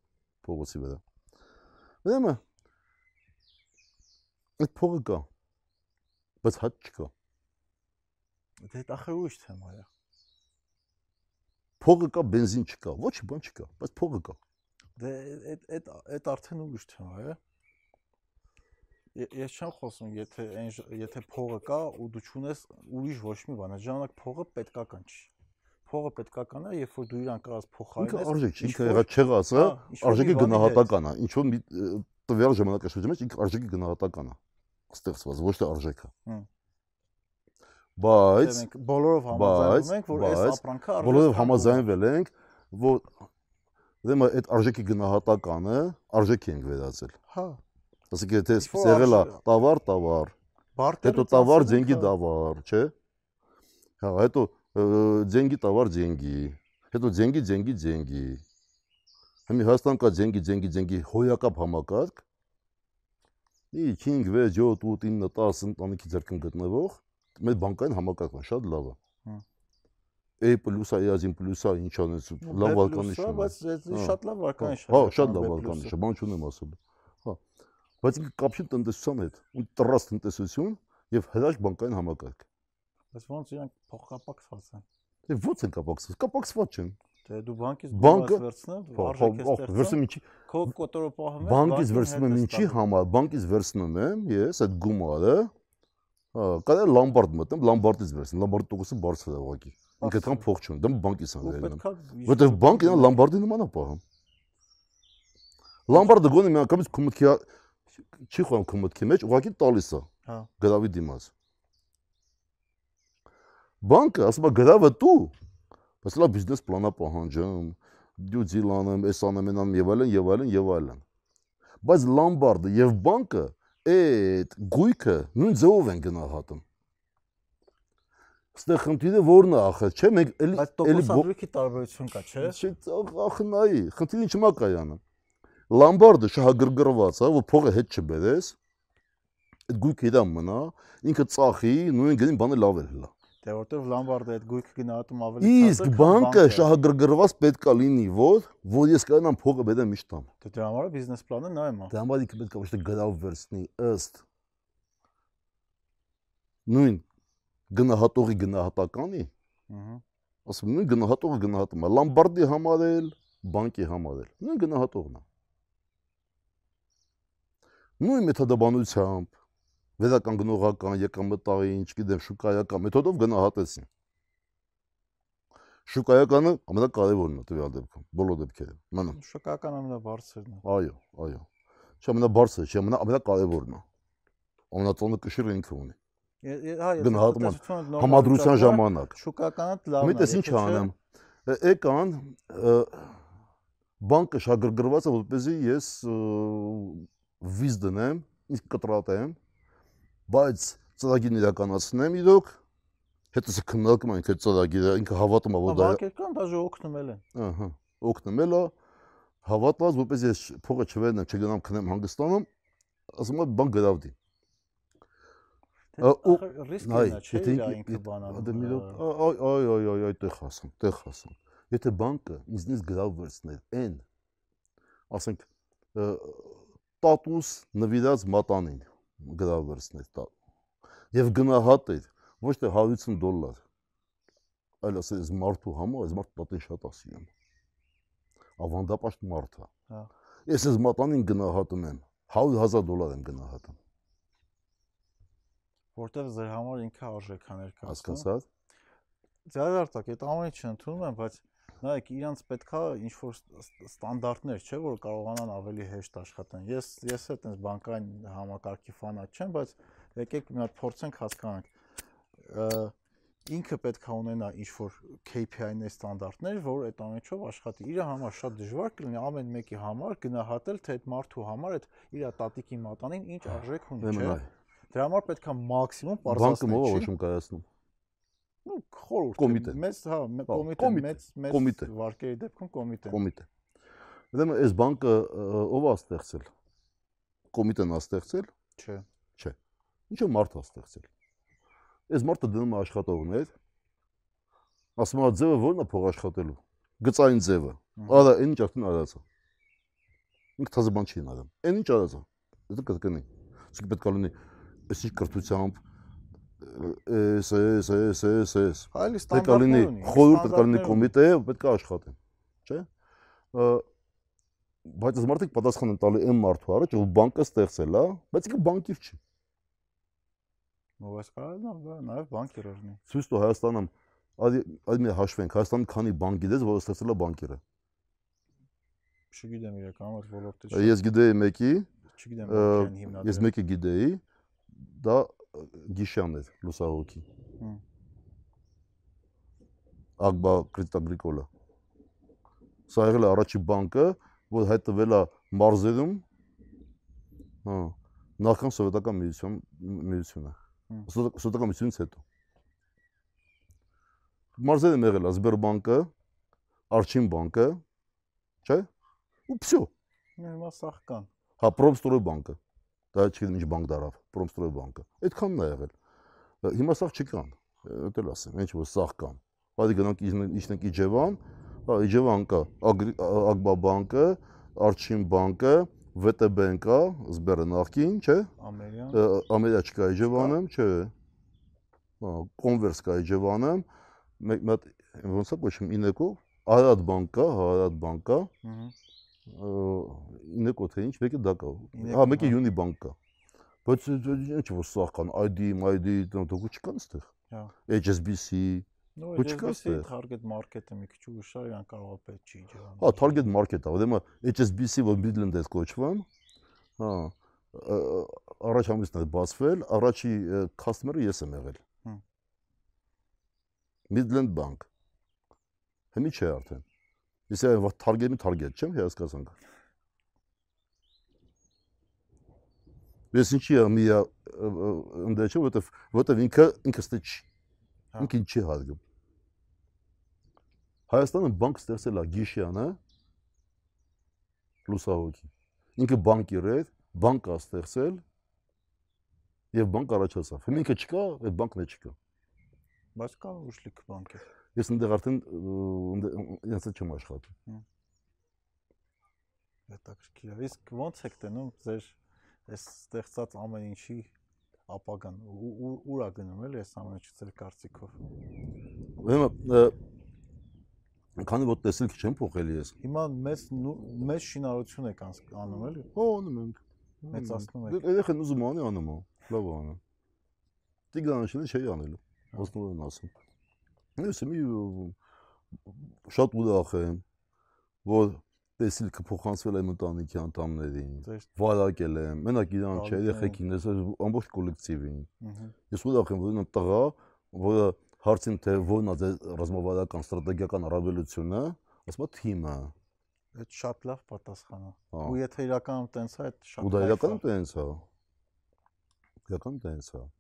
փողոցի վրա։ Ուրեմն այդ փողը կա, բայց հատ չկա։ Դե դա ուրիշ թեմա է։ Փողը կա, բենզին չկա, ոչ բան չկա, բայց փողը կա։ Դե այդ այդ այդ արդեն ուրիշ թեմա է։ Ես չեմ խոսում, եթե եթե փողը կա ու դու չունես ուրիշ ոչ մի բան, ժամանակ փողը պետքա կանչի։ Փողը պետքա կանա, երբ որ դու իրան կարաս Ինքը փոխարինես։ արժեք չի, ինքը եղա չեղածը, հետ։ գնահատական է, ինչ որ մի տվյալ ժամանակաշրջանի մեջ ինքը արժեքի գնահատական է ստեղծված, ոչ թե արժեքը։ Բայց մենք բոլորով համաձայնվում ենք, որ այս ապրանքը արժե։ Բոլորով համաձայնվել ենք, որ դե ուրեմն այդ արժեքի գնահատականը արժեքի ենք վերածել։ Հա։ Ասեք եթե սեղելա տավար տավար, հետո տավար ձենգի դավար, հա։ չէ՞։ Հա, հետո ձենգի տավար ձենգի, հետո ձենգի ձենգի ձենգի։ Հիմա Հայաստան կա ձենգի ձենգի ձենգի հոյակապ համակարգ, Ի 5, 6, 7, 8, 9, 10 ընտանիքի ձեռքին գտնվող մեր բանկային համակարգն շատ լավ է։ Հմ։ A+-ը, A1+-ը, ինչ անես, Ու լավ B+-ը, վարկանիշ ունի։ բայց Հա, շատ լավ վարկանիշ է։ Հա, շատ իրականում լավ վարկանիշ է, բան չունեմ ասել։ Հա։ Բայց ինքը կապ չի տնտեսության հետ։ Ու տրաստ տնտեսություն եւ հրաշք բանկային համակարգ։ Բայց ոնց իրանք փոխկապակցված են։ Դե ո՞նց են կապակցված։ Կապակցված չեն։ Դե դու բանկից Բանկը- վերցնես, Հա, արժեք հա, ես վերցնում ինչի քո կոտորը պահում ես, բանկից վերցնում եմ ինչի համար, բանկից վերցնում եմ ես այդ գումարը, հա, կարա լամբարդ մտեմ, լամբարդից վերցնեմ, լամբարդի տոկոսը բարձր է ուղղակի։ Ինքը դրան փող չունի, դա բանկից եմ Ու վերցնում։ Որտեվ բանկն է լամբարդի նման է պահում։ Լամբարդը գոնե միանգամից քո մտքի չի խոհում քո մտքի մեջ, ուղղակի տալիս է Հա։ գրավի դիմաց։ Բանկը ասում է գրավը դու, բայց լա բիզնես պլանա պահանջում, դու դիլ անեմ, էս անեմ, այն անեմ եւ այլն եւ այլն եւ այլն։ Բայց լամբարդը եւ բանկը այդ գույքը նույն ձևով են գնահատում։ Ստեղ խնդիրը ո՞րն է ախր, չէ՞, մենք էլի էլի բո- տոկոսադրույքի տարբերություն կա, չէ։ Չէ, ախնայի, խնդիրը չմա կայանը։ Լամբարդը շահագրգռված է, որ փողը հետ չբերես, այդ գույքը իրա մնա, ինքը ծախի, նույն գնին բանը լավ էլ հլա։ Դե որտեվ լամբարդը այդ գույքը գնահատում ավելի Իսկ քան բանկը բանկը։ շահագրգռված պետքա լինի, որ որ ես կանամ փողը բերեմ միշտ տամ։ Դե դրա համար է բիզնես պլանը նա է։ Դա համար ինքը պետքա ոչ թե գրավ վերցնի ըստ նույն գնահատողի գնահատականի, Ահա։ ասում նույն գնահատողը գնահատում է լամբարդի համար էլ, բանկի համար էլ։ Նույն գնահատողն է։ Նույն մեթոդաբանությամբ վերական գնողական, եկամտային, չգիտեմ, շուկայական մեթոդով գնահատեցին։ Շուկայականը ամենակարևորն է տվյալ դեպքում, բոլոր դեպքերում։ Մնում։ Շոկական ամենաբարձրն է։ Այո, այո։ Չէ, ամենաբարձրը, չէ, ամենա ամենակարևորն է։ Ամենածոնը կշիռը ինքը ունի։ Հա, Գնահատման, Համադրության ժամանակ։ շուկականը լավն է։ Միտես ինչ անեմ։ Եկան բանկը շագրգռված է որպեսզի ես վիզ դնեմ, իսկ կտրատեմ, բայց ծրագիրն իրականացնեմ իրոք, հետո սա քննարկում ենք այդ ծրագիրը, ինքը հավատում է որ դա Բանկեր կան, դաժե օգնում են։ ահա օգնում էլ է հավատված որպեսզի ես փողը չվերնեմ, չգնամ քնեմ հանգստանում, ասում է բան գրավդի։ ու- ռիսկն է, չէ՞ իր ինքը- Դե մի դոք այ այ այ այ այ տեղ հասան, տեղ հասան։ Եթե բանկը ինձնից գրավ վերցներ n ասենք տատուս նվիրած մատանին գրավ վերցներ տա եւ գնահատեր ոչ թե 150 դոլար այլ ասես այս մարդու համար այս մարդը տատին շատ է սիրում ավանդապաշտ մարդ է Հա։ ես այս մատանին գնահատում եմ 100000 դոլար եմ գնահատում որտեվ ձեր համար ինքը արժեք է ներկայացնում։ հասկացա՞ծ Ձերարտակ, այդ ամենը չընդունում եմ, բայց նայեք, իրանց պետքա ինչ որ ստանդարտներ, չէ, որ կարողանան ավելի հեշտ աշխատեն։ Ես ես էլ այդպես բանկային համակարգի ֆանատ չեմ, բայց եկեք մի հատ փորձենք հասկանանք։ Ինքը պետքա ունենա ինչ որ KPI-ներ ստանդարտներ, որ այդ ամենով աշխատի։ Իր համար շատ դժվար կլինի ամեն մեկի համար գնահատել, թե այդ մարդու համար այդ իր տատիկի մատանին ինչ արժեք ունի, չէ։ Դրա համար պետքա մաքսիմում բանկը բարձրացնել, ո՞վ է ոչմ կայացնում խորհուրդ Կոմիտե։ Մեծ, հա, Հա, կոմիտե, մեծ մեծ վարկերի դեպքում կոմիտե։ կոմիտե։ Ուրեմն այս բանկը ով է ստեղծել։ Կոմիտեն է ստեղծել, Չէ։ ինչը մարդ է ստեղծել։ Այս մարդը դնում է աշխատողներ, ասում է ձևը ո՞րն է փող աշխատելու։ Գծային ձևը։ Արա, այն ինչ արդեն արած է։ Ինքը թազը բան չի նարում։ Այն ինչ արած է։ Դա կրկնի։ Իսկ պետք է լինի այսինչ կրթությամբ էս էս էս էս էս Այլ պետք է լինի ստանդարտներ ունի։ խորհուրդ պետք է լինի ունի։ կոմիտե, պետք է աշխատեն, չէ՞։ բայց այս մարդիկ պատասխան են տալի այն մարդու առաջ, ով բանկը ստեղծել է, բայց ինքը բանկիր չի։ Ո՞վ է կարողանա դա նաև բանկեր լինի։ Ցույց տու Հայաստանում այդ այդ մի հաշվենք, Հայաստանը քանի բանկ գիտես, որ ստեղծել է բանկերը։ Չգիտեմ իրականում այդ ոլորտը Ես գիտեի մեկի, Չգիտեմ հիմնադրել։ ես մեկի գիտեի, դա Գիշյանն էր, լուսահոգի։ Հմ։ Ագբա Կրեդիտ Ագրիկոլը։ Սա եղել է առաջի բանկը, որ հայտնվել է մարզերում։ Հա, նախքան սովետական միություն միությունը։ Հմ։ Սովետ- Սովետական միությունից հետո։ Մարզերում եղել է Սբերբանկը, Արչին բանկը, չէ՞։ Ու всё։ Հիմա սաղ կան։ Հա, Պրոմստրոյ բանկը։ Դա չգիտեմ ինչ բանկ դարավ, Պրոմստրոյ բանկը։ Այդքանն է եղել։ Հիմա սաղ չկան։ էլ ասեմ, ինչ որ սաղ կան։ Բայց գնանք իջնենք Իջևան, հա, Իջևան կա, Ագբա բանկը, Արչին բանկը, ՎՏԲ-ն կա, Սբերը նախքին, չէ՞։ Ամերյան։ Ա, Ամերիա չկա Իջևանում, չէ։ Հա, Կոնվերս կա Իջևանում, մեկ մի հատ ոնց է կոչվում Ինեկո, Արարատ բանկ կա, Արարատ բանկ կա, Ահա։ ինեկո թե ինչ, մեկը դա կա։ Հա, մեկը Յունի բանկ կա։ Բայց ինչ որ սաղ կան, ID, ID, դուք չկան ստեղ։ Հա։ HSBC, Ну, HSBC target market-ը մի քիչ ուշ է, իրան կարող է պետք չի ջան։ հա, Target Market-ա, ուրեմն HSBC որ Midland է կոչվում, հա, առաջ ամիսն է բացվել, առաջի customer-ը ես եմ եղել։ Midland Bank։ Հիմի չէ արդեն։ Ես այ Target-ի Target չեմ հասկացանք։ Ես ինչի եմ մի ընդ չէ, որտեվ որտեվ ինքը ինքը ստե չի։ Հա։ Ինքին չի հարգում։ Հայաստանը բանկ ստեղծել է Գիշյանը լուսահոգի։ Ինքը բանկեր էր, բանկ է ստեղծել եւ բանկ առաջացավ։ Հիմա ինքը չկա, այդ բանկն է չկա։ Բայց կա ուշ լիք բանկեր։ Ես ընդեղ արդեն ինձ չեմ աշխատում։ Հետաքրքիր է։ Իսկ ո՞նց եք տենում ձեր այս ստեղծած ամեն ինչի ապագան։ Ու- ու- Ուր է գնում էլի այս ամեն ինչը ձեր կարծիքով։ Ուրեմն քանի որ տեսել չեմ փոխել ես։ Հիմա մեծ մեծ շինարարություն եք անում էլի։ Հո անում ենք։ Մեծացնում եք։ Դե երեխան ուզում անի անում է։ Լավ անը։ Տիգրանաշինը չի անելու։ Ոսնով են ասում։ Ես մի շատ ուրախ եմ, որ տեսիլ կփոխանցվել եմ ընտանիքի անդամներին։ Վարակել եմ, մենակ իրան չէ, երեխեքին, ես ամբողջ կոլեկտիվին։ Ես ուրախ եմ, որ նա տղա, որը հարցին թե որն է ձեր ռազմավարական ստրատեգիական առավելությունը, ասում է թիմը։ Այդ շատ լավ պատասխան է։ Ու եթե իրականում տենց է, այդ շատ Ու դա է։ իրականում տենց է։ Իրականում տենց է։ Հենց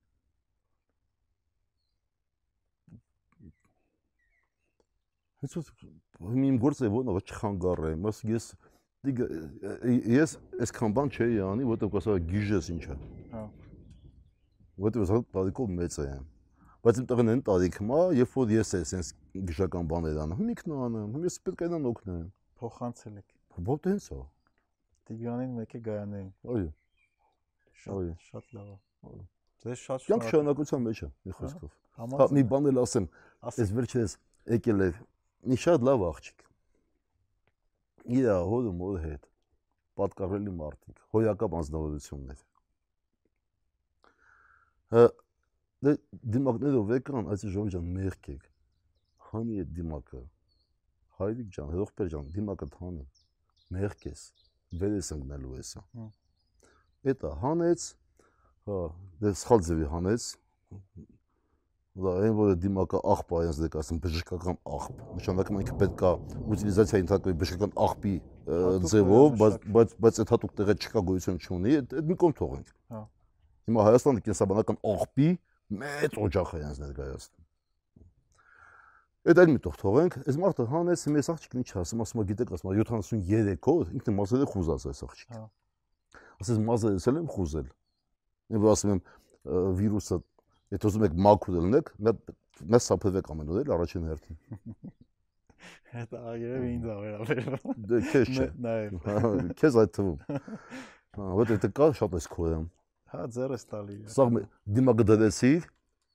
որ իմ գործը ոնա ոչ չխանգարեմ, ասի ես ես այսքան բան չէի անի, որտեղ կասա գիժես ինչա։ Հա։ Որտեղ ես տարիքով մեծ եմ։ Բայց իմ տղեն են տարիք մա, երբ որ ես ես այս գիժական բաներ անում, ինքն անում, հիմա ես պետք է նրան օգնեմ։ Փոխանցել եք։ Ո՞ր տենց է։ Տիգրանին մեկը գայանային։ Այո։ Շատ շատ լավ է։ Ձեզ շատ Կյանք շնորհակալ- շարունակության մեջ է, մի խոսքով։ Հա, մի բան էլ ասեմ, այս վերջերս եկել է մի շատ լավ աղջիկ։ Իր հորը մոր հետ պատկառելի մարդիկ, հոյակապ անձնավորություններ։ Հա դե դիմակներով եկան, այս ժողովուրդ ջան մեղքեք։ Հանի այդ դիմակը։ Հայրիկ ջան, հողբեր ջան, դիմակը թանի։ Մեղքես։ Վեր ես ընկնելու էսա։ Հմ։ Էտա հանեց, հա, դե սխալ ձևի հանեց, Դա այն որ դիմակը աղբ է, այնց դեք ասում բժշկական աղբ։ Նշանակում է ինքը պետք է ուտիլիզացիա ընդհանրապես բժշկական աղբի ձևով, բայց բայց բայց այդ հատուկ տեղը չկա գոյություն չունի, այդ մի կողմ թողենք։ Հա։ Հիմա Հայաստանը կենսաբանական աղբի մեծ օջախ է այնց ներկայացնում։ Այդ այլ մի տող թողենք, այս մարդը հանեց, մեզ աղջիկն ինչ ասում, ասում է գիտեք, ասում է 73-ով, ինքն մազերը խուզած է այս աղջիկ։ Հա։ Ասես մազերը ես եմ խուզել։ Ես ասում եմ վիրուսը Եթե ուզում եք մաքուր լինեք, մեծ սափրվեք ամեն օր էլ առաջին հերթին։ Դա երևի ինձ ա վերաբերվում։ Դե քեզ չէ։ Նաեւ։ Հա, Քեզ այդ թվում։ Հա, որտեղ դե կա շատ էս քոյամ։ Հա, ձերս տալի։ Սա դիմակը դրեցի,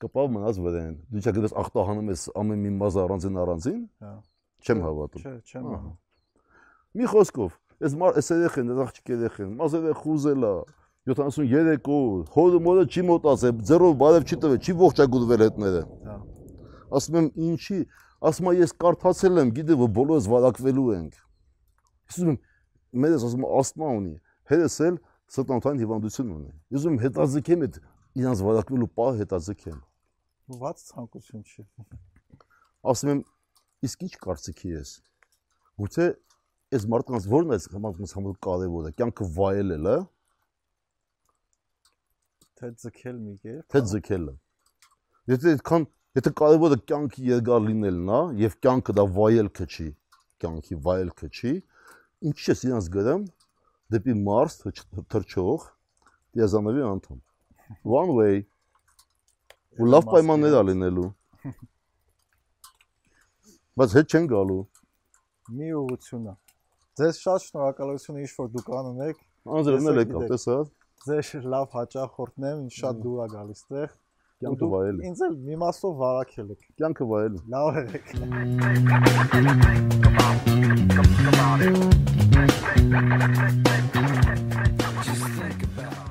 կպավ մնաց վրան։ Դու չէ գտես ախտահանում ես ամեն մի մազը առանձին առանձին, Հա։ չեմ հավատում։ Չէ, չեմ Ահա։ անում։ Մի խոսքով, Այս այս երեխեն, այս աղջիկ երեխեն, մազերը խուզելա 73 օր, հորը մորը չի մոտացել, ձեռով բարև չի տվել, չի ողջագուրվել հետները։ Հա։ Ասում եմ ինչի, ասում եմ ես կարդացել եմ, գիտեմ որ բոլորս վարակվելու ենք։ Ես ուզում եմ մերս ասում եմ ասթմա ունի, հերս էլ սրտանոթային հիվանդություն ունի։ Ես ուզում եմ հետաձգեմ այդ իրանց վարակվելու պահը հետաձգեմ։ Ված ցանկություն չի։ Ասում եմ իսկ ինչ կարծիքի ես։ Գուցե այս մարդկանց ո՞րն է այս մարդկանց համար կարևորը, կյանքը վայելել, հա, Թե ձգել մի կերպ։ թե ձգելը։ Եթե այդքան եթե կարևորը կյանքի երկար լինելն է եւ կյանքը դա վայելքը չի, կյանքի վայելքը չի, ինչի՞ ես իրանց գրեմ դեպի Մարս թռչող դիազանովի անդամ։ One way։ Ու լավ պայմաններ ա լինելու։ Բայց հետ չեն գալու։ Մի ուղղությունը։ Ձեզ շատ շնորհակալություն ինչ որ դուք անում եք։ Անձրևն էլ եկավ, Գիտեք։ տեսա։ Ձեր լավ հաճախորդն եմ, ինձ շատ դուր է գալիս տեղ։ Կյանքը վայել։ Ինձ էլ մի մասով վարակել եք։ Կյանքը վայել։ Լավ եք։